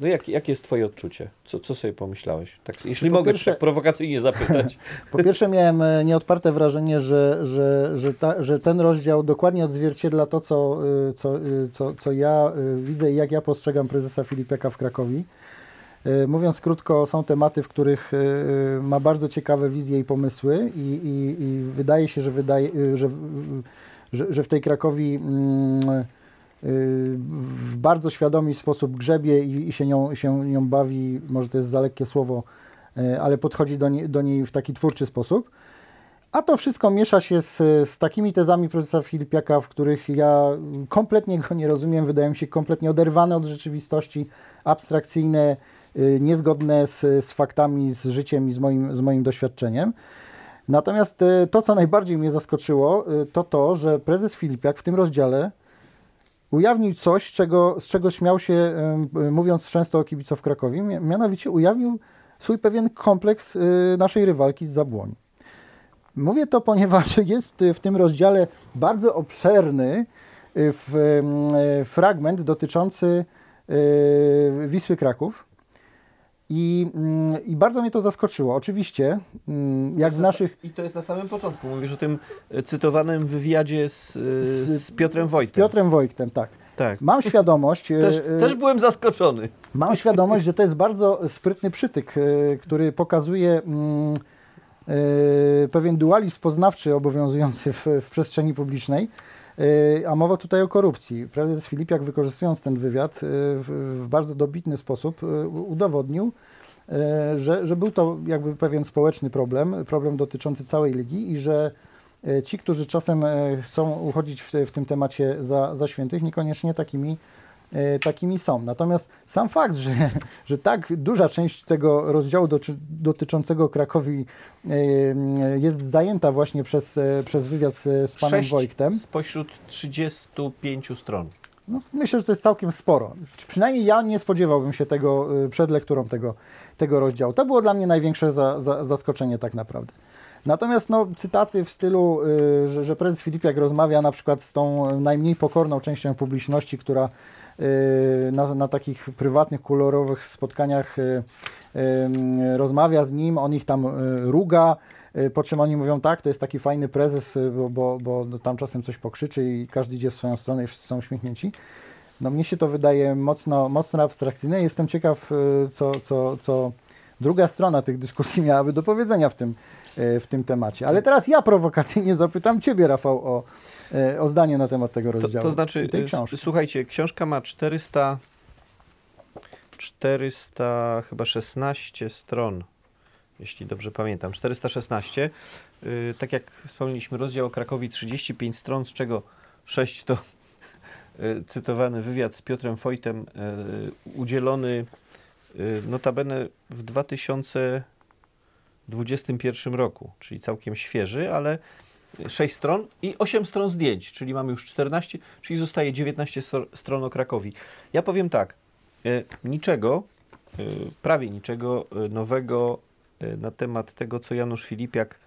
No jak, jakie jest Twoje odczucie? Co, co sobie pomyślałeś? Tak, jeśli po mogę pierwsze- tak prowokacyjnie zapytać. Po pierwsze miałem e, nieodparte wrażenie, że, że, że, ta, że ten rozdział dokładnie odzwierciedla to, co, y, co, y, co, co ja widzę i jak ja postrzegam prezesa Filipiaka w Krakowi. Y, Mówiąc krótko, są tematy, w których ma bardzo ciekawe wizje i pomysły i, i, i wydaje się, że, wydaje, że, że, że w tej Krakowi mm, w bardzo świadomy sposób grzebie i, i się, nią, się nią bawi, może to jest za lekkie słowo, e, ale podchodzi do, nie, do niej w taki twórczy sposób. A to wszystko miesza się z, z takimi tezami profesora Filipiaka, w których ja kompletnie go nie rozumiem, wydają się kompletnie oderwane od rzeczywistości, abstrakcyjne, y, niezgodne z, z faktami, z życiem i z moim, z moim doświadczeniem. Natomiast y, to, co najbardziej mnie zaskoczyło, to to, że prezes Filipiak w tym rozdziale ujawnił coś, czego, z czego śmiał się, mówiąc często o Krakowie, mia- mianowicie ujawnił swój pewien kompleks y, naszej rywalki z Zabłoni. Mówię to, ponieważ jest w tym rozdziale bardzo obszerny y, y, fragment dotyczący Wisły Kraków. I, mm, I bardzo mnie to zaskoczyło. Oczywiście, mm, jak w naszych. I to jest na samym początku. Mówisz o tym e, cytowanym wywiadzie z, e, z Piotrem Z Wojtem. Piotrem Wojtem, tak. Tak. Mam świadomość. y, Też, też byłem zaskoczony. Mam świadomość, że to jest bardzo sprytny przytyk, e, który pokazuje mm, e, pewien dualizm poznawczy obowiązujący w, w przestrzeni publicznej. E, A mowa tutaj o korupcji. Prezes Filipiak, wykorzystując ten wywiad e, w, bardzo dobitny sposób, u- udowodnił, że, że był to jakby pewien społeczny problem, problem dotyczący całej ligi i że ci, którzy czasem chcą uchodzić w, w tym temacie za, za świętych, niekoniecznie takimi takimi są. Natomiast sam fakt, że, że tak duża część tego rozdziału dotyczącego Krakowi e, jest zajęta właśnie przez, e, przez wywiad z, panem Sześć Wojtem, spośród 35 stron. no, myślę, że to jest całkiem sporo. Przynajmniej ja nie spodziewałbym się tego przed lekturą tego, tego rozdziału. To było dla mnie największe za, za, zaskoczenie tak naprawdę. Natomiast no, cytaty w stylu, że, że prezes Filipiak rozmawia na przykład z tą najmniej pokorną częścią publiczności, która na, na takich prywatnych, kolorowych spotkaniach y, y, rozmawia z nim, on ich tam y, ruga, y, po czym oni mówią tak, to jest taki fajny prezes, y, bo, bo, bo tam czasem coś pokrzyczy i każdy idzie w swoją stronę i wszyscy są uśmiechnięci. No mnie się to wydaje mocno, mocno abstrakcyjne. Jestem ciekaw, y, co, co, co druga strona tych dyskusji miałaby do powiedzenia w tym, y, w tym temacie. Ale teraz ja prowokacyjnie zapytam Ciebie, Rafał, o, y, o zdanie na temat tego To, rozdziału. to znaczy, i tej y, książki. słuchajcie, książka ma 400, 400 chyba 16 stron, jeśli dobrze pamiętam, 416. Y, tak jak wspomnieliśmy, rozdział o Krakowi 35 stron, z czego 6 to cytowany wywiad z Piotrem Wojtem, y, udzielony notabene w 2021 roku, czyli całkiem świeży, ale 6 stron i 8 stron zdjęć, czyli mamy już 14, czyli zostaje 19 stro- stron o Krakowi. Ja powiem tak, y, niczego, y, prawie niczego y, nowego na temat tego, co Janusz Filipiak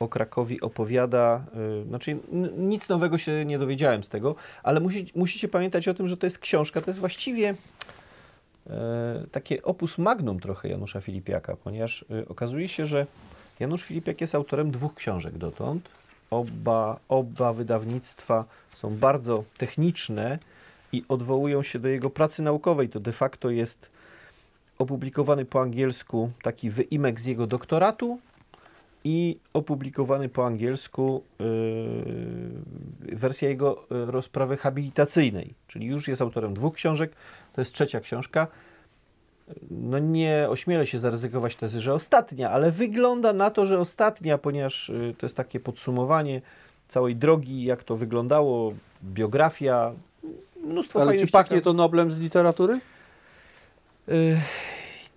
o Krakowi opowiada. Znaczy, nic nowego się nie dowiedziałem z tego, ale musi, musicie pamiętać o tym, że to jest książka, to jest właściwie e, takie opus magnum trochę Janusza Filipiaka, ponieważ okazuje się, że Janusz Filipiak jest autorem dwóch książek dotąd. Oba, oba wydawnictwa są bardzo techniczne i odwołują się do jego pracy naukowej. To de facto jest opublikowany po angielsku taki wyimek z jego doktoratu i opublikowany po angielsku yy, wersja jego y, rozprawy habilitacyjnej, czyli już jest autorem dwóch książek, to jest trzecia książka. No nie ośmielę się zaryzykować tezy, że ostatnia, ale wygląda na to, że ostatnia, ponieważ y, to jest takie podsumowanie całej drogi, jak to wyglądało, biografia, mnóstwo Ale fajnych ci pachnie to Noblem z literatury? Y,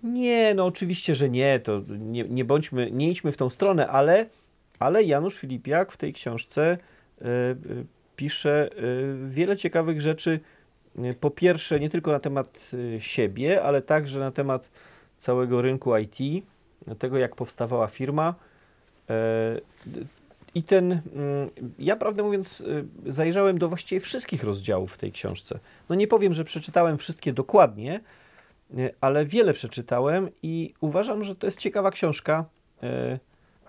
Nie, no oczywiście, że nie, to nie, nie bądźmy, nie idźmy w tą stronę, ale, ale Janusz Filipiak w tej książce y, y, pisze y, wiele ciekawych rzeczy. Y, Po pierwsze, nie tylko na temat y, siebie, ale także na temat całego rynku IT, tego jak powstawała firma. E, I ten, ja prawdę mówiąc, y, zajrzałem do właściwie wszystkich rozdziałów w tej książce. No nie powiem, że przeczytałem wszystkie dokładnie, y, ale wiele przeczytałem i uważam, że to jest ciekawa książka, y,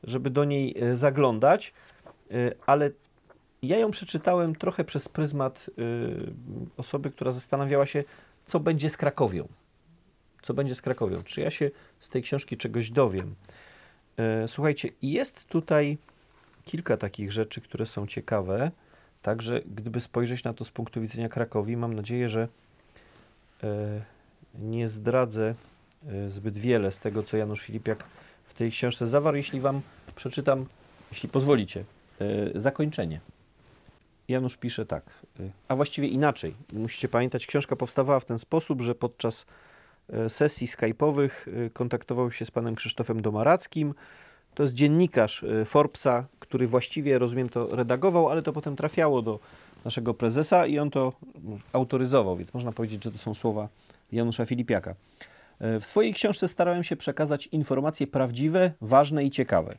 żeby do niej y, zaglądać, y, ale ja ją przeczytałem trochę przez pryzmat y, osoby, która zastanawiała się, co będzie z Krakowią. Co będzie z Krakowią? Czy ja się z tej książki czegoś dowiem? E, Słuchajcie, jest tutaj kilka takich rzeczy, które są ciekawe. Także gdyby spojrzeć na to z punktu widzenia Krakowi, mam nadzieję, że e, nie zdradzę e, zbyt wiele z tego, co Janusz Filipiak w tej książce zawarł. Jeśli Wam przeczytam, jeśli pozwolicie, e, zakończenie. Janusz pisze tak, e, a właściwie inaczej. Musicie pamiętać, książka powstawała w ten sposób, że podczas e, sesji skype'owych e, kontaktował się z panem Krzysztofem Domarackim. To jest dziennikarz e, Forbesa, który właściwie, rozumiem, to redagował, ale to potem trafiało do naszego prezesa i on to mm, autoryzował, więc można powiedzieć, że to są słowa Janusza Filipiaka. E, W swojej książce starałem się przekazać informacje prawdziwe, ważne i ciekawe.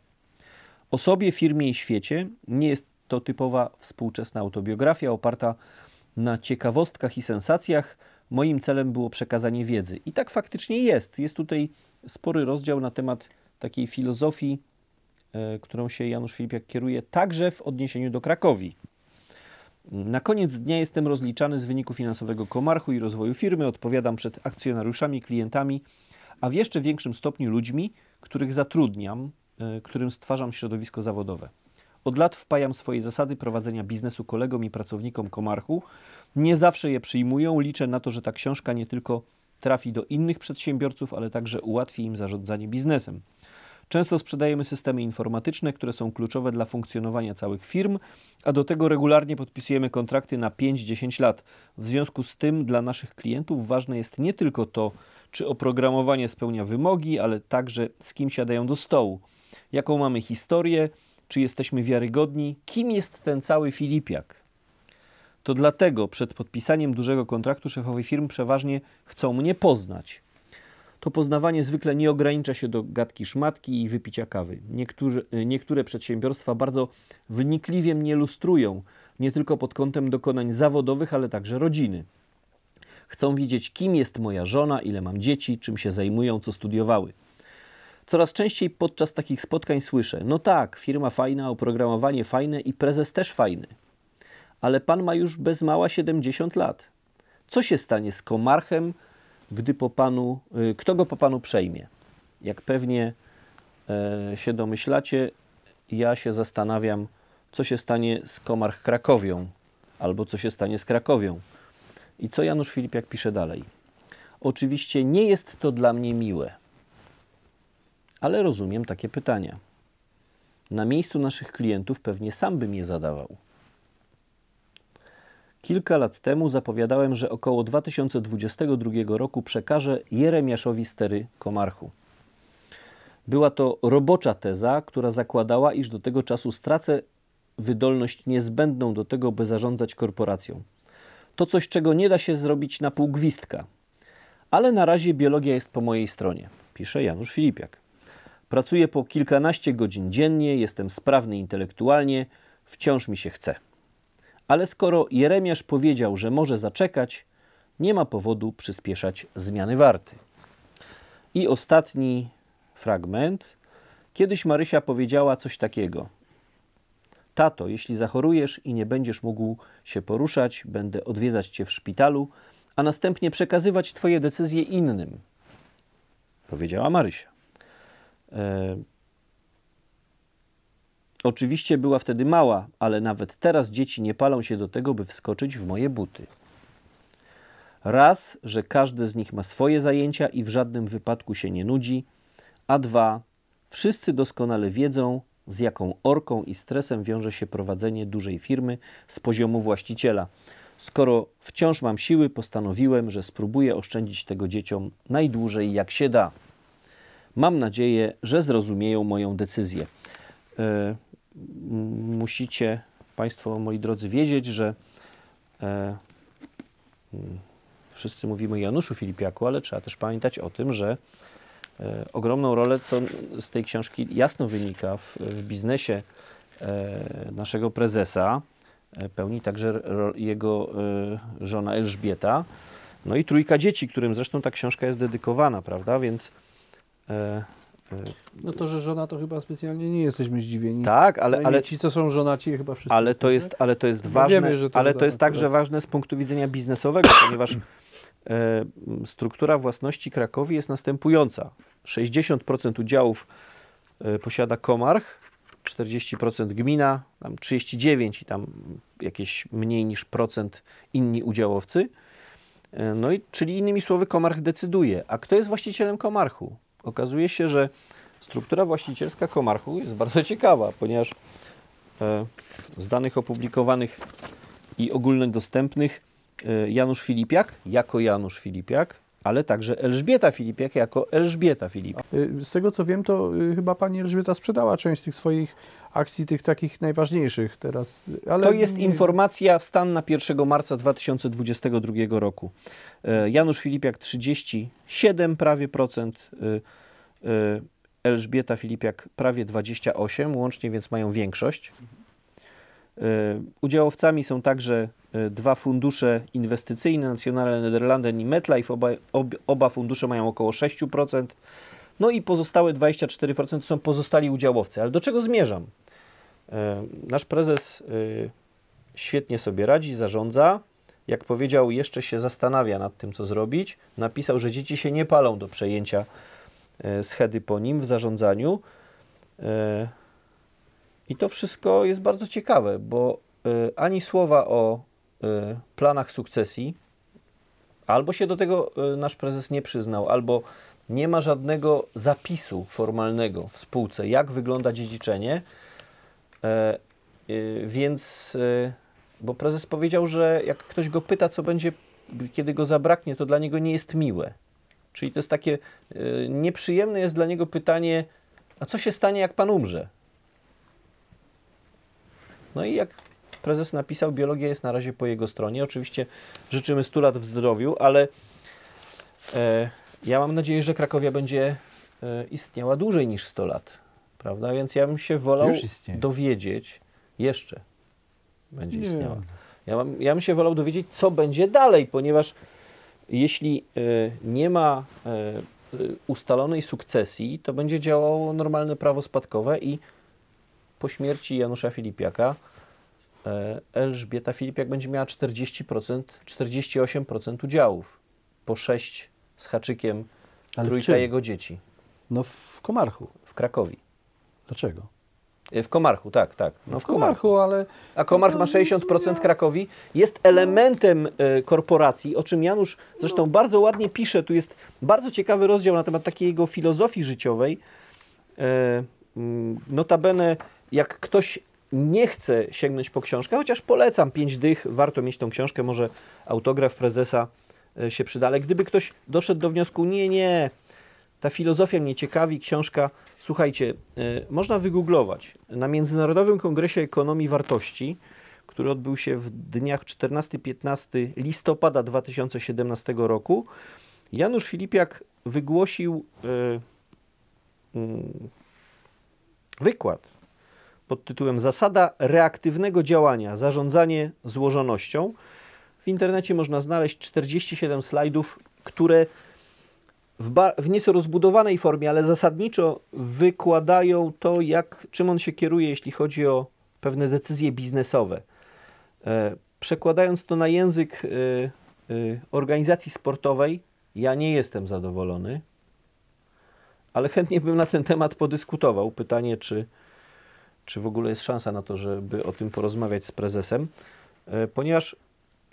O sobie, firmie i świecie nie jest to typowa współczesna autobiografia oparta na ciekawostkach i sensacjach. Moim celem było przekazanie wiedzy. I tak faktycznie jest. Jest tutaj spory rozdział na temat takiej filozofii, e, którą się Janusz Filipiak kieruje, także w odniesieniu do Krakowi. Na koniec dnia jestem rozliczany z wyniku finansowego Komarchu i rozwoju firmy, odpowiadam przed akcjonariuszami, klientami, a w jeszcze większym stopniu ludźmi, których zatrudniam, e, którym stwarzam środowisko zawodowe. Od lat wpajam swoje zasady prowadzenia biznesu kolegom i pracownikom Komarchu. Nie zawsze je przyjmują. Liczę na to, że ta książka nie tylko trafi do innych przedsiębiorców, ale także ułatwi im zarządzanie biznesem. Często sprzedajemy systemy informatyczne, które są kluczowe dla funkcjonowania całych firm, a do tego regularnie podpisujemy kontrakty na 5-10 lat. W związku z tym dla naszych klientów ważne jest nie tylko to, czy oprogramowanie spełnia wymogi, ale także z kim siadają do stołu, jaką mamy historię, czy jesteśmy wiarygodni, kim jest ten cały Filipiak. To dlatego przed podpisaniem dużego kontraktu szefowie firm przeważnie chcą mnie poznać. To poznawanie zwykle nie ogranicza się do gadki szmatki i wypicia kawy. Niektórzy, niektóre przedsiębiorstwa bardzo wnikliwie mnie lustrują, nie tylko pod kątem dokonań zawodowych, ale także rodziny. Chcą wiedzieć, kim jest moja żona, ile mam dzieci, czym się zajmują, co studiowały. Coraz częściej podczas takich spotkań słyszę: No tak, firma fajna, oprogramowanie fajne i prezes też fajny. Ale pan ma już bez mała 70 lat. Co się stanie z Komarchem, gdy po panu, y, kto go po panu przejmie? Jak pewnie e, się domyślacie, ja się zastanawiam, co się stanie z Komarch Krakowią, albo co się stanie z Krakowią. I co Janusz Filipiak pisze dalej? Oczywiście nie jest to dla mnie miłe, ale rozumiem takie pytania. Na miejscu naszych klientów pewnie sam bym je zadawał. Kilka lat temu zapowiadałem, że około 2022 roku przekażę Jeremiaszowi stery Komarchu. Była to robocza teza, która zakładała, iż do tego czasu stracę wydolność niezbędną do tego, by zarządzać korporacją. To coś, czego nie da się zrobić na pół gwizdka. Ale na razie biologia jest po mojej stronie, pisze Janusz Filipiak. Pracuję po kilkanaście godzin dziennie, jestem sprawny intelektualnie, wciąż mi się chce. Ale skoro Jeremiasz powiedział, że może zaczekać, nie ma powodu przyspieszać zmiany warty. I ostatni fragment. Kiedyś Marysia powiedziała coś takiego. Tato, jeśli zachorujesz i nie będziesz mógł się poruszać, będę odwiedzać cię w szpitalu, a następnie przekazywać twoje decyzje innym. Powiedziała Marysia. E, Oczywiście była wtedy mała, ale nawet teraz dzieci nie palą się do tego, by wskoczyć w moje buty. Raz, że każdy z nich ma swoje zajęcia i w żadnym wypadku się nie nudzi, a dwa, wszyscy doskonale wiedzą, z jaką orką i stresem wiąże się prowadzenie dużej firmy z poziomu właściciela. Skoro wciąż mam siły, postanowiłem, że spróbuję oszczędzić tego dzieciom najdłużej jak się da. Mam nadzieję, że zrozumieją moją decyzję. E, musicie Państwo, moi drodzy, wiedzieć, że e, wszyscy mówimy o Januszu Filipiaku, ale trzeba też pamiętać o tym, że e, ogromną rolę, co z tej książki jasno wynika w, w biznesie naszego prezesa, pełni także jego żona Elżbieta, no i trójka dzieci, którym zresztą ta książka jest dedykowana, prawda, więc e, e, No to, że żona to chyba specjalnie nie jesteśmy zdziwieni. tak, ale, Ale, ale ci, co są żonaci, chyba wszyscy. Ale to tak? jest, ale to jest Bo ważne, wiemy, że to ale to jest także ważne z punktu widzenia biznesowego, ponieważ e, struktura własności Krakowi jest następująca. 60% udziałów e, posiada Komarch, 40% gmina, tam 39 i tam jakieś mniej niż procent inni udziałowcy. E, No i czyli innymi słowy Komarch decyduje. A kto jest właścicielem Komarchu? Okazuje się, że struktura właścicielska Komarchu jest bardzo ciekawa, ponieważ e, z danych opublikowanych i ogólnodostępnych e, Janusz Filipiak jako Janusz Filipiak, ale także Elżbieta Filipiak jako Elżbieta Filipiak. Y, Z tego co wiem, to chyba pani Elżbieta sprzedała część tych swoich akcji, tych takich najważniejszych teraz. Ale To jest informacja, stan na 1 marca 2022 roku. E, Janusz Filipiak 37 prawie procent, e, e, Elżbieta Filipiak prawie 28, łącznie więc mają większość. Udziałowcami są także dwa fundusze inwestycyjne, Nationale Nederlanden i MetLife. Oba, ob, oba fundusze mają około 6%. No i pozostałe 24% to są pozostali udziałowcy. Ale do czego zmierzam? E, Nasz prezes e, świetnie sobie radzi, zarządza. Jak powiedział, jeszcze się zastanawia nad tym, co zrobić. Napisał, że dzieci się nie palą do przejęcia e, schedy po nim w zarządzaniu. I to wszystko jest bardzo ciekawe, bo ani słowa o planach sukcesji, albo się do tego nasz prezes nie przyznał, albo nie ma żadnego zapisu formalnego w spółce, jak wygląda dziedziczenie. E, y, Więc, y, bo prezes powiedział, że jak ktoś go pyta, co będzie, kiedy go zabraknie, to dla niego nie jest miłe. Czyli to jest takie y, nieprzyjemne jest dla niego pytanie, a co się stanie, jak pan umrze? No i jak prezes napisał, biologia jest na razie po jego stronie. Oczywiście życzymy 100 lat w zdrowiu, ale e, ja mam nadzieję, że Krakowia będzie e, istniała dłużej niż 100 lat. Prawda? Więc ja bym się wolał dowiedzieć, jeszcze będzie Nie. istniała. Ja, mam, ja bym się wolał dowiedzieć, co będzie dalej, ponieważ jeśli e, nie ma e, ustalonej sukcesji, to będzie działało normalne prawo spadkowe i po śmierci Janusza Filipiaka e, Elżbieta Filipiak będzie miała 40%, 48% udziałów. Po 6 z haczykiem Ale trójka jego dzieci No w Komarchu. w Krakowi. Dlaczego? W Komarchu, tak, tak. No w Komarchu. Komarchu, ale A Komarch ma 60% Krakowi, jest elementem e, korporacji, o czym Janusz zresztą bardzo ładnie pisze. Tu jest bardzo ciekawy rozdział na temat takiej jego filozofii życiowej. E, mm, Notabene, jak ktoś nie chce sięgnąć po książkę, chociaż polecam, pięć dych, warto mieć tą książkę, może autograf prezesa e, się przyda, ale gdyby ktoś doszedł do wniosku, nie, nie, ta filozofia mnie ciekawi, książka, słuchajcie, e, można wygooglować. Na Międzynarodowym Kongresie Ekonomii Wartości, który odbył się w dniach 14-15 listopada 2017 roku, Janusz Filipiak wygłosił e, mm, wykład pod tytułem Zasada reaktywnego działania, zarządzanie złożonością. W internecie można znaleźć 47 slajdów, które w, w nieco rozbudowanej formie, ale zasadniczo wykładają to, jak, czym on się kieruje, jeśli chodzi o pewne decyzje biznesowe. E, przekładając to na język e, e, organizacji sportowej, ja nie jestem zadowolony, ale chętnie bym na ten temat podyskutował. Pytanie, czy, czy w ogóle jest szansa na to, żeby o tym porozmawiać z prezesem, e, ponieważ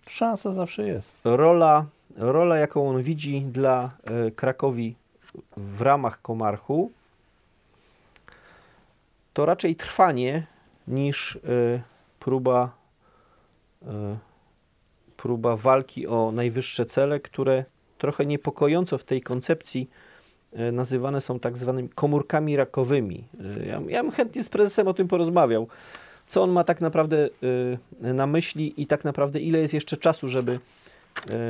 Szansa zawsze jest. rola, rola jaką on widzi dla e, Krakowi w ramach Komarchu, to raczej trwanie niż e, próba, e, próba walki o najwyższe cele, które trochę niepokojąco w tej koncepcji nazywane są tak zwanymi komórkami rakowymi. Ja, ja bym chętnie z prezesem o tym porozmawiał. Co on ma tak naprawdę na myśli i tak naprawdę ile jest jeszcze czasu, żeby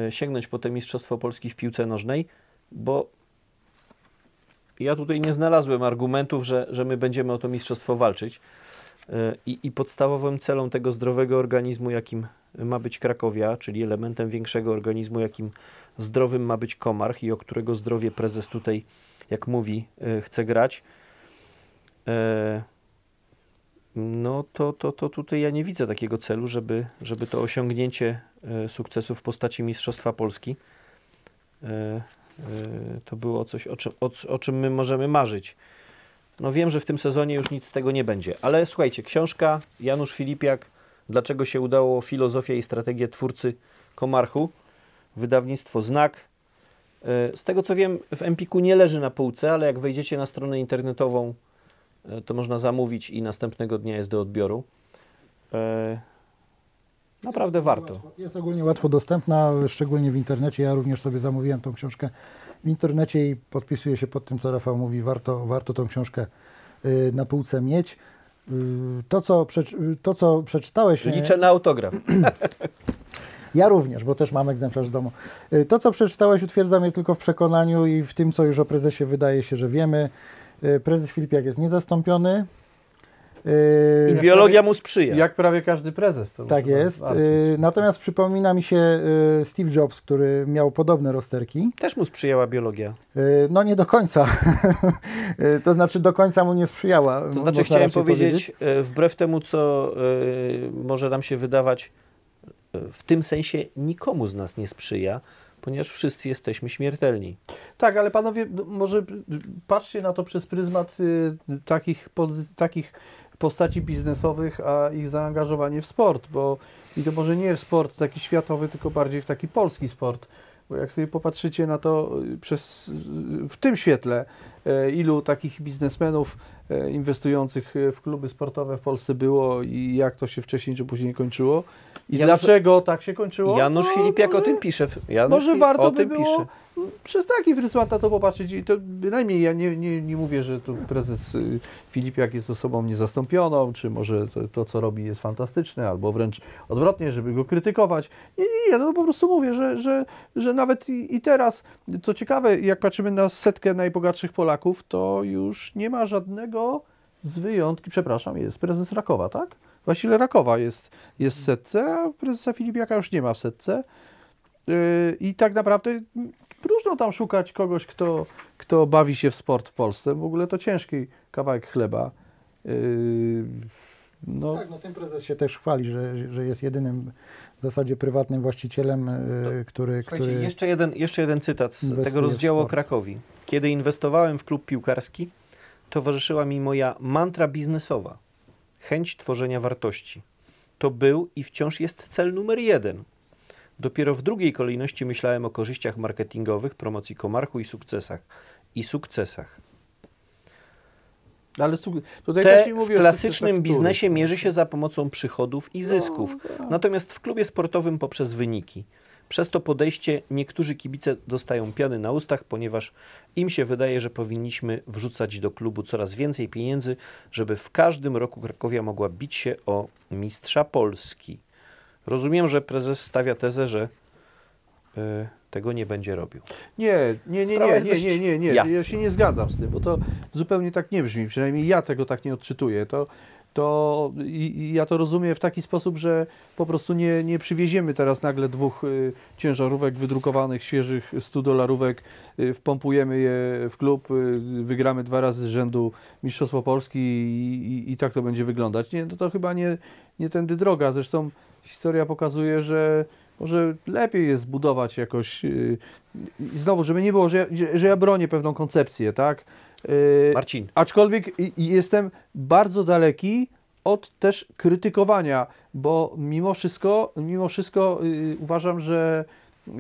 sięgnąć po te Mistrzostwo Polski w piłce nożnej, bo ja tutaj nie znalazłem argumentów, że, że my będziemy o to mistrzostwo walczyć. E, I, I podstawowym celem tego zdrowego organizmu, jakim ma być Krakowia, czyli elementem większego organizmu, jakim zdrowym ma być Komarch i o którego zdrowie prezes tutaj, jak mówi, e, chce grać, e, no to, to, to tutaj ja nie widzę takiego celu, żeby, żeby to osiągnięcie e, sukcesu w postaci Mistrzostwa Polski e, e, to było coś, o czym, o, o czym my możemy marzyć. No wiem, że w tym sezonie już nic z tego nie będzie, ale słuchajcie, książka Janusz Filipiak, Dlaczego się udało filozofia i strategie twórcy Komarchu, wydawnictwo Znak. E, Z tego co wiem, w Empiku nie leży na półce, ale jak wejdziecie na stronę internetową, e, to można zamówić i następnego dnia jest do odbioru. Naprawdę warto. Jest ogólnie łatwo dostępna, szczególnie w internecie. Ja również sobie zamówiłem tą książkę w internecie i podpisuję się pod tym, co Rafał mówi. Warto, warto tą książkę y, na półce mieć. Y, To, co, przeczy- to, co przeczytałeś. e, Liczę na autograf. Ja również, bo też mam egzemplarz w domu. Y, To, co przeczytałeś, utwierdza mnie tylko w przekonaniu i w tym, co już o prezesie wydaje się, że wiemy. Y, Prezes Filipiak jest niezastąpiony. Y, I biologia mu sprzyja. Jak prawie każdy prezes. To Tak jest. walczyć. Y, Natomiast przypomina mi się y, Steve Jobs, który miał podobne rozterki. Też mu sprzyjała biologia. No nie do końca. To znaczy do końca mu nie sprzyjała. To znaczy chciałem powiedzieć, e, wbrew temu, co może nam się wydawać, w tym sensie nikomu z nas nie sprzyja, ponieważ wszyscy jesteśmy śmiertelni. Tak, ale panowie, no, może y, patrzcie na to przez pryzmat y, takich, pozy- takich postaci biznesowych, a ich zaangażowanie w sport, bo i to może nie w sport taki światowy, tylko bardziej w taki polski sport. Bo jak sobie popatrzycie na to y, przez, y, w tym świetle, ilu takich biznesmenów y, inwestujących y, w kluby sportowe w Polsce było i jak to się wcześniej czy później kończyło i Janusz- dlaczego tak się kończyło? Janusz No, Filipiak o może- tym pisze. Janusz może Fi- warto o by tym było pisze. przez taki pryzmat na to popatrzeć i to bynajmniej ja nie, nie, nie mówię, że tu prezes y, Filipiak jest osobą niezastąpioną, czy może to, to, co robi jest fantastyczne, albo wręcz odwrotnie, żeby go krytykować. Nie, nie, nie, no po prostu mówię, że, że, że nawet i, i teraz, co ciekawe, jak patrzymy na setkę najbogatszych Polaków, to już nie ma żadnego z wyjątki, przepraszam, jest prezes Rakowa, tak? Właściwie Rakowa jest, jest w setce, a prezesa Filipiaka już nie ma w setce. Yy, I tak naprawdę mm, próżno tam szukać kogoś, kto, kto bawi się w sport w Polsce. W ogóle to ciężki kawałek chleba. Yy, No, Tak, no ten prezes się też chwali, że, że jest jedynym w zasadzie prywatnym właścicielem, y, który, Słuchajcie, który jeszcze, jeden, jeszcze jeden cytat z tego rozdziału o. Krakowi. Kiedy inwestowałem w klub piłkarski, towarzyszyła mi moja mantra biznesowa. Chęć tworzenia wartości. To był i wciąż jest cel numer jeden. Dopiero w drugiej kolejności myślałem o korzyściach marketingowych, promocji Komarchu i sukcesach. I sukcesach. Ale su- tutaj Te też nie w mówię o klasycznym biznesie mierzy się za pomocą przychodów i zysków. tak. Natomiast w klubie sportowym poprzez wyniki. Przez to podejście niektórzy kibice dostają piany na ustach, ponieważ im się wydaje, że powinniśmy wrzucać do klubu coraz więcej pieniędzy, żeby w każdym roku Krakowia mogła bić się o mistrza Polski. Rozumiem, że prezes stawia tezę, że y, tego nie będzie robił. Nie, nie, nie, nie, nie, nie, nie, nie. Ja się nie zgadzam z tym, bo to zupełnie tak nie brzmi. Przynajmniej ja tego tak nie odczytuję. To, to ja to rozumiem w taki sposób, że po prostu nie, nie przywieziemy teraz nagle dwóch y, ciężarówek wydrukowanych, świeżych 100 dolarówek, y, wpompujemy je w klub, y, wygramy dwa razy z rzędu Mistrzostwo Polski i, i, i tak to będzie wyglądać. Nie, to, to chyba nie, nie tędy droga. Zresztą historia pokazuje, że może lepiej jest zbudować jakoś. Yy, i znowu, żeby nie było, że, ja- że, ja bronię pewną koncepcję, tak? Yy, Marcin, aczkolwiek jestem bardzo daleki od też krytykowania, bo mimo wszystko, mimo wszystko yy, uważam, że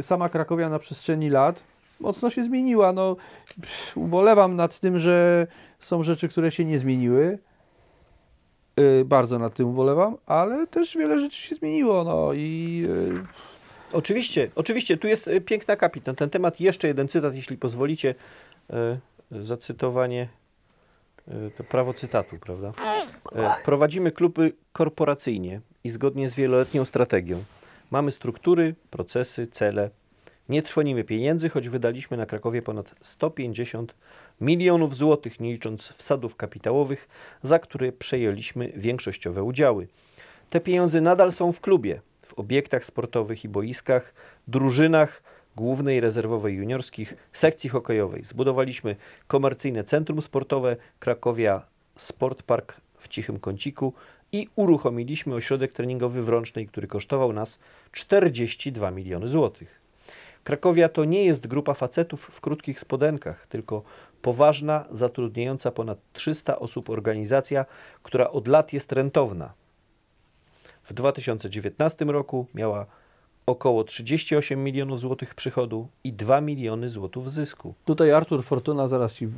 sama Krakowia na przestrzeni lat mocno się zmieniła. No, pff, ubolewam nad tym, że są rzeczy, które się nie zmieniły. Yy, bardzo nad tym ubolewam, ale też wiele rzeczy się zmieniło. No i yy, Oczywiście, oczywiście, tu jest y, piękna kapit na ten temat. Jeszcze jeden cytat, jeśli pozwolicie, y, zacytowanie, y, to prawo cytatu, prawda? Prowadzimy kluby korporacyjnie i zgodnie z wieloletnią strategią. Mamy struktury, procesy, cele. Nie trwonimy pieniędzy, choć wydaliśmy na Krakowie ponad 150 milionów złotych, nie licząc wsadów kapitałowych, za które przejęliśmy większościowe udziały. Te pieniądze nadal są w klubie, w obiektach sportowych i boiskach, drużynach głównej, rezerwowej, juniorskich, sekcji hokejowej. Zbudowaliśmy komercyjne centrum sportowe Krakowia Sport Park w Cichym Kąciku i uruchomiliśmy ośrodek treningowy w Rącznej, który kosztował nas 42 miliony złotych. Krakowia to nie jest grupa facetów w krótkich spodenkach, tylko poważna, zatrudniająca ponad 300 osób organizacja, która od lat jest rentowna. W 2019 roku miała około 38 milionów złotych przychodu i 2 miliony złotych zysku. Tutaj Artur Fortuna zaraz ci y,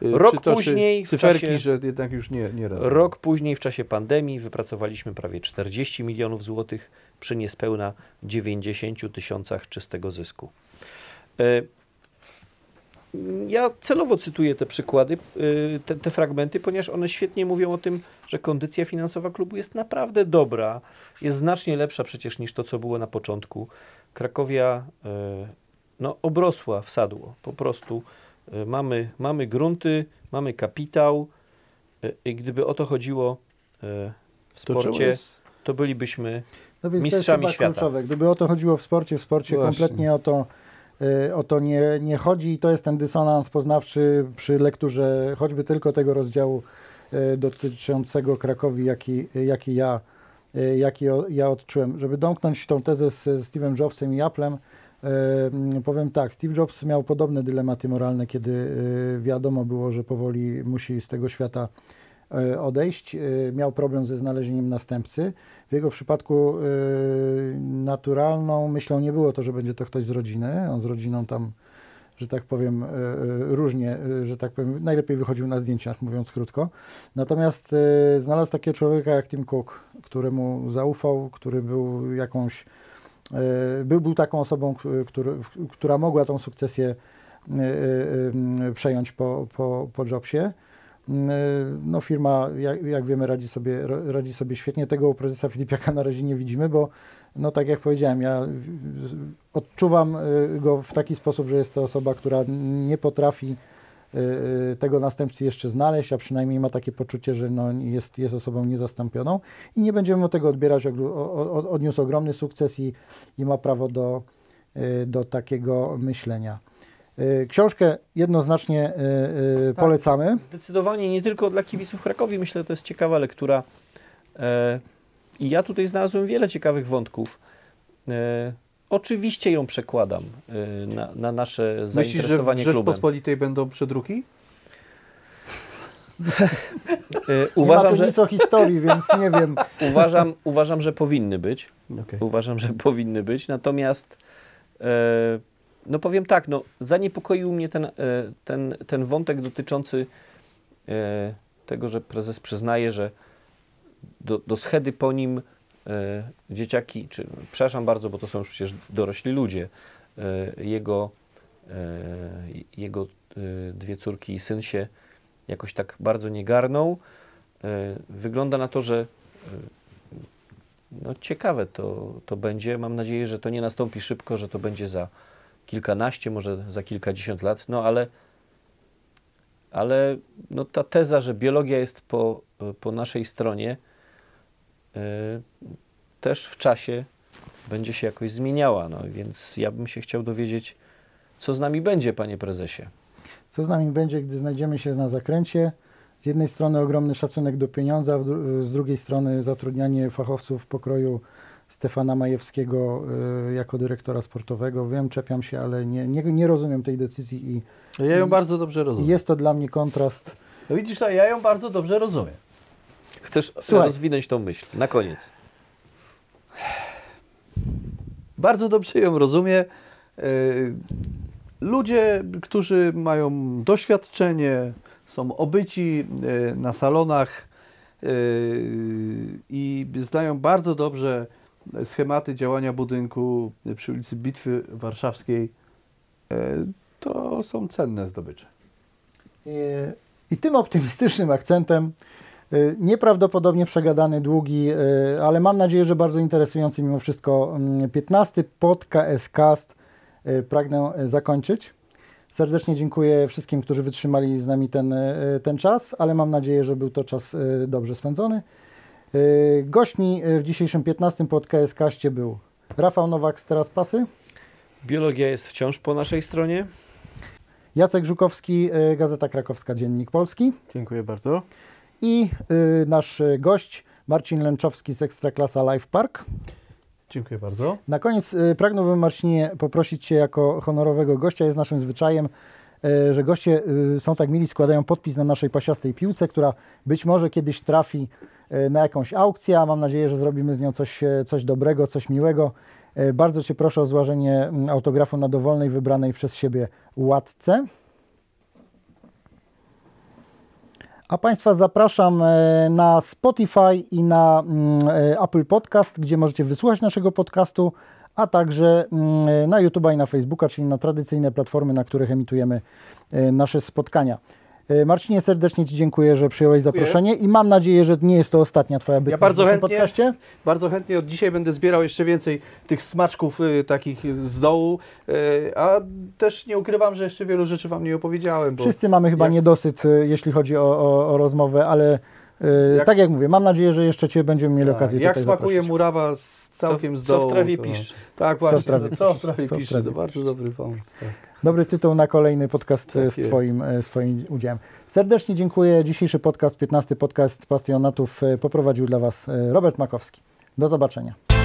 Rok później w cyferki, czasie- że jednak już nie, nie. Rok później, w czasie pandemii, wypracowaliśmy prawie 40 milionów złotych przy niespełna 90 tysiącach czystego zysku. E, Ja celowo cytuję te przykłady, y, te, te fragmenty, ponieważ one świetnie mówią o tym, że kondycja finansowa klubu jest naprawdę dobra, jest znacznie lepsza przecież niż to, co było na początku. Krakowia y, no, obrosła w sadło, po prostu. Y, Mamy, mamy grunty, mamy kapitał i gdyby o to chodziło w To sporcie, jest- to bylibyśmy No więc Mistrzami to jest świata. chyba kluczowe. Gdyby o to chodziło w sporcie, w sporcie Właśnie. kompletnie o to, o to nie, nie chodzi i to jest ten dysonans poznawczy przy lekturze choćby tylko tego rozdziału y, dotyczącego Krakowi, jaki, jaki, ja, y, jaki ja odczułem. Żeby domknąć tą tezę z Steve'em Jobsem i Applem, y, powiem tak, Steve Jobs miał podobne dylematy moralne, kiedy y, wiadomo było, że powoli musi z tego świata y, odejść. Y, Miał problem ze znalezieniem następcy. W jego przypadku y, naturalną myślą nie było to, że będzie to ktoś z rodziny. On z rodziną tam, że tak powiem, różnie, że tak powiem, najlepiej wychodził na zdjęciach, mówiąc krótko. Natomiast znalazł takiego człowieka jak Tim Cook, któremu zaufał, który był jakąś, był, był taką osobą, który, która mogła tą sukcesję przejąć po, po, po Jobsie. No firma, jak, jak wiemy, radzi sobie, ra- radzi sobie świetnie. Tego u prezesa Filipiaka na razie nie widzimy, bo no tak jak powiedziałem, ja odczuwam y, go w taki sposób, że jest to osoba, która nie potrafi y, y, tego następcy jeszcze znaleźć, a przynajmniej ma takie poczucie, że no jest, jest osobą niezastąpioną i nie będziemy mu tego odbierać. Odniósł ogromny sukces i, i ma prawo do, y, do takiego myślenia. Y, Książkę jednoznacznie y, y, Tak. polecamy. Zdecydowanie nie tylko dla kibiców Krakowi. Myślę, że to jest ciekawa lektura. E, I ja tutaj znalazłem wiele ciekawych wątków. E, oczywiście ją przekładam e, na, na nasze Myślisz, że w zainteresowanie klubem. Rzeczpospolitej będą przedruki? E, Uważam, uważam, nie ma tu że, nic o historii, więc nie wiem. uważam, uważam, że powinny być. Okay. Uważam, że powinny być. Natomiast e, no powiem tak, no, zaniepokoił mnie ten, e, ten, ten wątek dotyczący e, tego, że prezes przyznaje, że do, do schedy po nim e, dzieciaki, czy przepraszam bardzo, bo to są przecież dorośli ludzie, jego, jego dwie córki i syn się jakoś tak bardzo nie garną. Wygląda na to, że no, ciekawe to, to będzie. Mam nadzieję, że to nie nastąpi szybko, że to będzie za kilkanaście, może za kilkadziesiąt lat, no ale, ale no, ta teza, że biologia jest po, po naszej stronie, e, też w czasie będzie się jakoś zmieniała. No, więc ja bym się chciał dowiedzieć, co z nami będzie, panie prezesie. Co z nami będzie, gdy znajdziemy się na zakręcie? Z jednej strony ogromny szacunek do pieniądza, w z drugiej strony zatrudnianie fachowców pokroju Stefana Majewskiego y, jako dyrektora sportowego. Wiem, czepiam się, ale nie, nie, nie rozumiem tej decyzji i, Ja ją bardzo dobrze i rozumiem. jest to dla mnie kontrast. No widzisz, ja ją bardzo dobrze rozumiem. Chcesz Słuchaj. rozwinąć tą myśl na koniec. Bardzo dobrze ją rozumiem. E, Ludzie, którzy mają doświadczenie, są obyci e, na salonach i znają bardzo dobrze schematy działania budynku przy ulicy Bitwy Warszawskiej, e, to są cenne zdobycze. I, I tym optymistycznym akcentem, y, nieprawdopodobnie przegadany, długi, ale mam nadzieję, że bardzo interesujący mimo wszystko mm, 15 pod KS Cast pragnę zakończyć. Serdecznie dziękuję wszystkim, którzy wytrzymali z nami ten, ten czas, ale mam nadzieję, że był to czas dobrze spędzony. Y, Gośćmi y, w dzisiejszym 15 pod KS Castie był Rafał Nowak z Teraz Pasy, Biologia jest wciąż po naszej stronie. Jacek Żukowski, y, Gazeta Krakowska, Dziennik Polski. Dziękuję bardzo. I nasz gość Marcin Lęczowski z Ekstraklasa Life Park. Dziękuję bardzo. Na koniec pragnąłbym Marcinie poprosić Cię jako honorowego gościa. Jest naszym zwyczajem, że goście są tak mili, składają podpis na naszej pasiastej piłce, która być może kiedyś trafi na jakąś aukcję, a mam nadzieję, że zrobimy z nią coś, e, coś dobrego, coś miłego. Y, Bardzo Cię proszę o złożenie mm, autografu na dowolnej wybranej przez siebie łatce. A Państwa zapraszam e, na Spotify i na mm, e, Apple Podcast, gdzie możecie wysłuchać naszego podcastu, a także mm, e, na YouTube i na Facebooka, czyli na tradycyjne platformy, na których emitujemy e, nasze spotkania. E, Marcinie, serdecznie Ci dziękuję, że przyjąłeś zaproszenie i mam nadzieję, że nie jest to ostatnia Twoja bytność bardzo w chętnie. podcaście. Bardzo chętnie od dzisiaj będę zbierał jeszcze więcej tych smaczków y, takich z dołu, y, a też nie ukrywam, że jeszcze wielu rzeczy Wam nie opowiedziałem. Bo Wszyscy mamy chyba jak- niedosyt, e, jeśli chodzi o, o, o rozmowę, ale e, Jak- tak jak mówię, mam nadzieję, że jeszcze Cię będziemy mieli tak, okazję jak tutaj smakuje zaprosić. murawa z całkiem co, z dołu. Co w trawie to- piszczy. Tak, właśnie. w trawie co w piszczy, trawie co w piszczy, trawie to bardzo dobry pomysł. Tak. Dobry tytuł na kolejny podcast Tak e, z, jest. twoim, e, z Twoim udziałem. Serdecznie dziękuję. Dzisiejszy podcast, 15 podcast Pasjonatów e, poprowadził dla Was Robert Makowski. Do zobaczenia.